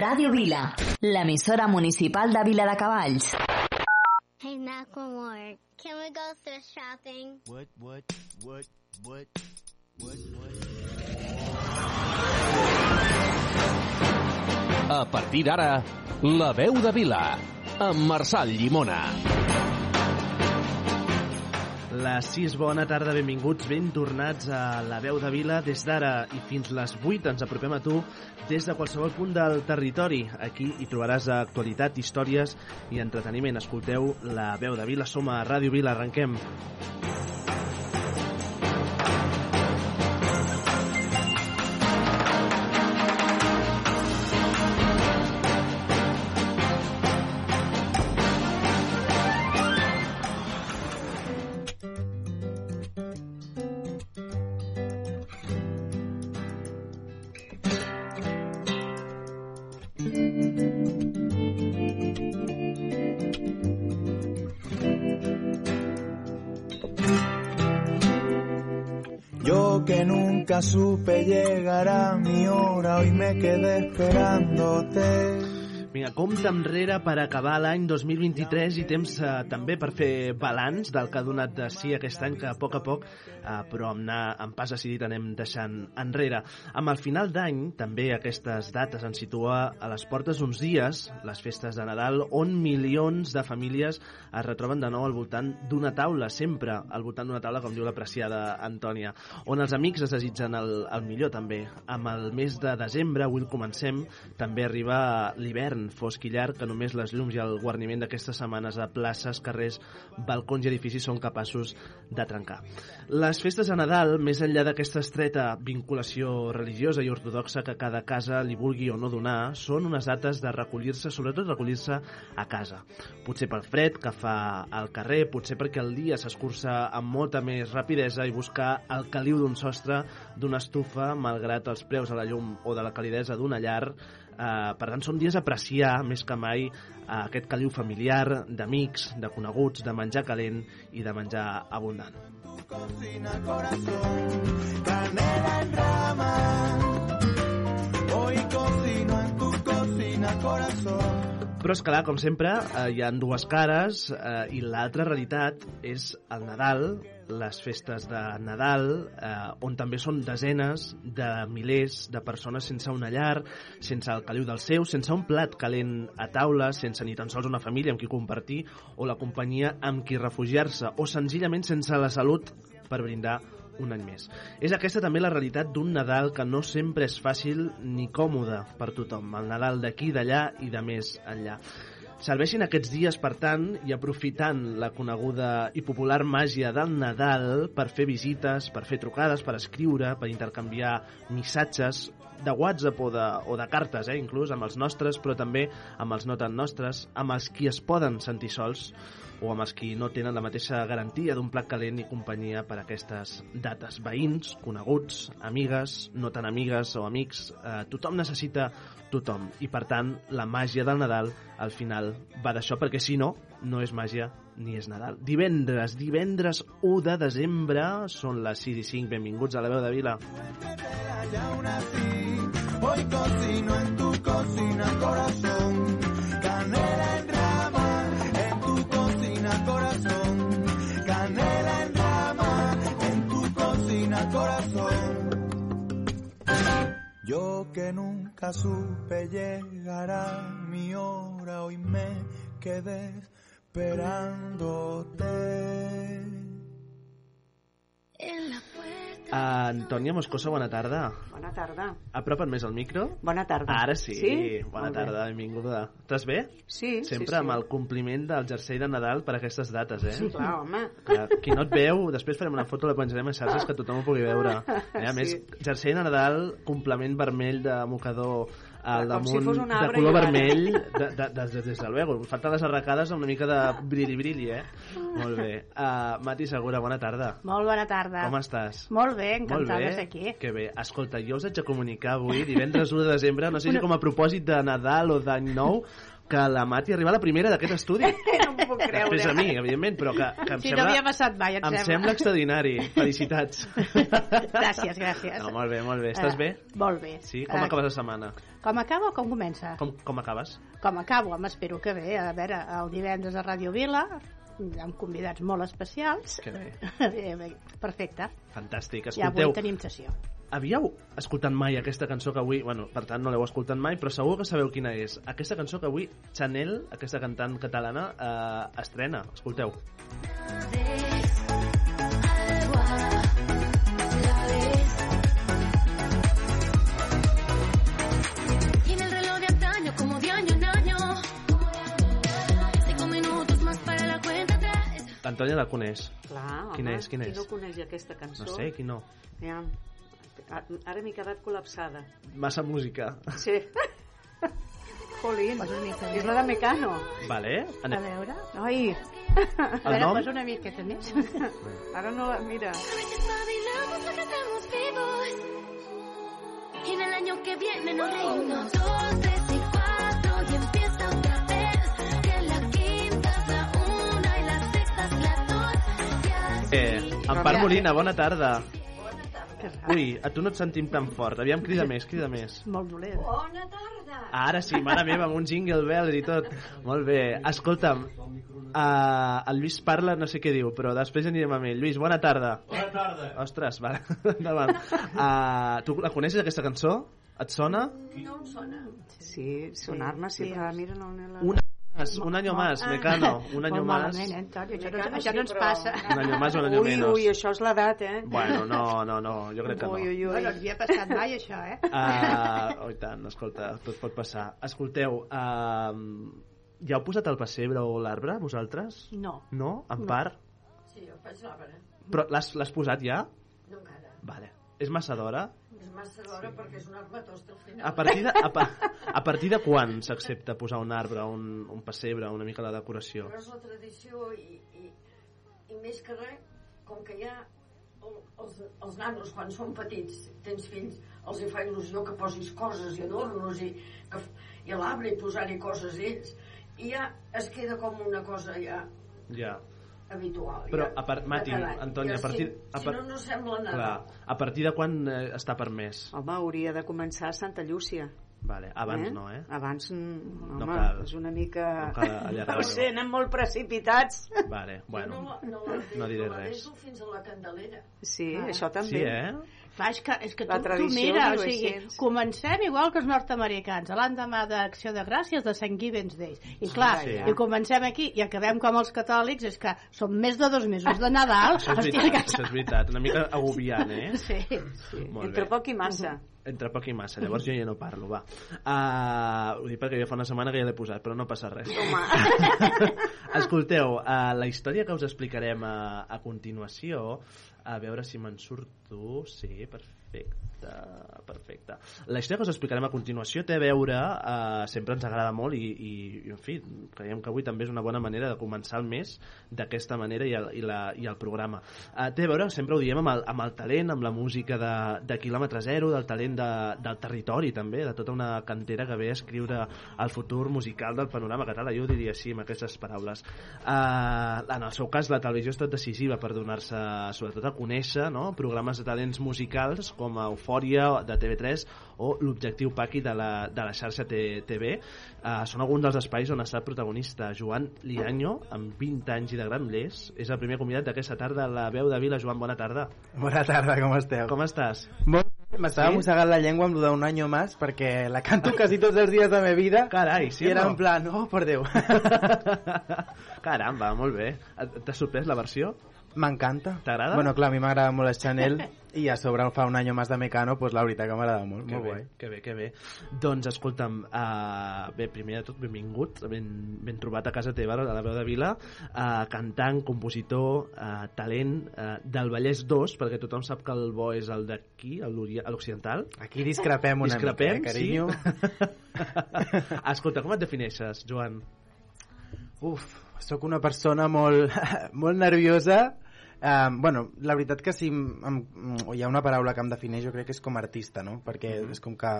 Ràdio Vila, l'emissora municipal de Vila de Cavalls. Hey, Macklemore, can we go thrift shopping? What, what, what, what, what, what? A partir d'ara, La veu de Vila, amb Marçal Llimona. Les 6, bona tarda, benvinguts, ben tornats a La Veu de Vila. Des d'ara i fins les 8 ens apropem a tu des de qualsevol punt del territori. Aquí hi trobaràs actualitat, històries i entreteniment. Escolteu La Veu de Vila, som a Ràdio Vila, arrenquem. Yo supe llegar a mi hora, hoy me quedé esperándote. Vinga, compte enrere per acabar l'any 2023 i temps eh, també per fer balanç del que ha donat de si aquest any, que a poc a poc, eh, però amb, anar, amb pas decidit anem deixant enrere. Amb el final d'any, també aquestes dates ens situa a les portes uns dies, les festes de Nadal, on milions de famílies es retroben de nou al voltant d'una taula, sempre al voltant d'una taula, com diu l'apreciada Antònia, on els amics es desitgen el, el millor també. Amb el mes de desembre, avui comencem, també arriba l'hivern fosc i llarg que només les llums i el guarniment d'aquestes setmanes a places, carrers, balcons i edificis són capaços de trencar. Les festes de Nadal, més enllà d'aquesta estreta vinculació religiosa i ortodoxa que cada casa li vulgui o no donar, són unes dates de recollir-se, sobretot recollir-se a casa. Potser pel fred que fa al carrer, potser perquè el dia s'escurça amb molta més rapidesa i buscar el caliu d'un sostre, d'una estufa, malgrat els preus a la llum o de la calidesa d'una llar, Uh, per tant, són dies a apreciar més que mai uh, aquest caliu familiar, d'amics, de coneguts, de menjar calent i de menjar abundant. Cocina corazón, canela en rama. Hoy cocino en tu cocina corazón. Però és clar, com sempre, eh, hi han dues cares eh, i l'altra realitat és el Nadal, les festes de Nadal, eh, on també són desenes de milers de persones sense una llar, sense el caliu del seu, sense un plat calent a taula, sense ni tan sols una família amb qui compartir o la companyia amb qui refugiar-se, o senzillament sense la salut per brindar un any més. És aquesta també la realitat d'un Nadal que no sempre és fàcil ni còmode per tothom. El Nadal d'aquí, d'allà i de més enllà. Serveixin aquests dies, per tant, i aprofitant la coneguda i popular màgia del Nadal per fer visites, per fer trucades, per escriure, per intercanviar missatges de WhatsApp o de, o de cartes, eh, inclús amb els nostres, però també amb els no tan nostres, amb els qui es poden sentir sols o amb els qui no tenen la mateixa garantia d'un plat calent i companyia per a aquestes dates. Veïns, coneguts, amigues, no tan amigues o amics, eh, tothom necessita tothom. I per tant, la màgia del Nadal al final va d'això, perquè si no, no és màgia ni és Nadal. Divendres, divendres 1 de desembre, són les 6 i 5, benvinguts a la veu de Vila. Hoy cocino en tu cocina corazón. Canela en rama, en tu cocina corazón. Canela en rama, en tu cocina corazón. Yo que nunca supe llegar a mi hora, hoy me quedé esperándote. Antònia Moscosa, bona tarda. Bona tarda. Apropa't més al micro. Bona tarda. Ara sí, Sí? bona Molt bé. tarda, benvinguda. Estàs bé? Sí, Sempre sí, sí. amb el compliment del jersei de Nadal per aquestes dates, eh? Sí, clar, home. Clar, qui no et veu, després farem una foto, la penjarem a xarxes que tothom ho pugui veure. Eh, a més, Sí. jersei de Nadal, complement vermell de mocador al Com si damunt fos un de arbre color i ara. vermell de, de, de, de, des de luego. Falten les arracades amb una mica de brilli-brilli, eh? Molt bé. Uh, Mati Segura, bona tarda. Molt bona tarda. Com estàs? Molt bé, encantada de ser aquí. que bé. Escolta, jo us haig de comunicar avui, divendres 1 de desembre, no sé si com a propòsit de Nadal o d'any nou, que la Mati arriba a la primera d'aquest estudi. No m'ho puc creure. Després a mi, evidentment, però que, que em no sembla... havia passat mai, em em sembla. sembla extraordinari. Felicitats. Gràcies, gràcies. No, molt bé, molt bé. Estàs Eh, bé? Molt bé. Sí? Com Eh, acabes la setmana? Com acaba o com comença? Com, com acabes? Com acabo, home, espero que bé. A veure, el divendres a Ràdio Vila, amb convidats molt especials. Que bé. Bé, Perfecte. Fantàstic. I avui Escolteu, tenim sessió. Havíeu escoltat mai aquesta cançó que avui... Bueno, per tant, no l'heu escoltat mai, però segur que sabeu quina és. Aquesta cançó que avui Chanel, aquesta cantant catalana, eh, estrena. Escolteu. La. L'Antònia la coneix. Clar, home, Quina és, quina qui és? no coneix aquesta cançó? No sé, qui no. Ja. Ara m'he quedat col·lapsada. Massa música. Sí. Jolín, mica és la de Mecano. Vale? A Anem. veure... Ai, A veure, nom? posa una miqueta més. ara no la... Mira. Y en el año que viene nos reímos. Dos, tres y cuatro y empieza otra vez. Que la quinta es la una y la sexta es la dos. Eh, Empar Molina, bona tarda. Ui, a tu no et sentim tan fort. Aviam, crida més, crida més. Molt dolent. Bona tarda. Ara sí, mare meva, amb un jingle bell i tot. Molt bé. Escolta'm, uh, el Lluís parla, no sé què diu, però després anirem amb ell. Lluís, bona tarda. Bona tarda. Ostres, va, endavant. Uh, tu la coneixes, aquesta cançó? Et sona? No em sona. Sí, sonar-me, sí, però mira, no n'he la... Un any más, un año más, Mecano. Un año más. malament, eh? Això, no, això no ens però- passa. Un año más o un año Ui, menos. ui, això és l'edat, eh? Bueno, no, no, no, jo crec que no. Ui, ui, ui. Bueno, no havia passat mai, això, eh? Uh, oh, i tant, escolta, tot pot passar. Escolteu, uh, ja heu posat el pessebre o l'arbre, vosaltres? No. No? En part? Sí, jo faig l'arbre. Però l'has l'has posat ja? No encara. Vale. És massa d'hora? Massa d'hora perquè és un armatost al final. A partir de, a, pa, a partir de quan s'accepta posar un arbre, un, un pessebre, una mica la decoració? Però és la tradició i, i, i més que res, com que ja el, els, els nanos quan són petits, tens fills, els hi fa il·lusió que posis coses i adornos i, que, i a l'arbre i posar-hi coses ells. I ja es queda com una cosa ja Ja. Habitual. Però, ja, a part, Mati, Ja, a partir... Si, a si par- no, no sembla nada. Clar, a partir de quan eh, està permès? Home, hauria de començar a Santa Llúcia. Vale, abans no, eh? Abans, mm, No home, cal. és una mica... No cal. No sé, anem molt precipitats. Vale, bueno. no, no, la, no diré la res. deixo fins a la candelera. Sí, Ah. això també. Sí, eh? Clar, és que, és que La tu, tu mira, o sigui, comencem igual que els nord-americans, l'endemà d'Acció de Gràcies de Sant Gibbons Day. I clar, Sí. i comencem aquí i acabem com els catòlics, és que són més de dos mesos de Nadal. Això és veritat, això és veritat. Una mica agobiant, eh? Sí. Sí. Molt Entre bé. poc i massa. Entre poc i massa, llavors jo ja no parlo, va. Uh, ho dic perquè ja fa una setmana que ja l'he posat, però no passa res. Escolteu, uh, la història que us explicarem a, a continuació, a veure si me'n surto... Sí, perfecte, perfecte. La història que us explicarem a continuació té a veure, uh, sempre ens agrada molt i, i, i, en fi, creiem que avui també és una bona manera de començar el mes d'aquesta manera i el, i, la, i el programa. Uh, té a veure, sempre ho diem, amb el, amb el talent, amb la música de, de quilòmetre zero, del talent de, del territori també, de tota una cantera que ve a escriure el futur musical del panorama català, jo diria així amb aquestes paraules. Uh, en el seu cas, la televisió ha estat decisiva per donar-se, sobretot a conèixer, no? programes de talents musicals com a Eufòria de TV3 o l'Objectiu Paqui de la, de la xarxa T TV. Uh, són alguns dels espais on ha estat protagonista. Joan Lianyo, amb 20 anys i de Granollers, és el primer convidat d'aquesta tarda a la veu de Vila. Joan, bona tarda. Bona tarda, com esteu? Com estàs? Molt m'estava Sí? mossegant la llengua amb lo d'un año más perquè la canto quasi tots els dies de la meva vida Carai, sí i era no? en plan, oh, per Déu. Caramba, molt bé. T'ha sorprès la versió? M'encanta. T'agrada? Bueno, clar, a mi m'agrada molt el Chanel i a sobre fa un any más de Mecano, pues la veritat que m'agrada molt, Que molt bé, guai. que bé, que bé. Doncs escolta'm, uh, bé, primer de tot, benvingut, ben, ben trobat a casa teva, a la veu de Vila, uh, cantant, compositor, uh, talent uh, del Vallès 2, perquè tothom sap que el bo és el d'aquí, l'occidental. Aquí discrepem una Discrepem, mica, eh, carinyo? sí? Escolta, com et defineixes, Joan? Uf, sóc una persona molt, molt nerviosa. Um, bueno, la veritat que si em, hi ha una paraula que em defineix jo crec que és com artista, no? Perquè Mhm. és com que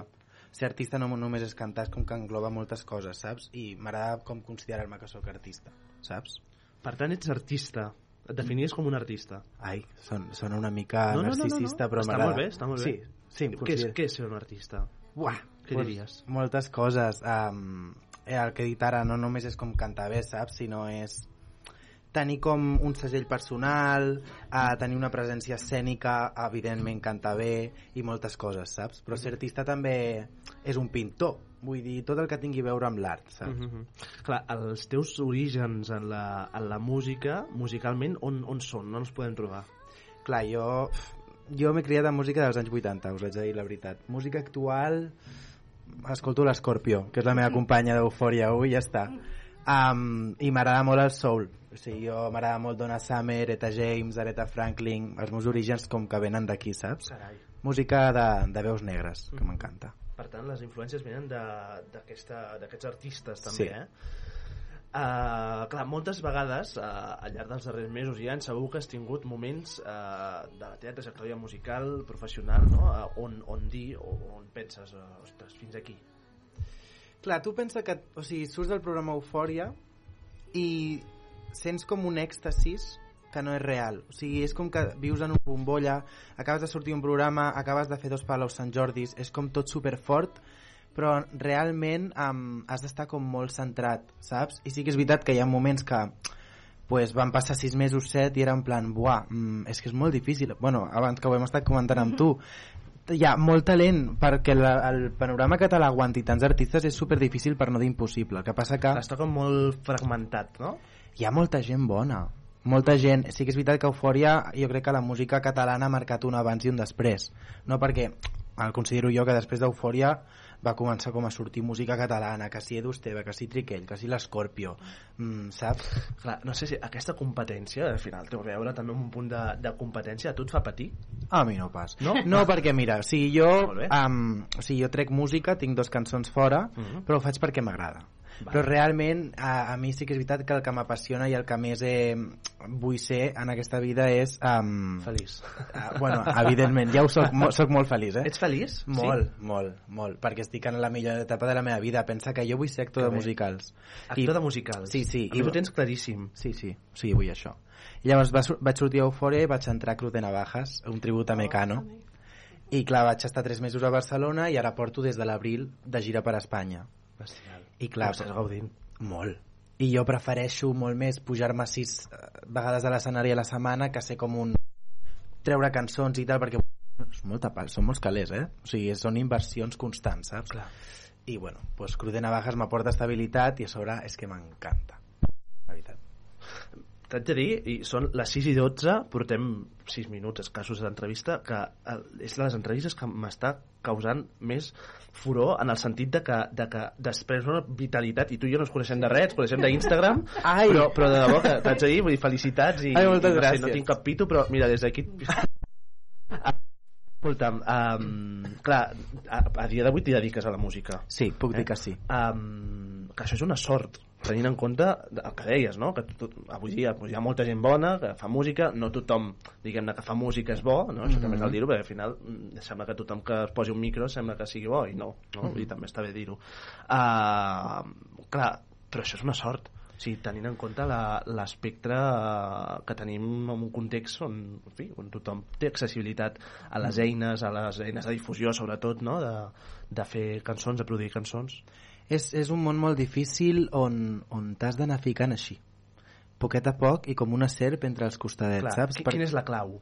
ser artista no només és cantar, és com que engloba moltes coses, saps? I m'agrada com considerar-me que sóc artista, saps? Per tant, ets artista. Et definies com un artista. Ai, son, sona una mica No, no, no, no, no. narcisista, però Està m'agrada. molt bé, està molt bé. Sí, sí, què, és, què és ser un artista? Buah, Què pues, diries? Moltes coses. Um, el que he dit ara no només és com cantar bé, saps? Sinó és tenir com un segell personal, a tenir una presència escènica, evidentment cantar bé i moltes coses, saps? Però ser artista també és un pintor. Vull dir, tot el que tingui a veure amb l'art, saps? Mm -hmm. Clar, els teus orígens en la, en la música, musicalment, on, on són? On els podem trobar? Clar, jo, jo m'he criat amb música dels anys 80, us haig de dir la veritat. Música actual, escolto l'Escorpio, que és la meva companya d'Eufòria avui, i ja està. Um, I m'agrada molt el soul. O sigui, jo m'agrada molt Donna Summer, Eta James, Aretha Franklin, els meus orígens com que venen d'aquí, saps? Carai. Música de, de veus negres, que m'encanta. Per tant, les influències venen d'aquests artistes, també, Sí. eh? Uh, clar, moltes vegades uh, al llarg dels darrers mesos i anys segur que has tingut moments uh, de la teva trajectòria musical, professional, no? uh, on, on dir o on penses, uh, ostres, fins aquí. Clar, tu pensa que o sigui, surts del programa Eufòria i sents com un èxtasis que no és real. O sigui, és com que vius en una bombolla, acabes de sortir un programa, acabes de fer dos palos Sant Jordis, és com tot superfort, però realment um, has d'estar com molt centrat, saps? I sí que és veritat que hi ha moments que pues, van passar sis mesos, set, i era en plan, buah, mm, és que és molt difícil. Bueno, abans que ho hem estat comentant amb tu, hi ha molt talent perquè la, el panorama català aguanti tants artistes és super difícil per no dir impossible. El que passa que Està com molt fragmentat, no? hi ha molta gent bona. Molta gent. Sí que és veritat que Eufòria, jo crec que la música catalana ha marcat un abans i un després. No perquè, el considero jo que després d'Eufòria va començar com a sortir música catalana, que si Edu Esteve, que si Triquell, que si l'Escorpio, mm, saps? Clar, no sé si aquesta competència, al final, té a veure també amb un punt de, de competència, a tu et fa patir? A mi no pas. No? No, perquè mira, sigui, jo, um, sigui, jo trec música, tinc dos cançons fora, Mhm. però ho faig perquè m'agrada. Vale. Però realment a, a mi sí que és veritat que el que m'apassiona i el que més eh, vull ser en aquesta vida és... Um, Feliç. Uh, bueno, evidentment, ja ho soc, mo, soc molt feliç, eh? Ets feliç? Molt, molt, molt, perquè estic en la millor etapa de la meva vida. Pensa que jo vull ser actor Que de bé. musicals. Actor de musicals. Sí, sí. Més, ho tens claríssim. Sí, sí, sí, vull això. I llavors va, vaig sortir a Eufòria i vaig entrar a Cruz de Navajas, un tribut a Mecano. I clar, vaig estar tres mesos a Barcelona i ara porto des de l'abril de gira per Espanya. Bestial. I clar, estàs gaudint. molt. I jo prefereixo molt més pujar-me sis eh, vegades a l'escenari a la setmana que ser com un... treure cançons i tal, perquè és molta pal, són molts calés, eh? O sigui, són inversions constants, saps? Clar. I bueno, pues Cruz de Navajas m'aporta estabilitat i a sobre és que m'encanta. T'haig de dir, i són les 6 i 12, portem 6 minuts escassos d'entrevista, que el, és de les entrevistes que m'està causant més furor en el sentit de que, de que després una vitalitat, i tu i jo no ens coneixem de res, ens coneixem d'Instagram, però, però de debò que t'haig de dir, vull dir, felicitats i, Ai, i gràcies. no tinc cap pito, però mira, des d'aquí... Escolta'm, um, clar, a, a dia d'avui t'hi dediques a la música. Sí, puc dir que sí. Um, que això és una sort, tenint en compte el que deies, no? que tot, avui dia doncs, hi ha molta gent bona que fa música, no tothom diguem-ne que fa música és bo, no? això també Mhm. cal dir-ho perquè al final mm, sembla que tothom que es posi un micro sembla que sigui bo i no, no? Mhm. Vull dir, també està bé dir-ho uh, clar, però això és una sort o sigui, tenint en compte la- l'espectre que tenim en un context on, en fi, on tothom té accessibilitat a les Mhm. eines, a les eines de difusió sobretot, no? de, de fer cançons, de produir cançons És, és un món molt difícil on, on t'has d'anar ficant així. Poquet a poc i com una serp entre els costadets, Clar, saps? Per- quina és la clau?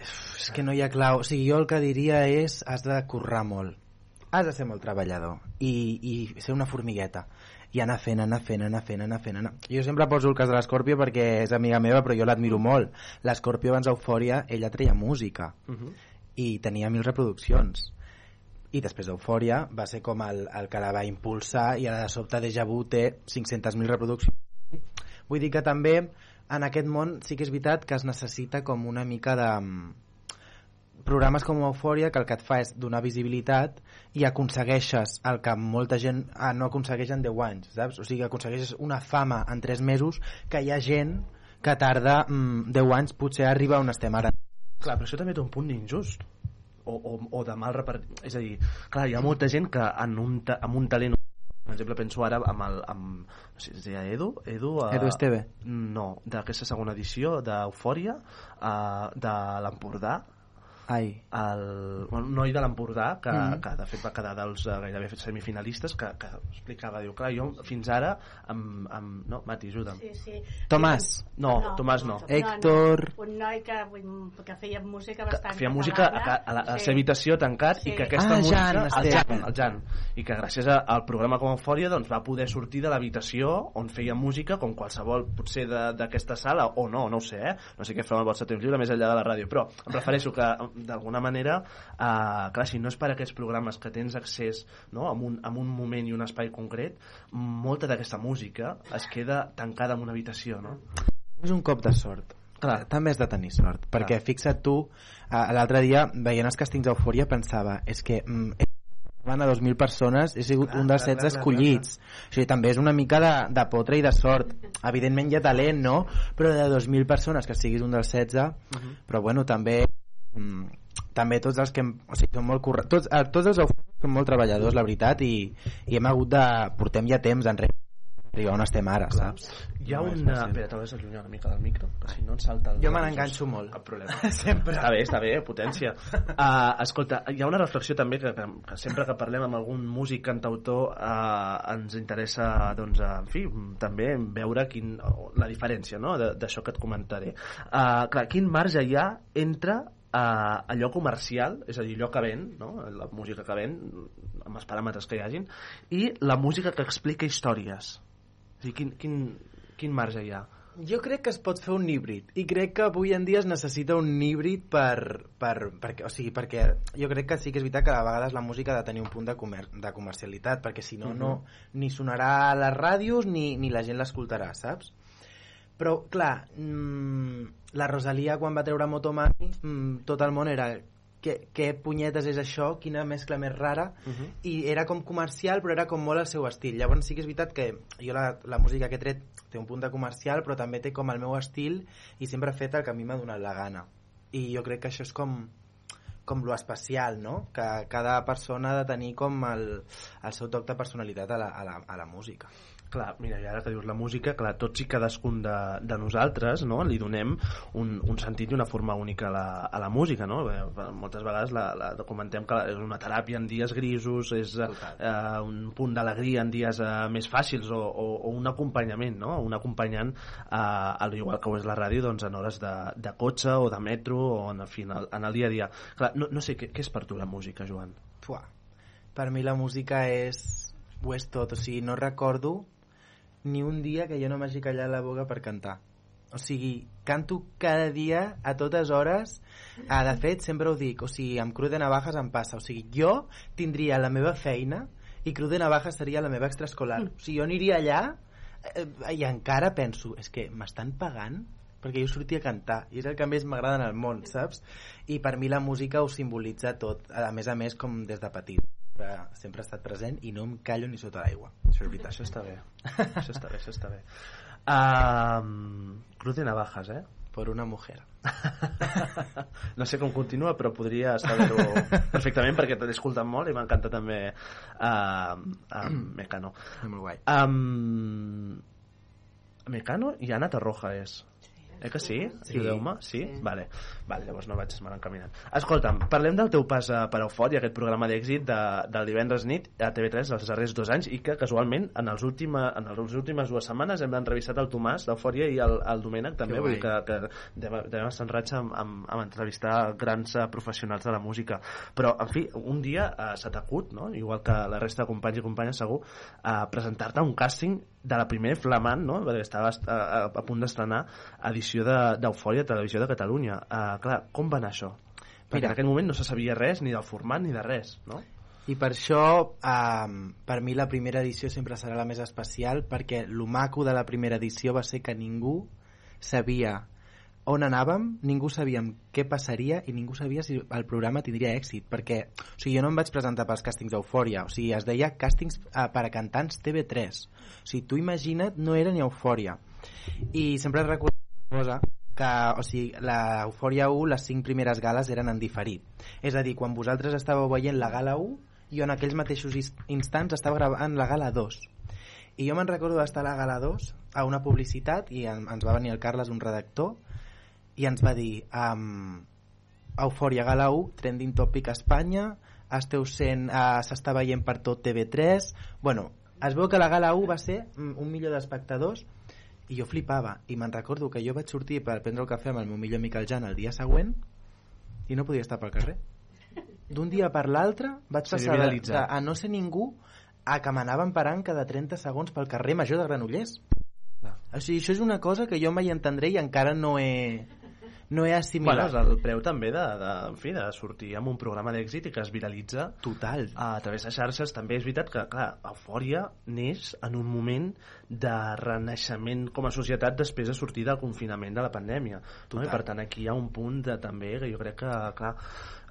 És que no hi ha clau. O sigui, jo el que diria és has de currar molt. Has de ser molt treballador i, i ser una formigueta i anar fent, anar fent, anar fent, anar fent. Anar... Jo sempre poso el cas de l'Escorpio perquè és amiga meva, però jo l'admiro molt. L'Escorpio abans d'Eufòria, ella treia música Uh -huh. i tenia mil reproduccions i després d'Eufòria va ser com el, el que la va impulsar i ara de sobte Deja Vu té 500.000 reproduccions vull dir que també en aquest món sí que és veritat que es necessita com una mica de mm, programes com Eufòria que el que et fa és donar visibilitat i aconsegueixes el que molta gent ah, no aconsegueix en 10 anys saps? o sigui, aconsegueixes una fama en 3 mesos que hi ha gent que tarda mm, 10 anys potser a arribar on estem ara Clar, però això també té un punt injust. O, o, o de mal repartit és a dir, clar, hi ha molta gent que en un, ta, amb un talent per exemple penso ara amb el amb, no sé, es deia Edu Edu, eh, Edu Esteve. no, d'aquesta segona edició d'Eufòria eh, de l'Empordà Ai. el, bueno, un noi de l'Empordà que, Mhm. que de fet va quedar dels eh, gairebé semifinalistes que, que explicava, diu, clar, jo fins ara amb, amb... no, Mati, ajuda'm Sí, sí. Tomàs. no, Tomàs no, Héctor. Un noi que, que feia música bastant feia música a, a, la, a la seva habitació tancat Sí. i que aquesta Ah, música Jan, el. Jan, el Jan i que gràcies a- al programa com Eufòria doncs, va poder sortir de l'habitació on feia música com qualsevol potser d'aquesta sala o no, no ho sé, eh? no sé què feu amb el vostre temps lliure més enllà de la ràdio, però em refereixo que d'alguna manera eh, clar, si no és per aquests programes que tens accés no? amb, un, amb un moment i un espai concret molta d'aquesta música es queda tancada en una habitació no? És un cop de sort. Clar. També has de tenir sort, perquè fixa't tu, eh, l'altre dia, veient els càstings d'Eufòria, pensava, és que mm, van a 2.000 persones, he sigut Clar, un dels clar, 16 clar, clar, escollits. O sigui, també és una mica de, de potre i de sort. Evidentment hi ha talent, no? Però de 2.000 persones que siguis un dels 16, Mhm. però bueno, també també tots els que hem, o sigui, són molt curra, tots, eh, tots els eufòrics són molt treballadors, la veritat, i, i hem hagut de... portem ja temps enrere arribar on estem ara, saps? Hi ha No una... Espera, t'has d'allunyar una mica del micro, que si no et salta el... Jo me n'enganxo molt. Cap problema. Sempre. Està bé, està bé, potència. Uh, escolta, hi ha una reflexió també que, que, que sempre que parlem amb algun músic, cantautor, uh, ens interessa, doncs, uh, en fi, també veure quin, la diferència no? de- d'això que et comentaré. Uh, clar, quin marge hi ha entre uh, allò comercial, és a dir, allò que ven, no? la música que ven, amb els paràmetres que hi hagin, i la música que explica històries. És a dir, quin, quin, quin marge hi ha? Jo crec que es pot fer un híbrid i crec que avui en dia es necessita un híbrid per, per, perquè, o sigui, perquè jo crec que sí que és veritat que a vegades la música ha de tenir un punt de, comer, de comercialitat perquè si no, Mhm. no ni sonarà a les ràdios ni, ni la gent l'escoltarà, saps? Però, clar, mmm, la Rosalia quan va treure Motomami mmm, tot el món era què, què punyetes és això, quina mescla més rara Uh -huh. i era com comercial però era com molt el seu estil llavors sí que és veritat que jo la, la música que he tret té un punt de comercial però també té com el meu estil i sempre he fet el que a mi m'ha donat la gana i jo crec que això és com com lo especial, no? Que cada persona ha de tenir com el, el seu toc de personalitat a la, a la, a la música. Clar, mira, i ara que dius la música, clar, tots i cadascun de, de nosaltres no? li donem un, un sentit i una forma única a la, a la música, no? Bé, moltes vegades la, la comentem que és una teràpia en dies grisos, és eh, un punt d'alegria en dies eh, més fàcils o, o, o un acompanyament, no? Un acompanyant, eh, al igual que ho és la ràdio, doncs en hores de, de cotxe o de metro o en, en, fi, en, el, en el dia a dia. Clar, no, no sé, què, què és per tu la música, Joan? Fuà. Per mi la música és... ho és tot, o sigui, no recordo ni un dia que jo no m'hagi callat la boca per cantar. O sigui, canto cada dia, a totes hores. Ah, de fet, sempre ho dic, o sigui, amb Cruz de Navajas em passa. O sigui, jo tindria la meva feina i Cruz de Navajas seria la meva extraescolar. O sigui, jo aniria allà eh, i encara penso, és que m'estan pagant perquè jo sortia a cantar i és el que més m'agrada en el món, saps? I per mi la música ho simbolitza tot, a més a més com des de petit sempre, sempre ha estat present i no em callo ni sota l'aigua això és veritat Això està bé, això està bé, això està bé. Um, Cruz de Navajas, eh? por una mujer no sé com continua, però podria saber-ho perfectament perquè t'he escoltat molt i m'encanta també uh, uh, Mecano. molt guai. Um, Mecano i Ana Tarroja és. Eh que sí? Sí. Ajudeu-me? Sí? Vale. vale, llavors no vaig mal encaminant. Escolta'm, parlem del teu pas a, per Eufòria, aquest programa d'èxit de, del divendres nit a TV3 els darrers dos anys i que casualment en, els última, en les últimes dues setmanes hem entrevistat el Tomàs d'Eufòria i el, el Domènec també, Que vull dir que, que devem devem estar enrats amb, amb, amb entrevistar grans eh, professionals de la música. Però, en fi, un dia eh, se t'acut, no? igual que la resta de companys i companyes segur, a presentar-te a un càsting de la primer flamant, no? perquè estaves a, a, a punt d'estrenar edició de- d'Eufòria de, Televisió de Catalunya. Uh, clar, com va anar això? Perquè Mira. en aquell moment no se sabia res ni del format ni de res, no? I per això, um, per mi la primera edició sempre serà la més especial perquè el maco de la primera edició va ser que ningú sabia on anàvem, ningú sabíem què passaria i ningú sabia si el programa tindria èxit, perquè o sigui, jo no em vaig presentar pels càstings d'Eufòria, o sigui, es deia càstings uh, per a cantants TV3. O sigui, tu imagina't, no era ni Eufòria. I sempre recordo cosa que o sigui, la Eufòria 1, les cinc primeres gales eren en diferit. És a dir, quan vosaltres estàveu veient la gala 1, jo en aquells mateixos instants estava gravant la gala 2. I jo me'n recordo d'estar a la gala 2 a una publicitat i en, ens va venir el Carles, un redactor, i ens va dir um, Eufòria Gala 1, trending topic a Espanya, esteu sent, uh, s'està veient per tot TV3, bueno, es veu que la Gala 1 va ser mm, un milió d'espectadors i jo flipava, i me'n recordo que jo vaig sortir per prendre el cafè amb el meu millor amic el Jan el dia següent i no podia estar pel carrer. D'un dia per l'altre vaig passar de, de, a no ser ningú a que m'anaven parant cada 30 segons pel carrer major de Granollers. O sigui, això és una cosa que jo mai entendré i encara no he no he Bueno, assimilat és el preu també de, de, en fi, de sortir amb un programa d'èxit i que es viralitza total. a través de xarxes. També és veritat que clar, Eufòria neix en un moment de renaixement com a societat després de sortir del confinament de la pandèmia no? I per tant aquí hi ha un punt de, també que jo crec que clar,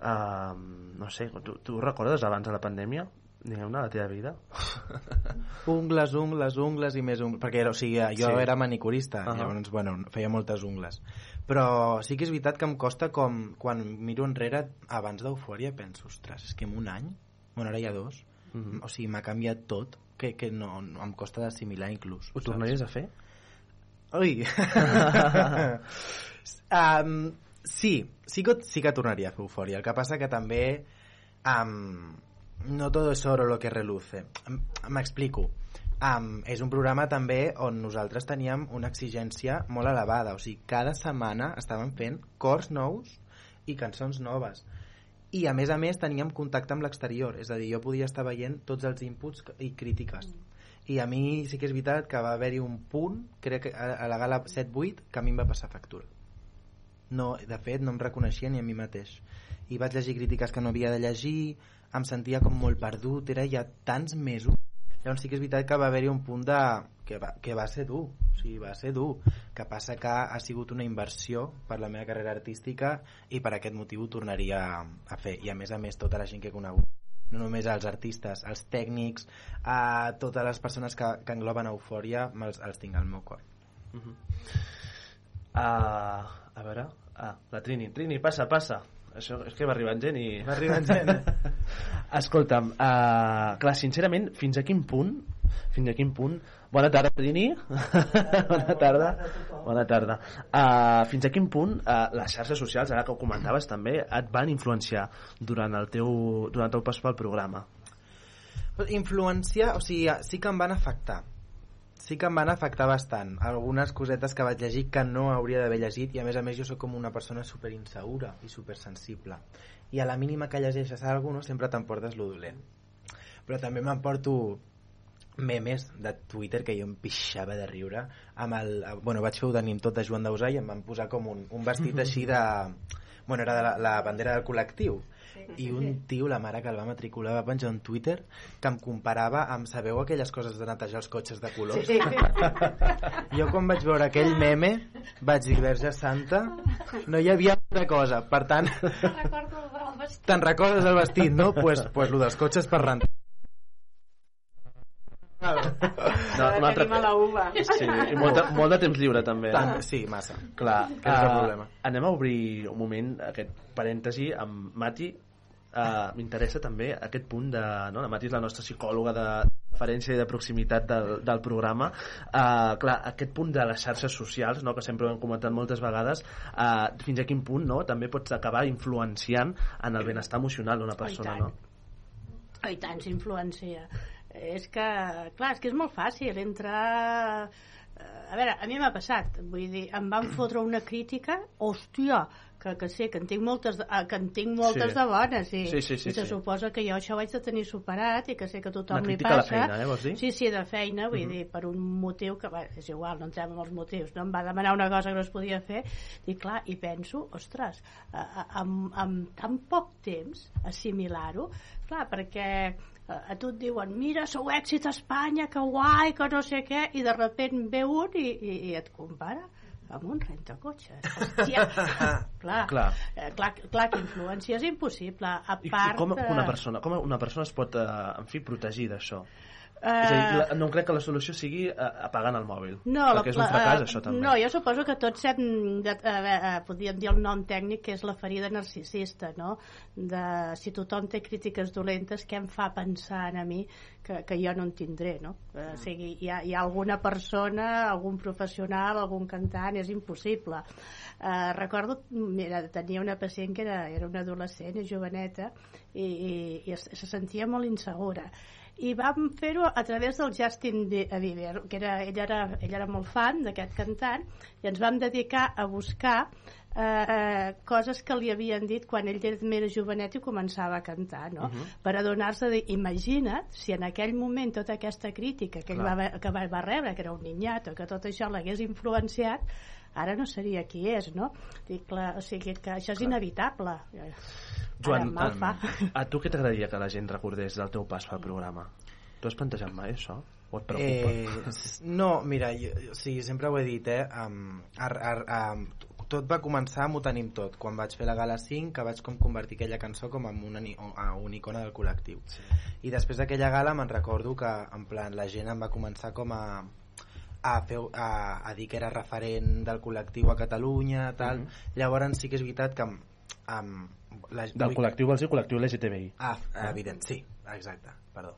uh, no sé, tu, tu recordes abans de la pandèmia? Diguem-ne, la teva vida. Ungles, ungles, ungles i més ungles perquè o sigui, jo Sí. era manicurista Ahà. llavors, bueno, feia moltes ungles però sí que és veritat que em costa com quan miro enrere abans d'eufòria penso, ostres, és que en un any bueno, ara hi ha dos Mhm. o sigui, m'ha canviat tot que, que no, no em costa d'assimilar inclús ho tornaries a fer? Ui. um, sí, sí que, sí que tornaria a fer eufòria. El que passa que també um, no todo es oro lo que reluce. M'explico. Um, és un programa també on nosaltres teníem una exigència molt elevada. O sigui, cada setmana estàvem fent cors nous i cançons noves. I a més a més teníem contacte amb l'exterior, és a dir, jo podia estar veient tots els inputs i crítiques. I a mi sí que és veritat que va haver-hi un punt, crec que a la gala 7-8, que a mi em va passar factura. No, de fet, no em reconeixia ni a mi mateix. I vaig llegir crítiques que no havia de llegir, em sentia com molt perdut, era ja tants mesos. Llavors sí que és veritat que va haver-hi un punt de... Que va, que va ser dur, o sigui, va ser dur. Que passa que ha sigut una inversió per la meva carrera artística i per aquest motiu tornaria a fer. I a més a més, tota la gent que he conegut no només els artistes, els tècnics, a totes les persones que, que engloben eufòria, els, els tinc al meu cor. Uh, a veure... Ah, la Trini. Trini, passa, passa. Això és que va arribant gent i... Va arribant gent. Escolta'm, uh, clar, sincerament, fins a quin punt fins a quin punt bona tarda Trini bona tarda. Bona tarda uh, fins a quin punt uh, les xarxes socials, ara que ho comentaves també et van influenciar durant el teu, durant el teu pas pel programa? Influenciar, o sigui, sí que em van afectar. Sí que em van afectar bastant. Algunes cosetes que vaig llegir que no hauria d'haver llegit i a més a més jo sóc com una persona super insegura i super sensible. I a la mínima que llegeixes alguna no, sempre t'emportes lo dolent. Però també m'emporto memes de Twitter que jo em pixava de riure amb el, bueno, vaig fer un denim tot de Joan Dausà i em van posar com un, un vestit així de bueno, era de la, la bandera del col·lectiu i un tio, la mare que el va matricular va penjar un Twitter que em comparava amb, sabeu aquelles coses de netejar els cotxes de colors? Sí. jo quan vaig veure aquell meme vaig dir, Verge Santa no hi havia altra cosa per tant el te'n recordes del vestit, no? Pues, pues lo dels cotxes per rentar no, un altre- a la uva. sí, i molt, de, molt de temps lliure també Tant, no? sí, massa Clar, Aquest és el eh, problema. anem a obrir un moment aquest parèntesi amb Mati. Uh, M'interessa també aquest punt de... No? La Mati és la nostra psicòloga de referència i de proximitat del, del programa. Uh, clar, aquest punt de les xarxes socials, no? que sempre ho hem comentat moltes vegades, uh, fins a quin punt no? també pots acabar influenciant en el benestar emocional d'una persona, tant. no? I tant, s'influencia. És que, clar, és que és molt fàcil entrar... eh, A veure, a mi m'ha passat, vull dir, em van fotre una crítica, hòstia, que, que sé, que en tinc moltes, de, ah, que en tinc moltes Sí. de bones, i, Sí, sí, sí, i se sí. suposa que jo això ho haig de tenir superat i que sé que tothom li passa. feina, eh, vols dir? Sí, sí, de feina, vull Mhm. dir, per un motiu que, bé, és igual, no entrem en els motius, no? Em va demanar una cosa que no es podia fer, i clar, i penso, ostres, a- a- amb, amb tan poc temps, assimilar-ho, clar, perquè eh, a tu et diuen, mira, sou èxit a Espanya, que guai, que no sé què, i de repent ve un i, i, i et compara amb un rentacotxes. Hòstia, clar, Clar. Eh, clar, clar que influència és impossible. A I part com de... una persona, com una persona es pot, eh, en fi, protegir d'això? És a dir, Eh, la, no crec que la solució sigui eh, apagant el mòbil. No, perquè és un fracàs, eh, això també. No, jo suposo que tots hem, de, veure, eh, podríem dir el nom tècnic que és la ferida narcisista, no? De si tothom té crítiques dolentes, què em fa pensar a mi que, que jo no en tindré, no? Eh, o sigui, hi ha, hi ha alguna persona, algun professional, algun cantant, és impossible. Eh, recordo, mira, tenia una pacient que era, era una adolescent, joveneta, i, i, i es, se sentia molt insegura i vam fer-ho a través del Justin Bieber, que era, ell, era, ell era molt fan d'aquest cantant, i ens vam dedicar a buscar eh, eh, coses que li havien dit quan ell era més jovenet i començava a cantar, no? Mhm. Uh -huh. Per adonar-se de, imagina't si en aquell moment tota aquesta crítica que ell va, que va, va rebre, que era un ninyato, que tot això l'hagués influenciat, ara no seria qui és, no? Dic, clar, o sigui, que això és inevitable. Joan, Ara, fa. a, tu què t'agradaria que la gent recordés del teu pas pel programa? Tu has plantejat mai això? O et preocupa? Eh, no, mira, jo, jo- sí, sempre ho he dit, eh? Um, ar, ar, um, tot va començar amb Ho tenim tot, quan vaig fer la Gala 5, que vaig com convertir aquella cançó com en una, a una icona del col·lectiu. Sí. I després d'aquella gala me'n recordo que en plan, la gent em va començar com a a, fer, a, a dir que era referent del col·lectiu a Catalunya tal. Mhm. llavors sí que és veritat que amb, amb la, Del col·lectiu vols dir col·lectiu LGTBI? Ah, evident, sí, exacte, perdó.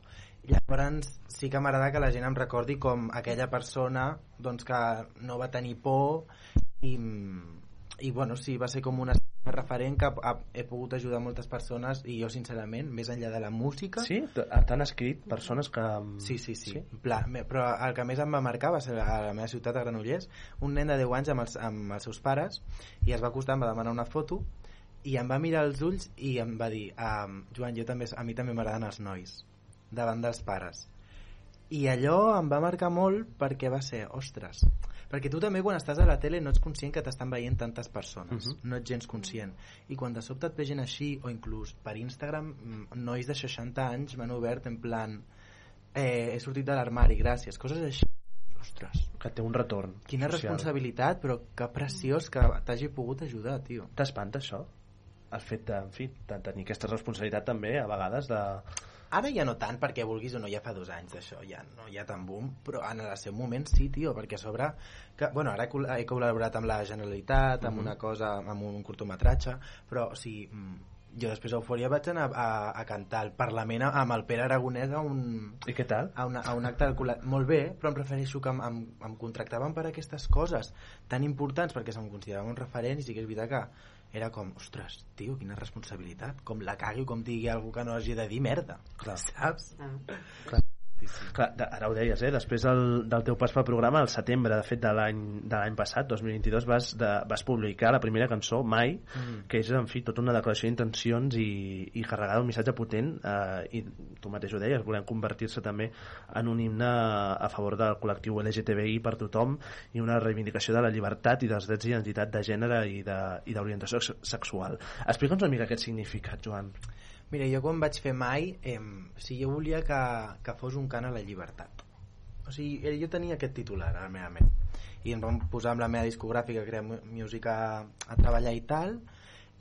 Llavors sí que m'agrada que la gent em recordi com aquella persona doncs, que no va tenir por i, i bueno, sí, va ser com una referent que ha, he pogut ajudar moltes persones i jo sincerament, més enllà de la música Sí? T'han escrit persones que... Sí, sí, sí. sí? Pla, però el que més em va marcar va ser a la meva ciutat, a Granollers, un nen de 10 anys amb els, amb els seus pares i es va acostar, em va demanar una foto i em va mirar als ulls i em va dir um, Joan, jo també, a mi també m'agraden els nois davant dels pares i allò em va marcar molt perquè va ser, ostres perquè tu també quan estàs a la tele no ets conscient que t'estan veient tantes persones Mhm. no ets gens conscient i quan de sobte et ve gent així o inclús per Instagram mm, nois de 60 anys m'han obert en plan eh, he sortit de l'armari, gràcies coses així ostres que té un retorn quina social. responsabilitat però que preciós que t'hagi pogut ajudar tio T'espanta això? El fet de, en fi, de tenir aquesta responsabilitat també a vegades de... Ara ja no tant, perquè vulguis o no, ja fa dos anys d'això, ja no hi ha tant boom, però en el seu moment sí, tio, perquè a sobre... Que, bueno, ara he col- he col·laborat amb la Generalitat, amb Mhm. una cosa, amb un curtometratge, però, o sigui, mm, jo després d'Eufòria vaig anar a, a cantar al Parlament amb el Pere Aragonès a un... I què tal? A, una, a un acte del. Molt bé, però em prefereixo que em, em, em contractaven per aquestes coses tan importants, perquè se'm considerava un referent, i sí que és veritat que era com, ostres, tio, quina responsabilitat, com la cagui, com digui algú que no hagi de dir merda, Clar. saps? Ah. Clar. Clar, de- ara ho deies, eh? després del, del teu pas pel programa, al setembre, de fet, de l'any passat, 2022, vas, de, vas publicar la primera cançó, Mai, Mm. que és, en fi, tota una declaració d'intencions i, i carregada d'un missatge potent, eh, i tu mateix ho deies, volem convertir-se també en un himne a favor del col·lectiu LGTBI per tothom i una reivindicació de la llibertat i dels drets d'identitat de gènere i d'orientació sex- sexual. Explica'ns una mica aquest significat, Joan. Mira, jo quan vaig fer Mai, eh, o sigui, jo volia que, que fos un cant a la llibertat. O sigui, jo tenia aquest titular a la meva ment. I em vam posar amb la meva discogràfica, Crea Mu- Music, a, treballar i tal,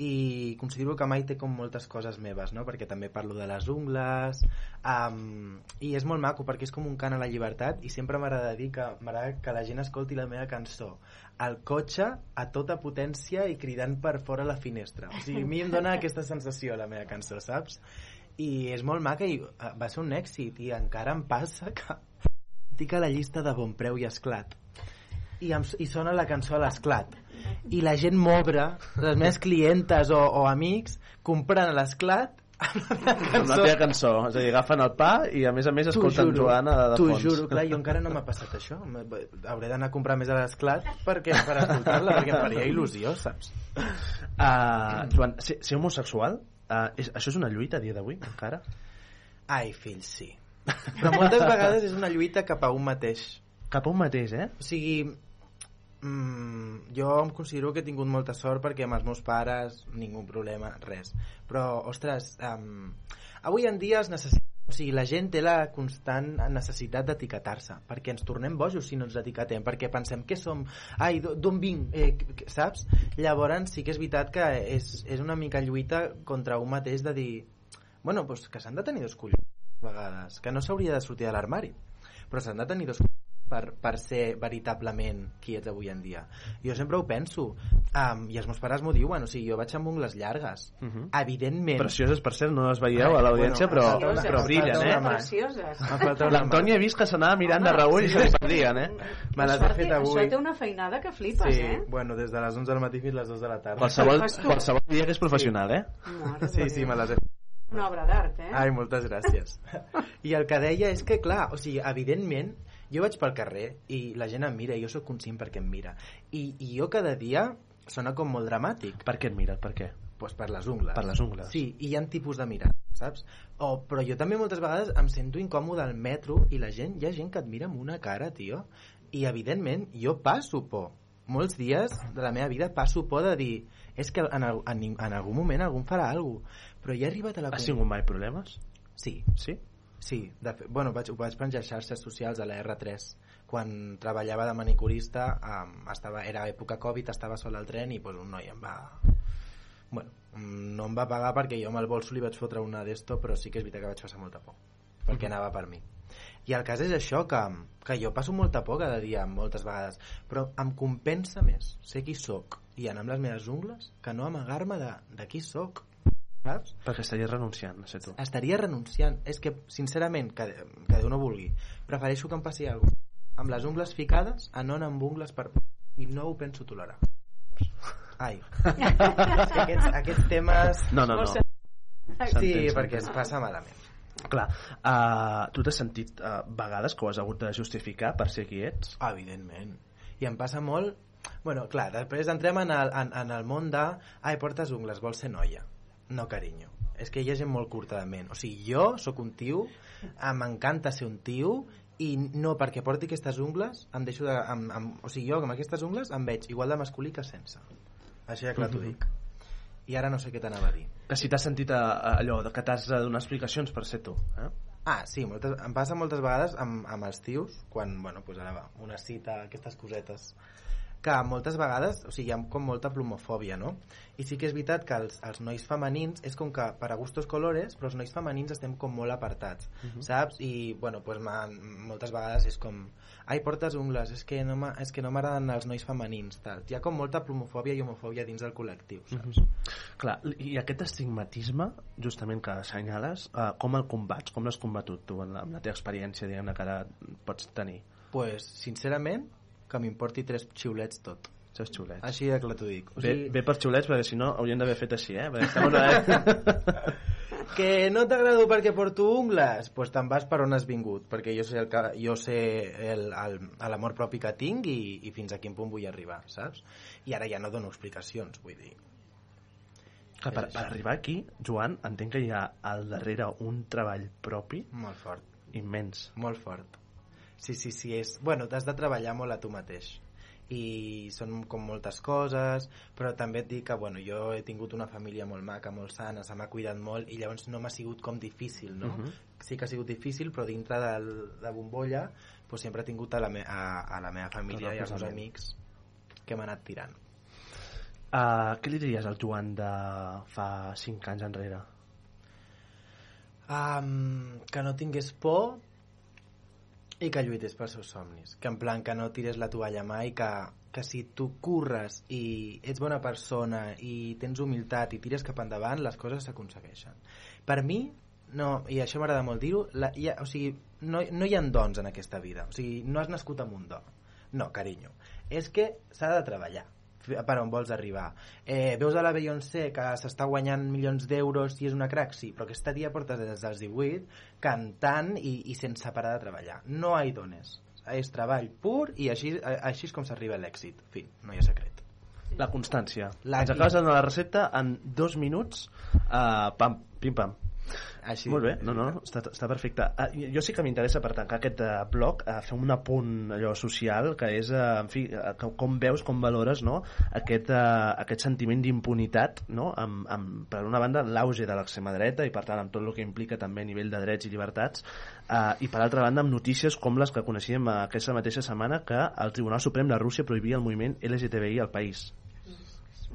i considero que mai té com moltes coses meves, no? perquè també parlo de les ungles, um, i és molt maco perquè és com un cant a la llibertat i sempre m'agrada dir que que la gent escolti la meva cançó al cotxe a tota potència i cridant per fora la finestra. O sigui, a mi em dona aquesta sensació la meva cançó, saps? I és molt maca i eh, va ser un èxit i encara em passa que estic a la llista de bon preu i esclat i, em, i sona la cançó a l'esclat i la gent m'obre les meves clientes o, o amics comprant a l'esclat Amb la teva cançó, és a dir, agafen el pa i a més a més T'ho escolten juro, Joana de, de t'ho fons. juro, clar, jo encara no m'ha passat això hauré d'anar a comprar més a l'esclat perquè, per escoltar-la perquè em faria il·lusió, saps? Uh, Joan, ser, ser homosexual, uh, és, això és una lluita a dia d'avui, encara? Ai, fill, sí. Però moltes vegades és una lluita cap a un mateix. Cap a un mateix, eh? O sigui, mm, jo em considero que he tingut molta sort perquè amb els meus pares, ningú problema, res. Però, ostres, um, avui en dia es necessita o sigui, la gent té la constant necessitat d'etiquetar-se, perquè ens tornem bojos si no ens etiquetem, perquè pensem què som, ai, d'o- d'on vinc, eh, que- que- saps? Llavors sí que és veritat que és, és una mica lluita contra un mateix de dir, bueno, pues que s'han de tenir dos collons, vegades que no s'hauria de sortir de l'armari, però s'han de tenir dos per, per ser veritablement qui ets avui en dia. Jo sempre ho penso, um, i els meus pares m'ho diuen, o sigui, jo vaig amb ungles llargues. Uh -huh. Evidentment... Precioses, per cert, no les veieu a l'audiència, Bueno, però, precioses, però brillen, precioses. eh? Precioses. L'Antònia he vist que s'anava mirant de reull i se li perdien, eh? Me les he Això fet té- avui. Això té una feinada que flipes, Sí, eh? bueno, des de les 11 del matí fins les 2 de la tarda. Qualsevol, qualsevol dia que és professional, eh? Mare Sí, sí, me les he Una obra d'art, eh? Ai, moltes gràcies. I el que deia és que, clar, o sigui, evidentment, jo vaig pel carrer i la gent em mira i jo sóc conscient perquè em mira. I, i jo cada dia sona com molt dramàtic. Per què et mires? Per què? Pues per les ungles. Per les ungles. Sí, i hi ha tipus de mirar, saps? O, però jo també moltes vegades em sento incòmode al metro i la gent, hi ha gent que et mira amb una cara, tio. I evidentment jo passo por. Molts dies de la meva vida passo por de dir és que en, en, en algun moment algú em farà alguna cosa. Però ja he arribat a la... Has tingut mai problemes? Sí. Sí? Sí, de fet, bueno, vaig, ho vaig penjar a xarxes socials a la R3 quan treballava de manicurista um, estava, era època Covid, estava sol al tren i pues, un noi em va bueno, mm, no em va pagar perquè jo amb el bolso li vaig fotre una d'esto però sí que és veritat que vaig passar molta por perquè Mhm. anava per mi. I el cas és això, que, que jo passo molta por cada dia, moltes vegades però em compensa més ser qui sóc i anar amb les meves ungles que no amagar-me de, de qui sóc saps? Perquè estaries renunciant a ser tu. estaria renunciant. És que sincerament que, que Déu no vulgui. Prefereixo que em passi alguna cosa. Amb les ungles ficades a no anar amb ungles per... i no ho penso tolerar. Ai. Aquests, aquests temes No, no, no. sí, perquè es passa malament. Clar, uh, tu t'has sentit uh, vegades que ho has hagut de justificar per ser qui ets? evidentment. I em passa molt bueno, clar, després entrem en el, en, en el món de ai, portes ungles, vols ser noia no, carinyo. És que hi ha gent molt curta de ment. O sigui, jo sóc un tio eh, m'encanta ser un tio i no perquè porti aquestes ungles em deixo de, em, em, o sigui, jo amb aquestes ungles em veig igual de masculí que sense. Això ja clar t'ho Mhm. dic. I ara no sé què t'anava a dir. Que si t'has sentit uh, allò de que t'has de donar explicacions per ser tu, eh? Ah, sí, moltes, em passa moltes vegades amb, amb els tios, quan, bueno, pues ara va, una cita, aquestes cosetes, que moltes vegades, o sigui, hi ha com molta plomofòbia, no? I sí que és veritat que els, els nois femenins és com que per a gustos colores, però els nois femenins estem com molt apartats, Mhm. saps? I, bueno, pues moltes vegades és com ai, portes ungles, és que no m'a- és que no m'agraden els nois femenins, tal. Hi ha com molta plomofòbia i homofòbia dins del col·lectiu, saps? Mhm. Clar, i aquest estigmatisme, justament que assenyales, uh, com el combats? Com l'has combatut tu en la, amb la teva experiència, diguem-ne, que ara pots tenir? Pues, sincerament, que m'importi tres xiulets tot. Tres xiulets. Així de clar t'ho dic. O Bé, sigui, bé per xiulets, perquè si no hauríem d'haver fet així, eh? Perquè estem una... que no t'agrado perquè porto ungles doncs pues te'n vas per on has vingut perquè jo sé el que, jo sé el- el- l'amor propi que tinc i, i fins a quin punt vull arribar, saps? I ara ja no dono explicacions, vull dir Que per, per arribar aquí, Joan, entenc que hi ha al darrere un treball propi molt fort, immens. molt fort sí, sí, sí, és... bueno, t'has de treballar molt a tu mateix i són com moltes coses però també et dic que bueno, jo he tingut una família molt maca, molt sana se m'ha cuidat molt i llavors no m'ha sigut com difícil no? Mhm. sí que ha sigut difícil però dintre de la bombolla pues, sempre he tingut a la, me a, a la meva família i als meus amics que m'han anat tirant Uh, què li diries al Joan de fa 5 anys enrere? um, que no tingués por i que lluités pels seus somnis. Que en plan que no tires la toalla mai que, que si tu curres i ets bona persona i tens humilitat i tires cap endavant les coses s'aconsegueixen. Per mi no, i això m'agrada molt dir-ho o sigui, no, no hi ha dons en aquesta vida. O sigui, no has nascut amb un do no, carinyo, és que s'ha de treballar per on vols arribar eh, veus a la Beyoncé que s'està guanyant milions d'euros i és una crack, sí, però aquesta dia portes des dels 18 cantant i, i sense parar de treballar no hi dones, és treball pur i així, així és com s'arriba a l'èxit fi, no hi ha secret La constància. La- Ens acabes de donar la recepta en dos minuts. Uh, pam, pim-pam. Així, Molt bé, no, no, està, està perfecte. Uh, jo sí que m'interessa per tancar aquest uh, bloc uh, fer un apunt allò social que és, uh, en fi, uh, com, com veus, com valores no? aquest, uh, aquest sentiment d'impunitat no? amb, amb, per una banda l'auge de l'extrema dreta i per tant amb tot el que implica també a nivell de drets i llibertats uh, i per altra banda amb notícies com les que coneixíem aquesta mateixa setmana que el Tribunal Suprem de Rússia prohibia el moviment LGTBI al país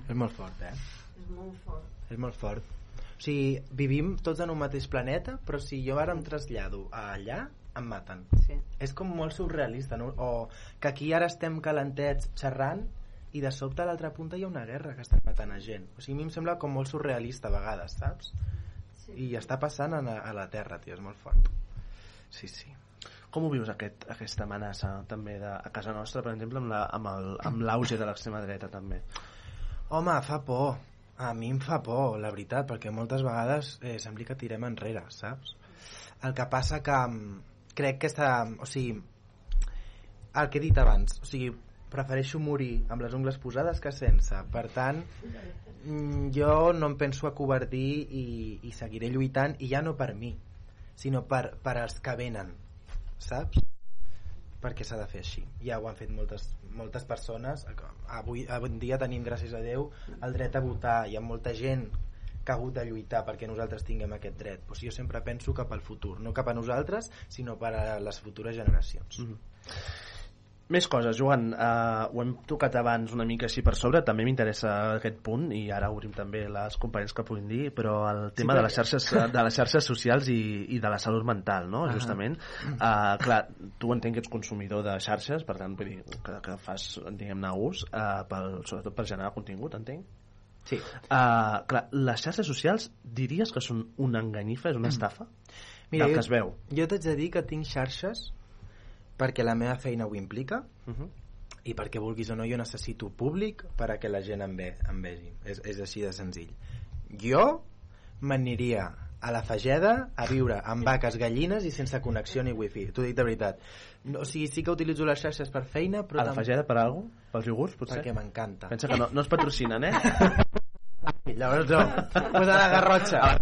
és molt fort, eh? És molt fort. és molt fort O sigui, vivim tots en un mateix planeta, però si jo ara em trasllado a allà, em maten. Sí. És com molt surrealista, no? O que aquí ara estem calentets xerrant i de sobte a l'altra punta hi ha una guerra que està matant a gent. O sigui, a mi em sembla com molt surrealista a vegades, saps? Sí. I està passant a, la- a la Terra, tio, és molt fort. Sí, sí. Com ho vius, aquest, aquesta amenaça també de, a casa nostra, per exemple, amb la- amb el- amb l'auge de l'extrema dreta també? Home, fa por. A mi em fa por, la veritat, perquè moltes vegades eh, sembla que tirem enrere, saps? El que passa que mm, crec que està... O sigui, el que he dit abans, o sigui, prefereixo morir amb les ungles posades que sense. Per tant, mm, jo no em penso acobardir i, i seguiré lluitant, i ja no per mi, sinó per, per als que venen, saps? Perquè s'ha de fer així. Ja ho han fet moltes, moltes persones. Avui, avui en dia tenim, gràcies a Déu, el dret a votar. Hi ha molta gent que ha hagut de lluitar perquè nosaltres tinguem aquest dret. Pues jo sempre penso cap al futur, no cap a nosaltres, sinó per a les futures generacions. Mm -hmm. Més coses, Joan, uh, ho hem tocat abans una mica així per sobre, també m'interessa aquest punt i ara obrim també les companys que puguin dir, però el tema Sí, de, les xarxes, de les xarxes socials i, i de la salut mental, no? Ah. justament. Uh, clar, tu entenc que ets consumidor de xarxes, per tant, vull dir, que, que fas, diguem-ne, ús, uh, pel, sobretot per generar contingut, entenc? Sí. Uh, clar, les xarxes socials diries que són una enganyifa, és una estafa? Del que es veu. Jo t'haig de dir que tinc xarxes perquè la meva feina ho implica Uh -huh. i perquè vulguis o no jo necessito públic per a que la gent em, ve, em vegi és, és així de senzill jo m'aniria a la Fageda a viure amb vaques, gallines i sense connexió ni wifi t'ho dic de veritat no, o sigui, sí que utilitzo les xarxes per feina però A la Fageda per alguna cosa? Pels iogurts, potser? perquè m'encanta Pensa que no, no es patrocinen, eh? llavors no, pues a la Garrotxa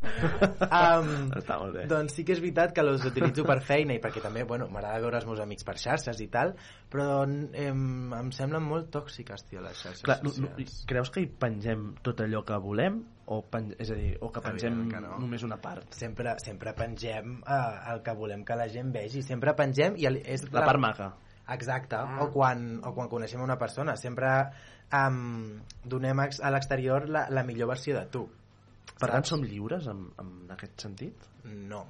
um, Està molt bé. doncs sí que és veritat que els utilitzo per feina i perquè també, bueno, m'agrada veure els meus amics per xarxes i tal, però em, em semblen molt tòxiques, tio, les xarxes Clar, socials. creus que hi pengem tot allò que volem? O pen, és a dir, o que pengem que no. només una part? Sempre, sempre pengem eh, el que volem que la gent vegi, sempre pengem i el, és La part maca. Exacte, ah. o, quan, o quan coneixem una persona, sempre um, donem a l'exterior la, la millor versió de tu. Per tant, som lliures en, en aquest sentit? No,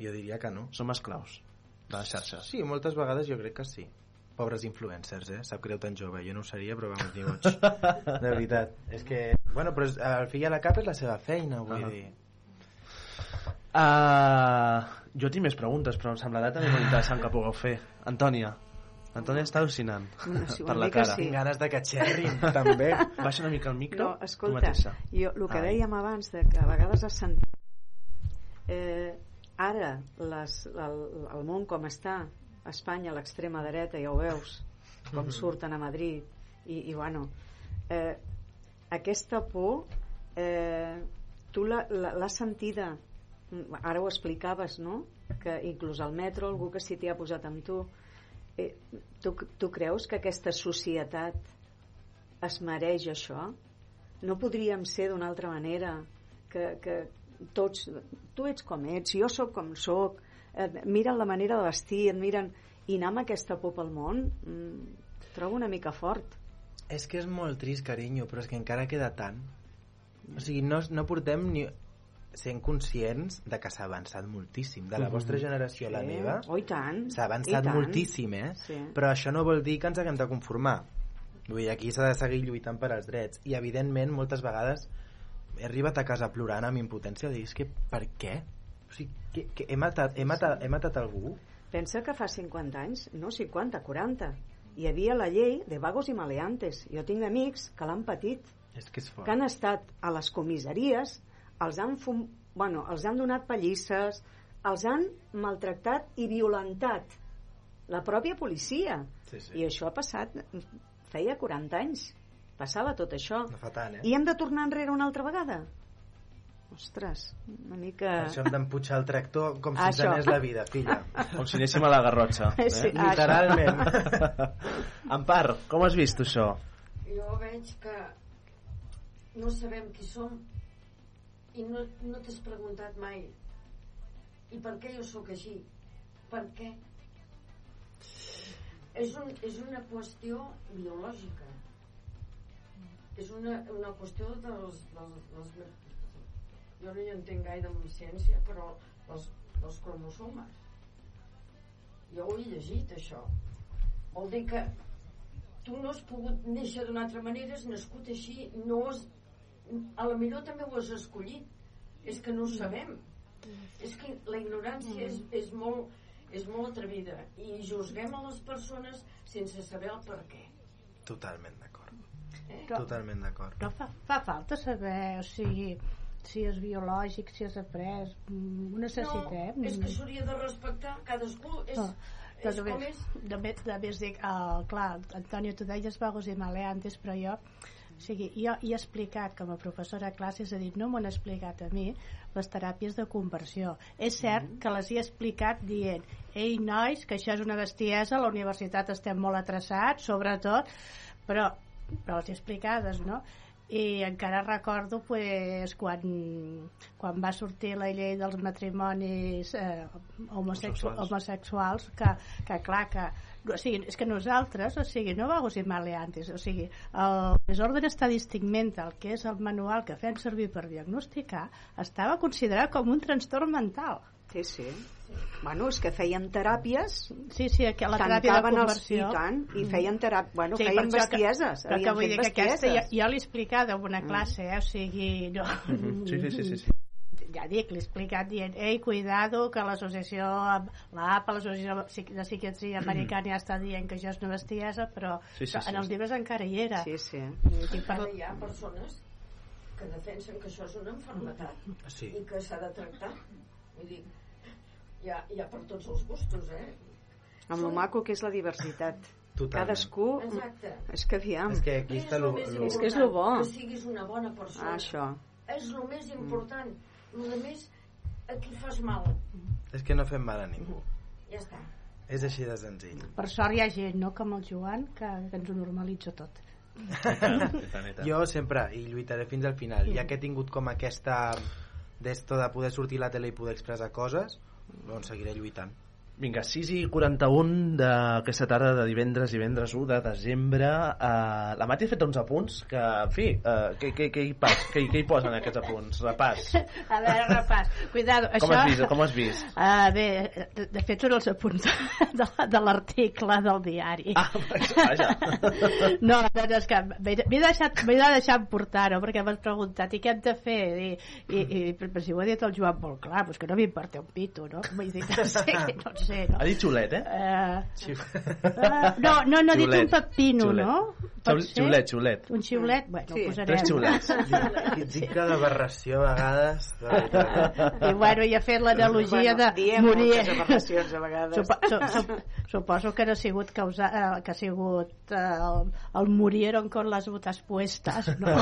jo diria que no. Som esclaus de les xarxes. Sí, moltes vegades jo crec que sí. Pobres influencers, eh? Sap greu tan jove. Jo no ho seria, però vamos, ni goig. De veritat. És que, bueno, però és, al fi i a la cap és la seva feina, vull Ah. dir. Uh, jo tinc més preguntes, però em semblarà també molt interessant que pugueu fer. Antònia. Antònia està al·lucinant Bueno, sí, una per la cara. sí. Tinc ganes de que xerrin, també. Baixa una mica el micro, No, tu escolta, mateixa. jo, el que Ai. dèiem abans de que a vegades has sentit eh, ara les, el, el món com està a Espanya, a l'extrema dreta, ja ho veus com Mhm. surten a Madrid i, i bueno eh, aquesta por eh, tu l'ha- l'ha- l'has sentida mm, ara ho explicaves no? que inclús al metro algú que s'hi t'hi ha posat amb tu tu, tu creus que aquesta societat es mereix això? No podríem ser d'una altra manera que, que tots, tu ets com ets, jo sóc com sóc, et miren la manera de vestir, et miren i anar amb aquesta por pel món mm, trobo una mica fort. És que és molt trist, carinyo, però és que encara queda tant. O sigui, no, no portem ni sent conscients de que s'ha avançat moltíssim. De la vostra generació a la Sí. meva Oh, i tant. s'ha I avançat tant. moltíssim, eh? Sí. Però això no vol dir que ens haguem de conformar. Vull dir, aquí s'ha de seguir lluitant per als drets. I, evidentment, moltes vegades he arribat a casa plorant amb impotència de dir, és que per què? O sigui, que, que he, matat, he, matat, he matat algú? Pensa que fa 50 anys, no 50, 40, hi havia la llei de vagos i maleantes. Jo tinc amics que l'han patit, És que és fort. que han estat a les comissaries, els han, fum... bueno, els han donat pallisses, els han maltractat i violentat la pròpia policia. Sí, sí. I això ha passat, feia 40 anys. Passava tot això. No fa tant, eh? I hem de tornar enrere una altra vegada? Ostres, una mica... Per això hem d'empujar el tractor com si ens Això. anés la vida, filla. Com si anéssim a la Garrotxa. Eh? Sí, Literalment. Ampar, com has vist això? Jo veig que no sabem qui som i no, no t'has preguntat mai i per què jo sóc així? Per què? És, un, és una qüestió biològica. És una, una qüestió dels, dels, dels, jo no hi entenc gaire en ciència, però les, les cromosomes. Jo ho he llegit, això. Vol dir que tu no has pogut néixer d'una altra manera, has nascut així, no has, a la millor també ho has escollit. És que no ho sabem. És que la ignorància és, és, molt, és molt atrevida i juzguem a les persones sense saber el per què. Totalment d'acord. Eh? Totalment d'acord. Però fa, fa falta saber, o sigui, si és biològic, si és après, mm, ho necessitem. No, és que s'hauria de respectar cadascú. És, No, és de, com més, és... de, més, de més dic, el, clar, Antonio, tu deies vagos i maleantes, però jo, sigui, jo hi he explicat com a professora de classes, he dit, no m'ho han explicat a mi, les teràpies de conversió. És cert que les he explicat dient, ei, nois, que això és una bestiesa, a la universitat estem molt atreçats, sobretot, però, però les he explicades, no? i encara recordo pues, quan, quan va sortir la llei dels matrimonis eh, homosexu Homosexuals. homosexuals que, que clar que o sigui, és que nosaltres, o sigui, no vagos i maleantes, o sigui, el desordre estadístic mental, que és el manual que fem servir per diagnosticar, estava considerat com un trastorn mental. Sí, sí. Bueno, és que feien teràpies Sí, sí, que la teràpia de tancaven els, conversió... i tant, i feien teràpia, bueno, Sí, feien que- bestieses Però que havien vull dir que aquesta ja, jo l'he explicat en una classe, eh? o sigui, no, Sí, sí, sí, sí, sí. Ja dic, l'he explicat dient, ei, cuidado, que l'associació, l'APA, l'associació de psiquiatria americana ja està dient que això és una bestiesa, però Sí, sí, sí. en els llibres encara hi era. Sí, sí. I per... Hi ha persones que defensen que això és una enfermetat Sí. i que s'ha de tractar. Vull dir, hi ha, hi ha per tots els gustos, eh? Amb lo maco que és la diversitat. Totalment. Cadascú... Exacte. És que aviam. És que aquí està lo, lo... És que és lo bo. Que siguis una bona persona. Ah, això. És el més important. El de més, a qui fas mal. És que no fem mal a ningú. Ja està. És així de senzill. per sort hi ha gent, no com el Joan, que, que ens ho normalitza tot. Jo sempre, i lluitaré fins al final, ja que he tingut com aquesta d'esto de poder sortir a la tele i poder expressar coses, doncs seguiré lluitant. Vinga, 6 i 41 d'aquesta tarda de divendres, divendres 1 de desembre. Uh, la Mati ha fet uns apunts que, en fi, uh, què, què, què, hi pas, què, què hi posen aquests apunts? Repàs. A veure, repàs. Cuidado, Com això... has vist? Com has vist? Uh, bé, de, de fet són els apunts de, de l'article del diari. Ah, vaja. No, veritat és que m'he m'he deixat, m'he de deixar portar-ho perquè m'has preguntat i què hem de fer i, i, i però si ho ha dit el Joan molt clar doncs que no m'importa un pito no? Vull dir, no sé, no sé no? Ha dit xulet, eh? Uh, uh, no, no, no ha dit un pepino, Xulet. no? Pot Xul- ser? Xulet, xulet. Un xiulet? Bueno, Sí, ho posarem. Tres xulets. I dic que d'aberració a vegades... I bueno, i ha fet l'analogia Bueno, de diem morir. moltes aberracions a vegades. Supo, su, su, suposo que no ha sigut causa, eh, que ha sigut eh, el, el murieron con las botas puestas, no?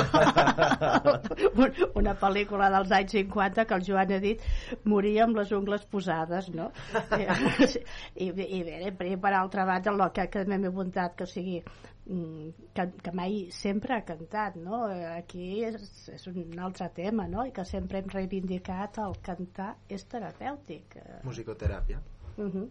Un- Una pel·lícula dels anys 50 que el Joan ha dit morir amb les ungles posades, no? I, i bé, i per altra banda, el que, que m'he apuntat, que o sigui, mm, que, que mai sempre ha cantat, no? Eh, Aquí és, és un altre tema, no? I que sempre hem reivindicat el cantar és terapèutic. Eh, Musicoteràpia. Uh -huh.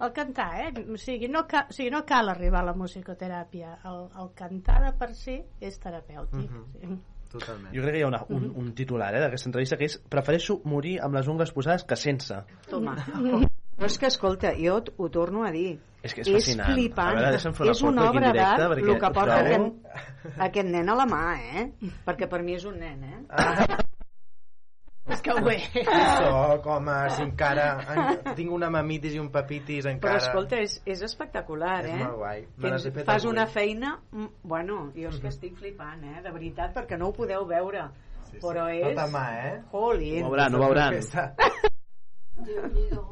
El cantar, eh? O sigui, no cal, o sigui, no cal arribar a la musicoteràpia. El, el cantar de per si és terapèutic. Mhm. sí. Totalment. Jo crec que hi ha una, un, un titular eh, d'aquesta entrevista que és prefereixo morir amb les ungles posades que sense. Toma. Però és que, escolta, jo ho torno a dir. És que és fascinant. flipant. A veure, és una obra d'art perquè el que porta això- aquest, aquest nen a la mà, eh? Perquè per mi és un nen, eh? És que ho és. Soc, home, si encara en, tinc una mamitis i un papitis Però encara... escolta, és, és espectacular, És eh? molt guai. Tens, fas avui. una feina... mm, Bueno, jo és que estic flipant, eh? De veritat, perquè no ho podeu veure. Sí, sí. Però és... Tota mà, eh? Jolín. Ho veuran, ho veuran. Aquesta- Déu-n'hi-do.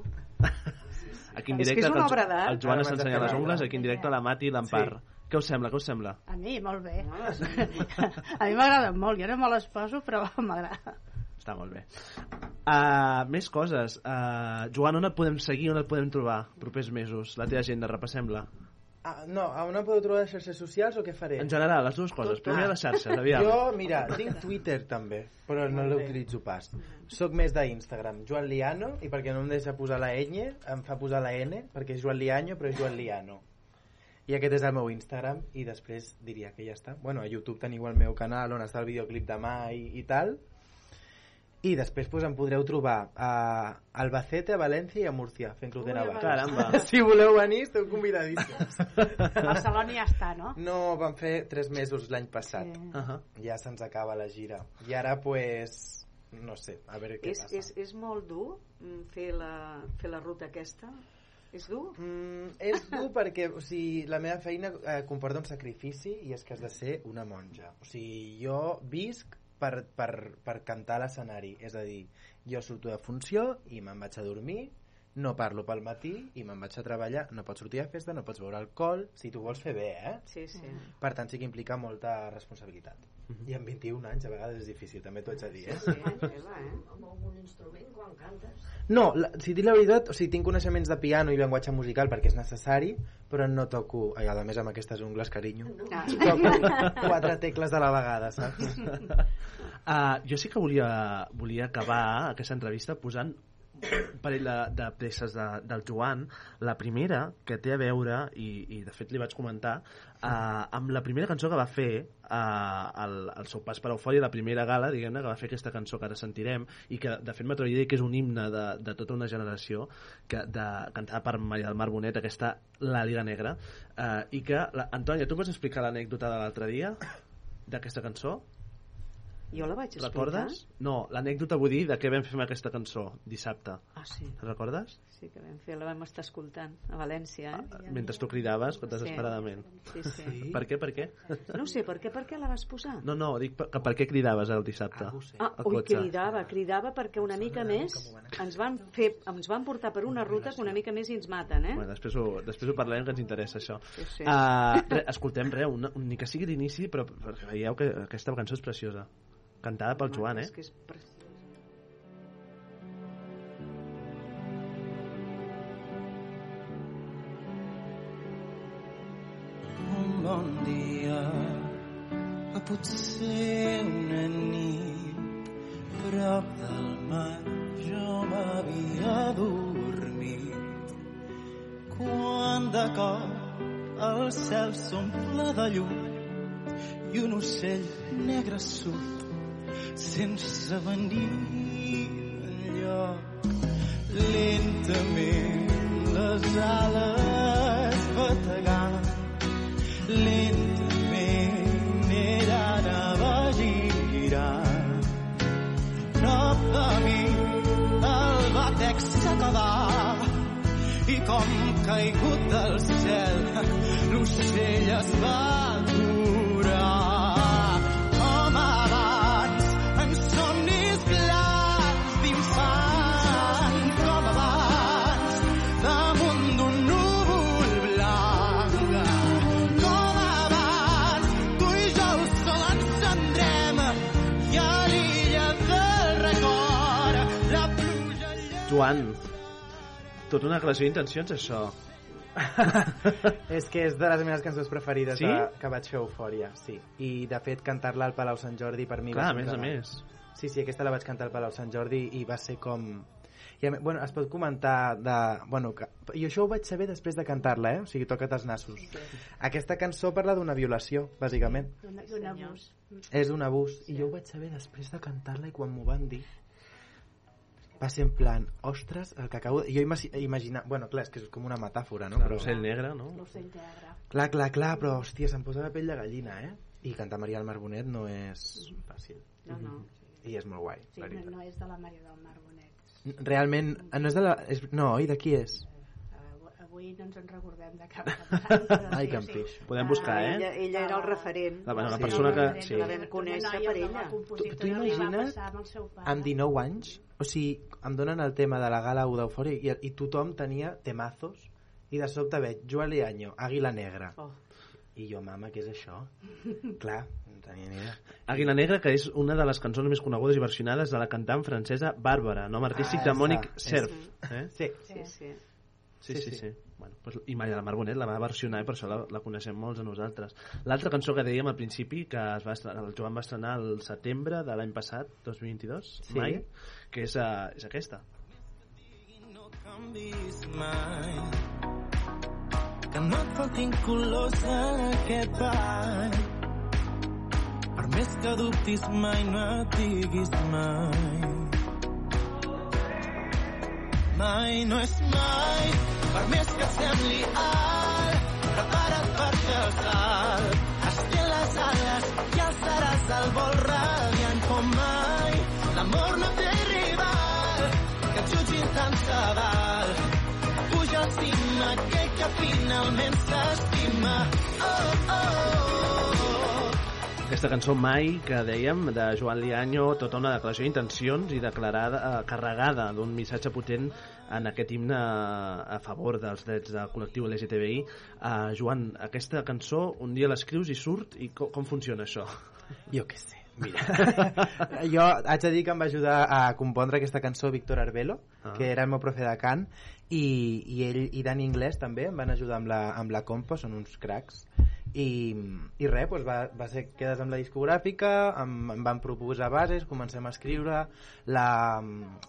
Aquí en És que directe, és una obra d'art. el Joan està ensenyant fer les ungles, aquí en directe la Mati i l'Empar. Què us sembla, què us sembla? A mi, molt bé. Ah, sí. A mi m'agrada molt. Jo no me les poso, però m'agrada. Està molt bé. Uh, més coses. Uh, Joan, on et podem seguir, on et podem trobar propers mesos? La teva agenda, repassem-la. Ah, no, on em podeu trobar a les xarxes socials o què faré? En general, les dues coses. Primer a les xarxes, aviam. Jo, mira, tinc Twitter també, però no l'utilitzo pas. Soc més d'Instagram, Joan Liano, i perquè no em deixa posar la ñ, em fa posar la n, perquè és Joan Liano, però és Joan Liano. I aquest és el meu Instagram, i després diria que ja està. Bueno, a YouTube teniu el meu canal on està el videoclip demà i, i tal. I després pues, em podreu trobar a Albacete, a València i a Múrcia fent Club de Navàs. Caramba. Si voleu venir, esteu convidadíssims. A Barcelona ja està, no? No, vam fer tres mesos l'any passat. Sí. Uh -huh. Ja se'ns acaba la gira. I ara, pues, no sé, a veure què És, passa. és, és molt dur mm, fer la, fer la ruta aquesta? És dur? Mm, és dur perquè o sigui, la meva feina eh, comporta un sacrifici i és que has de ser una monja. O sigui, jo visc per, per, per cantar a l'escenari. És a dir, jo surto de funció i me'n vaig a dormir, no parlo pel matí i me'n vaig a treballar. No pots sortir a festa, no pots beure alcohol, si tu vols fer bé, eh? Sí, sí. Per tant, sí que implica molta responsabilitat. I amb 21 anys a vegades és difícil, també t'ho haig de dir, eh? Sí, Eva, eh? Amb algun instrument quan cantes? No, la, si dic la veritat, o sigui, tinc coneixements de piano i llenguatge musical perquè és necessari, però no toco, ai, a més amb aquestes ungles, carinyo, Ah. toco quatre tecles a la vegada, saps? Uh, jo sí que volia, volia acabar aquesta entrevista posant parell de, de peces de, del Joan la primera que té a veure i, i de fet li vaig comentar uh, amb la primera cançó que va fer uh, el, el seu pas per Eufòria la primera gala, diguem-ne, que va fer aquesta cançó que ara sentirem i que de fet m'atreviria que és un himne de, de tota una generació que, de, cantada per Maria del Mar Bonet aquesta La Liga Negra uh, i que, la, Antònia, tu pots explicar l'anècdota de l'altre dia d'aquesta cançó? Jo la vaig explicar. Recordes? No, l'anècdota vull dir de què vam fer amb aquesta cançó dissabte. Ah, sí. Recordes? Sí que vam fer, la vam estar escoltant a València, eh? Mentre tu cridaves desesperadament. Sí, sí. Per què, per què? No sé, per què, per què la vas posar? No, no, dic per, per què cridaves el dissabte? Ah, al ui, cotxe. cridava, cridava perquè una mica més ens van, fer, ens van portar per una ruta que una mica més i ens maten, eh? Bueno, després, ho, després ho parlarem que ens interessa això. Sí, sí. Uh, re, escoltem res, una, un, ni que sigui d'inici, però perquè veieu que aquesta cançó és preciosa. Cantada pel Joan, eh? És que és preciós. un bon dia o potser una nit prop del mar jo m'havia dormit quan de cop el cel s'omple de llum i un ocell negre surt sense venir enlloc lentament les ales bategant. Lentament ella anava girant prop de mi el batec s'acabà i com caigut del cel l'ocell es va Joan, tota una declaració d'intencions, això. és que és de les meves cançons preferides Sí? de, que vaig fer Eufòria, sí. I, de fet, cantar-la al Palau Sant Jordi per mi Clar, va a ser un més a més. Sí, sí, aquesta la vaig cantar al Palau Sant Jordi i va ser com... I, a més, bueno, es pot comentar de... Bueno, que... I això ho vaig saber després de cantar-la, eh? O sigui, toca't els nassos. Aquesta cançó parla d'una violació, bàsicament. D'un d'un abús. És un abús. I jo ho vaig saber després de cantar-la i quan m'ho van dir va ser en plan, ostres, el que acabo... de-" Jo imagi imagina... Bueno, clar, és que és com una metàfora, no? Clar, l'ocell negre, no? L'ocell negre. Clar, clar, clar, però, hòstia, se'm posa la pell de gallina, eh? I cantar Maria del Mar Bonet no és fàcil. No, no. I és molt guai, Sí, la no, no és de la Maria del Mar Bonet. Realment, no és de la... És, no, oi, de qui és? Avui no ens en recordem de cap cantant. Ai, sí, que sí. Podem buscar, eh? Ella, ella era el referent. La, la Sí. persona que... Sí. Sí. La vam conèixer per ella. Tu, tu imagina't, amb 19 anys, o sigui, em donen el tema de la gala 1 d'Eufòria i, i tothom tenia temazos i de sobte veig Joan Leaño, Àguila Negra. Oh. I jo, mama, què és això? Clar, no tenia ni idea. Àguila Negra, que és una de les cançons més conegudes i versionades de la cantant francesa Bàrbara, nom artístic Ah, de Mònic Cerf. Eh? Sí, Sí, sí. Sí, sí, sí. Bueno, pues, I Maria del Mar Bonet la va versionar i per això la, la coneixem molts de nosaltres. L'altra cançó que dèiem al principi, que es va estrenar, el Joan va estrenar el setembre de l'any passat, 2022, Sí. mai, que és, uh, és aquesta. no canvis mai que no et faltin colors en aquest ball per més que dubtis mai no et diguis mai mai no és mai, per més que sembli alt, prepara't el salt. Estén les ales i alçaràs el vol radiant com mai. L'amor no té rival, que et jutgin tant se val. Puja al cim aquell que finalment s'estima. Oh, oh, oh. Aquesta cançó Mai, que dèiem, de Joan Liaño, tota una declaració d'intencions i declarada, eh, carregada d'un missatge potent en aquest himne a favor dels drets del col·lectiu LGTBI. Uh, Joan, aquesta cançó un dia l'escrius i surt, i com, com funciona això? Jo què sé. Mira, jo haig de dir que em va ajudar a compondre aquesta cançó Víctor Arbelo, Ah. que era el meu profe de cant, i, i ell i Dani Inglés també em van ajudar amb la, amb la compo, són uns cracs. I, i res, doncs va, va ser quedes amb la discogràfica, em, em van proposar bases, comencem a escriure, la,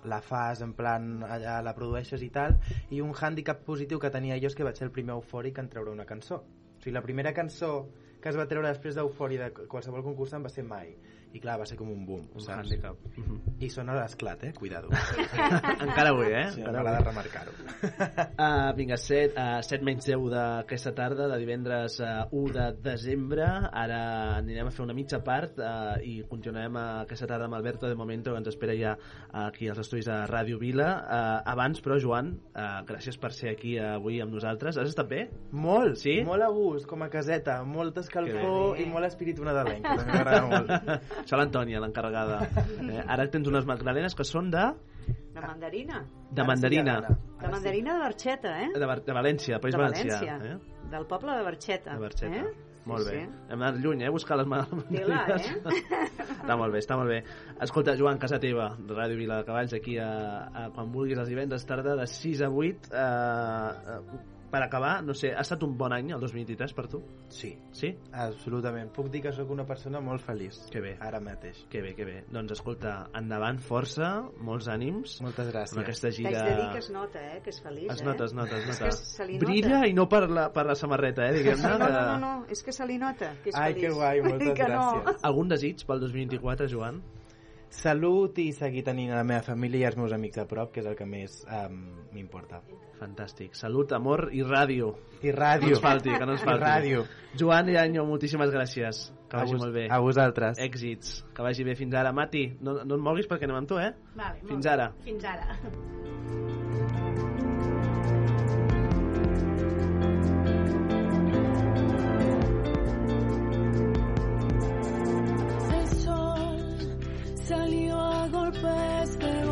la fas en plan allà la produeixes i tal, i un hàndicap positiu que tenia jo és que vaig ser el primer eufòric en treure una cançó. O sigui, la primera cançó que es va treure després d'Eufòria de qualsevol concursant va ser Mai. I clar, va ser com un boom, Un saps? hàndicap. I sona l'esclat, eh? Cuidado. Encara avui, eh? Sí, Encara m'agrada avui. remarcar-ho. Uh, vinga, 7, uh, 7 menys 10 d'aquesta tarda, de divendres uh, 1 de desembre. Ara anirem a fer una mitja part uh, i continuarem uh, aquesta tarda amb Alberto de Momento, que ens espera ja uh, aquí als estudis de Ràdio Vila. Uh, abans, però, Joan, uh, gràcies per ser aquí uh, avui amb nosaltres. Has estat bé? Molt, Sí? molt a gust, com a caseta, molta escalfor i molt espíritu nadalenc, que també m'agrada molt. Això l'Antònia, l'encarregada. Eh, ara tens unes magdalenes que són de, De mandarina. de mandarina. De mandarina de Barxeta, eh? De, Bar- de València, País de Valencià. València. Eh? Del poble de Barxeta. De Barxeta. Eh? Molt bé. sí. Hem anat lluny, eh? a Buscar les males Tela, eh? està molt bé, està molt bé. Escolta, Joan, casa teva, Ràdio Vila de Cavalls, aquí a, a, quan vulguis els divendres tarda de 6 a 8. Eh, eh, per acabar, no sé, ha estat un bon any el 2023 per tu? Sí, Sí? absolutament. Puc dir que sóc una persona molt feliç. Que bé. Ara mateix. Que bé, que bé. Doncs escolta, endavant, força, molts ànims. Moltes gràcies. Amb aquesta T'haig gira... de dir que es nota, eh? Que és feliç, Es eh? nota, es nota, es És nota. que se li Brilla nota. i no per la, per la samarreta, eh, diguem-ne. no, no, que- no, no, és que se li nota que és Ai, feliç. que guai, moltes que no. gràcies. Algun desig pel 2024, Joan? Salut i seguir tenint a la meva família i els meus amics a prop, que és el que més um, m'importa. Fantàstic. Salut, amor i ràdio. I ràdio. No ens falti, que no ens I falti. ràdio. Joan i Anyo, moltíssimes gràcies. Que A vagi vos- molt bé. a vosaltres. Èxits. Que vagi bé fins ara. Mati, no, no et moguis perquè anem amb tu, eh? Vale, Fins ara. Fins ara. Golpes de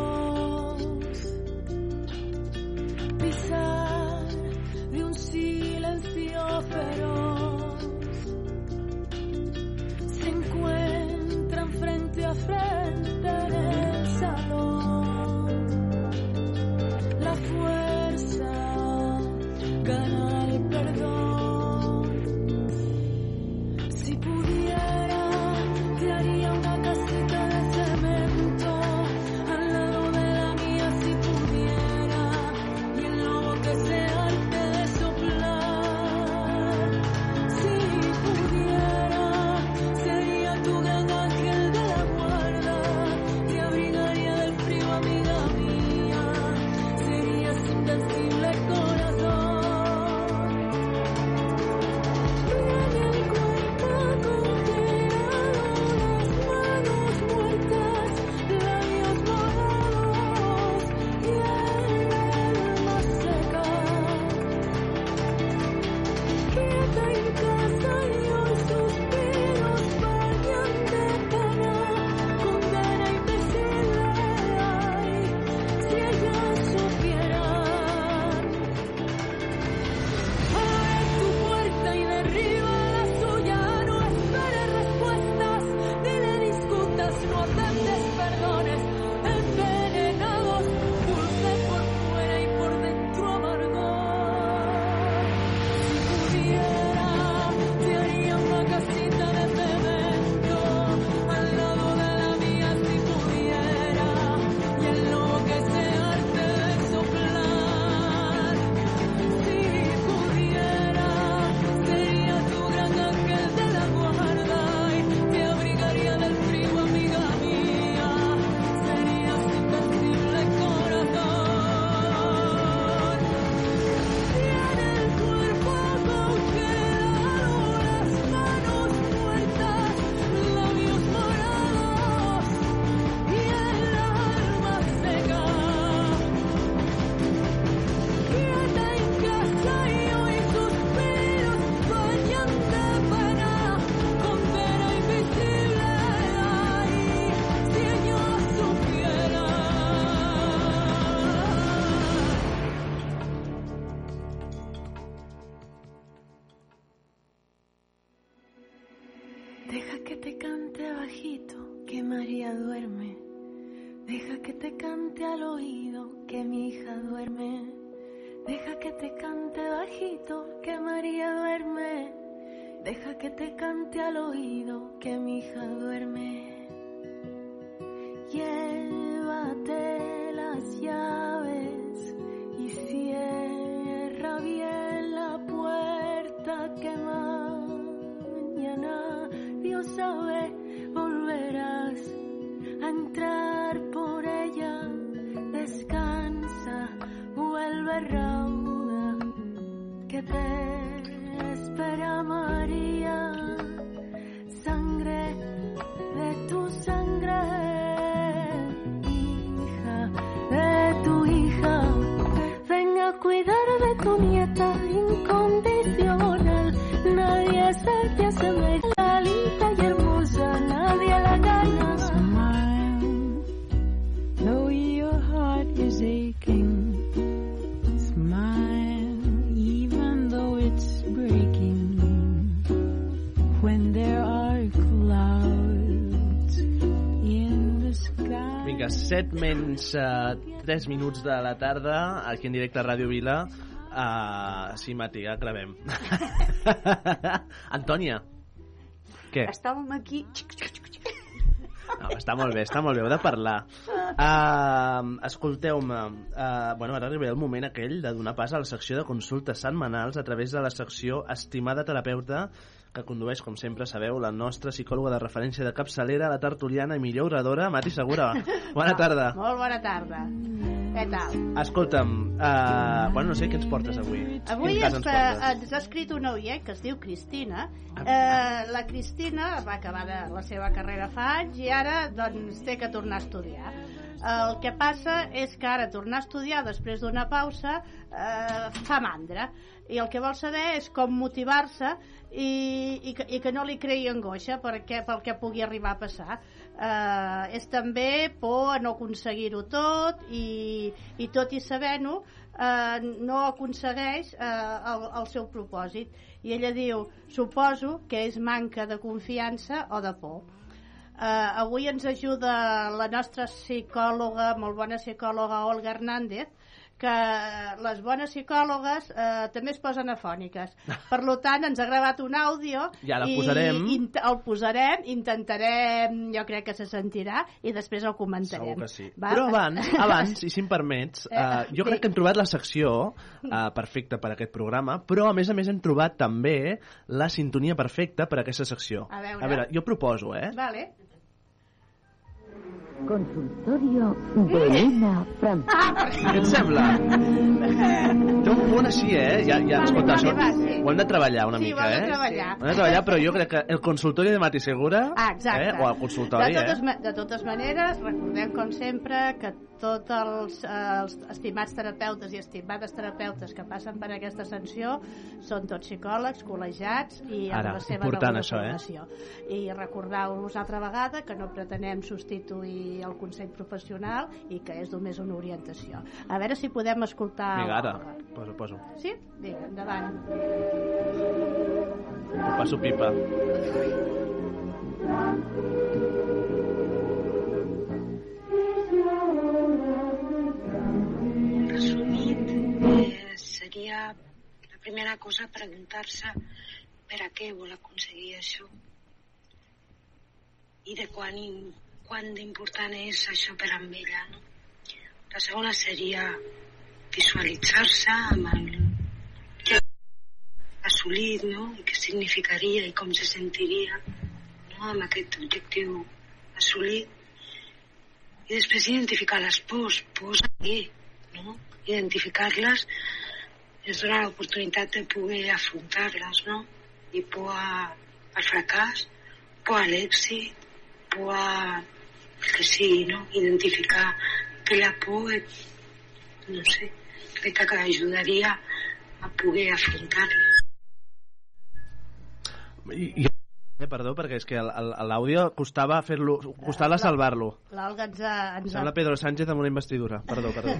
Vinga, 7 menys uh, 3 minuts de la tarda, aquí en directe a Ràdio Vila. Uh, sí, Mati, ja acabem. Antònia, què? Estàvem aquí... No, està molt bé, està molt bé, heu de parlar. Uh, Escolteu-me, uh, bueno, ara arriba el moment aquell de donar pas a la secció de consultes setmanals a través de la secció Estimada Terapeuta, que condueix, com sempre sabeu, la nostra psicòloga de referència de capçalera, la tertuliana i millor oradora, Mati Segura. Bona tarda. Molt bona tarda. Què tal? Escolta'm, uh, bueno, no sé què ens portes avui. Avui ens, ens eh, portes? ens ha escrit una oient que es diu Cristina. Eh, la Cristina va acabar de la seva carrera fa anys i ara doncs, té que tornar a estudiar. El que passa és que ara tornar a estudiar després d'una pausa eh, fa mandra. I el que vol saber és com motivar-se i, i, i que no li creï angoixa perquè, pel que pugui arribar a passar. Eh, és també por a no aconseguir-ho tot i, i tot i sabent-ho eh, no aconsegueix eh, el, el seu propòsit. I ella diu, suposo que és manca de confiança o de por eh, avui ens ajuda la nostra psicòloga, molt bona psicòloga Olga Hernández que les bones psicòlogues eh, també es posen afòniques. Per lo tant, ens ha gravat un àudio Ja la i, posarem. i el posarem, intentarem, jo crec que se sentirà i després el comentarem. Segur que sí. Va? Però abans, abans, i si em permets, Eh, uh, jo sí. crec que hem trobat la secció uh, perfecta per a aquest programa, però a més a més hem trobat també la sintonia perfecta per a aquesta secció. A veure. a veure jo proposo, eh? Vale. Consultorio de Elena Franco. Què et sembla? Té un punt així, eh? Ja, ja, escolta, vale, això, sí. ho hem de treballar una Sí, mica, ho hem de eh? treballar. Ho hem de treballar, però jo crec que el consultori de Mati Segura, Ah, exacte. eh? o el consultori, de totes, eh? de totes maneres, recordem com sempre que tots els, eh, els estimats terapeutes i estimades terapeutes que passen per aquesta ascensió són tots psicòlegs, col·legiats i amb Ara, la seva important això, eh? I recordar-vos altra vegada que no pretenem substituir el Consell Professional i que és només una orientació. A veure si podem escoltar... Vinga, ara, poso, poso. Sí? Vinga, endavant. Ho passo pipa. Resumit, eh, seria la primera cosa preguntar-se per a què vol aconseguir això i de quan, quan d'important és això per a ella. No? La segona seria visualitzar-se amb el que ha assolit no? i què significaria i com se sentiria no? amb aquest objectiu assolit i després identificar les pors, pors a què, no? Identificar-les ens dona l'oportunitat de poder afrontar-les, no? I por a- al fracàs, por a l'èxit, por a... que sigui, no? Identificar que la por, no sé, crec que ajudaria a poder afrontar-la. I, i Eh, perdó, perquè és que l'àudio costava fer-lo, costava salvar-lo. L'Olga ens ha, ens ha Sembla Pedro Sánchez amb una investidura. Perdó, perdó.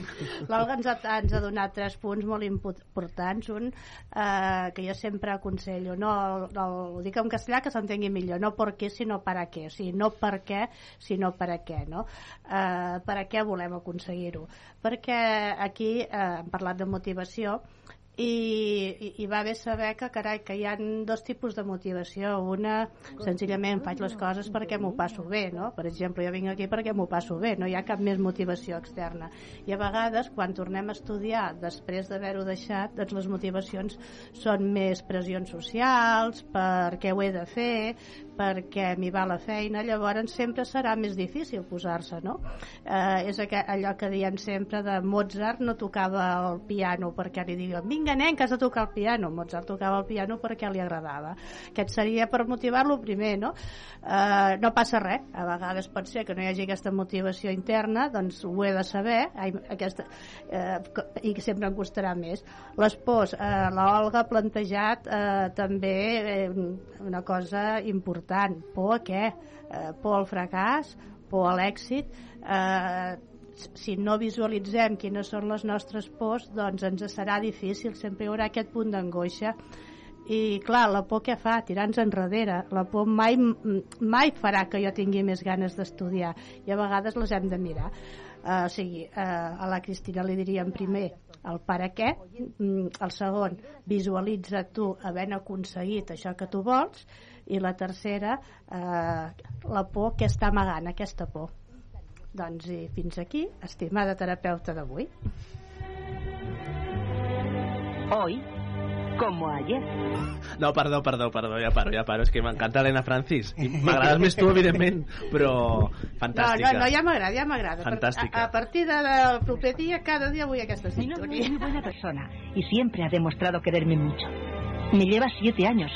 L'Olga ens, ha, ens ha donat tres punts molt importants. Un, eh, que jo sempre aconsello, no, el, ho dic en castellà que s'entengui millor, no per què, sinó per a què. O sigui, no per què, sinó per a què. No? Eh, per a què volem aconseguir-ho? Perquè aquí eh, hem parlat de motivació i, i, va bé saber que, carai, que hi ha dos tipus de motivació. Una, senzillament, faig les coses perquè m'ho passo bé, no? Per exemple, jo vinc aquí perquè m'ho passo bé, no hi ha cap més motivació externa. I a vegades, quan tornem a estudiar després d'haver-ho deixat, doncs les motivacions són més pressions socials, perquè ho he de fer, perquè m'hi va la feina, llavors sempre serà més difícil posar-se, no? Eh, és allò que diem sempre de Mozart no tocava el piano perquè li diuen vinga nen que has de tocar el piano. Mozart tocava el piano perquè li agradava. Aquest seria per motivar-lo primer no? Eh, no passa res. A vegades pot ser que no hi hagi aquesta motivació interna doncs ho he de saber. Ai, aquesta, eh, i sempre em costarà més. Les pors, eh, l'Olga ha plantejat eh, també eh, una cosa important por a què? Eh, por al fracàs por a l'èxit eh, si no visualitzem quines són les nostres pors, doncs ens serà difícil, sempre hi haurà aquest punt d'angoixa i clar, la por què fa? Tirar-nos enrere. La por mai, mai farà que jo tingui més ganes d'estudiar i a vegades les hem de mirar. Uh, o sigui, uh, a la Cristina li diríem primer el per què, mm, el segon, visualitza tu havent aconseguit això que tu vols i la tercera, uh, la por que està amagant, aquesta por. Doncs i fins aquí, estimada terapeuta d'avui. Hoy, como ayer. No, perdó, perdó, perdó, ja paro, ja paro. És que m'encanta Helena Francis. I m'agrades més tu, evidentment, però fantàstica. No, no, no, ja m'agrada, ja m'agrada. Fantàstica. A, a partir de del proper dia, cada dia vull aquesta Mi novio es muy buena persona y siempre ha demostrado quererme mucho. Me lleva siete años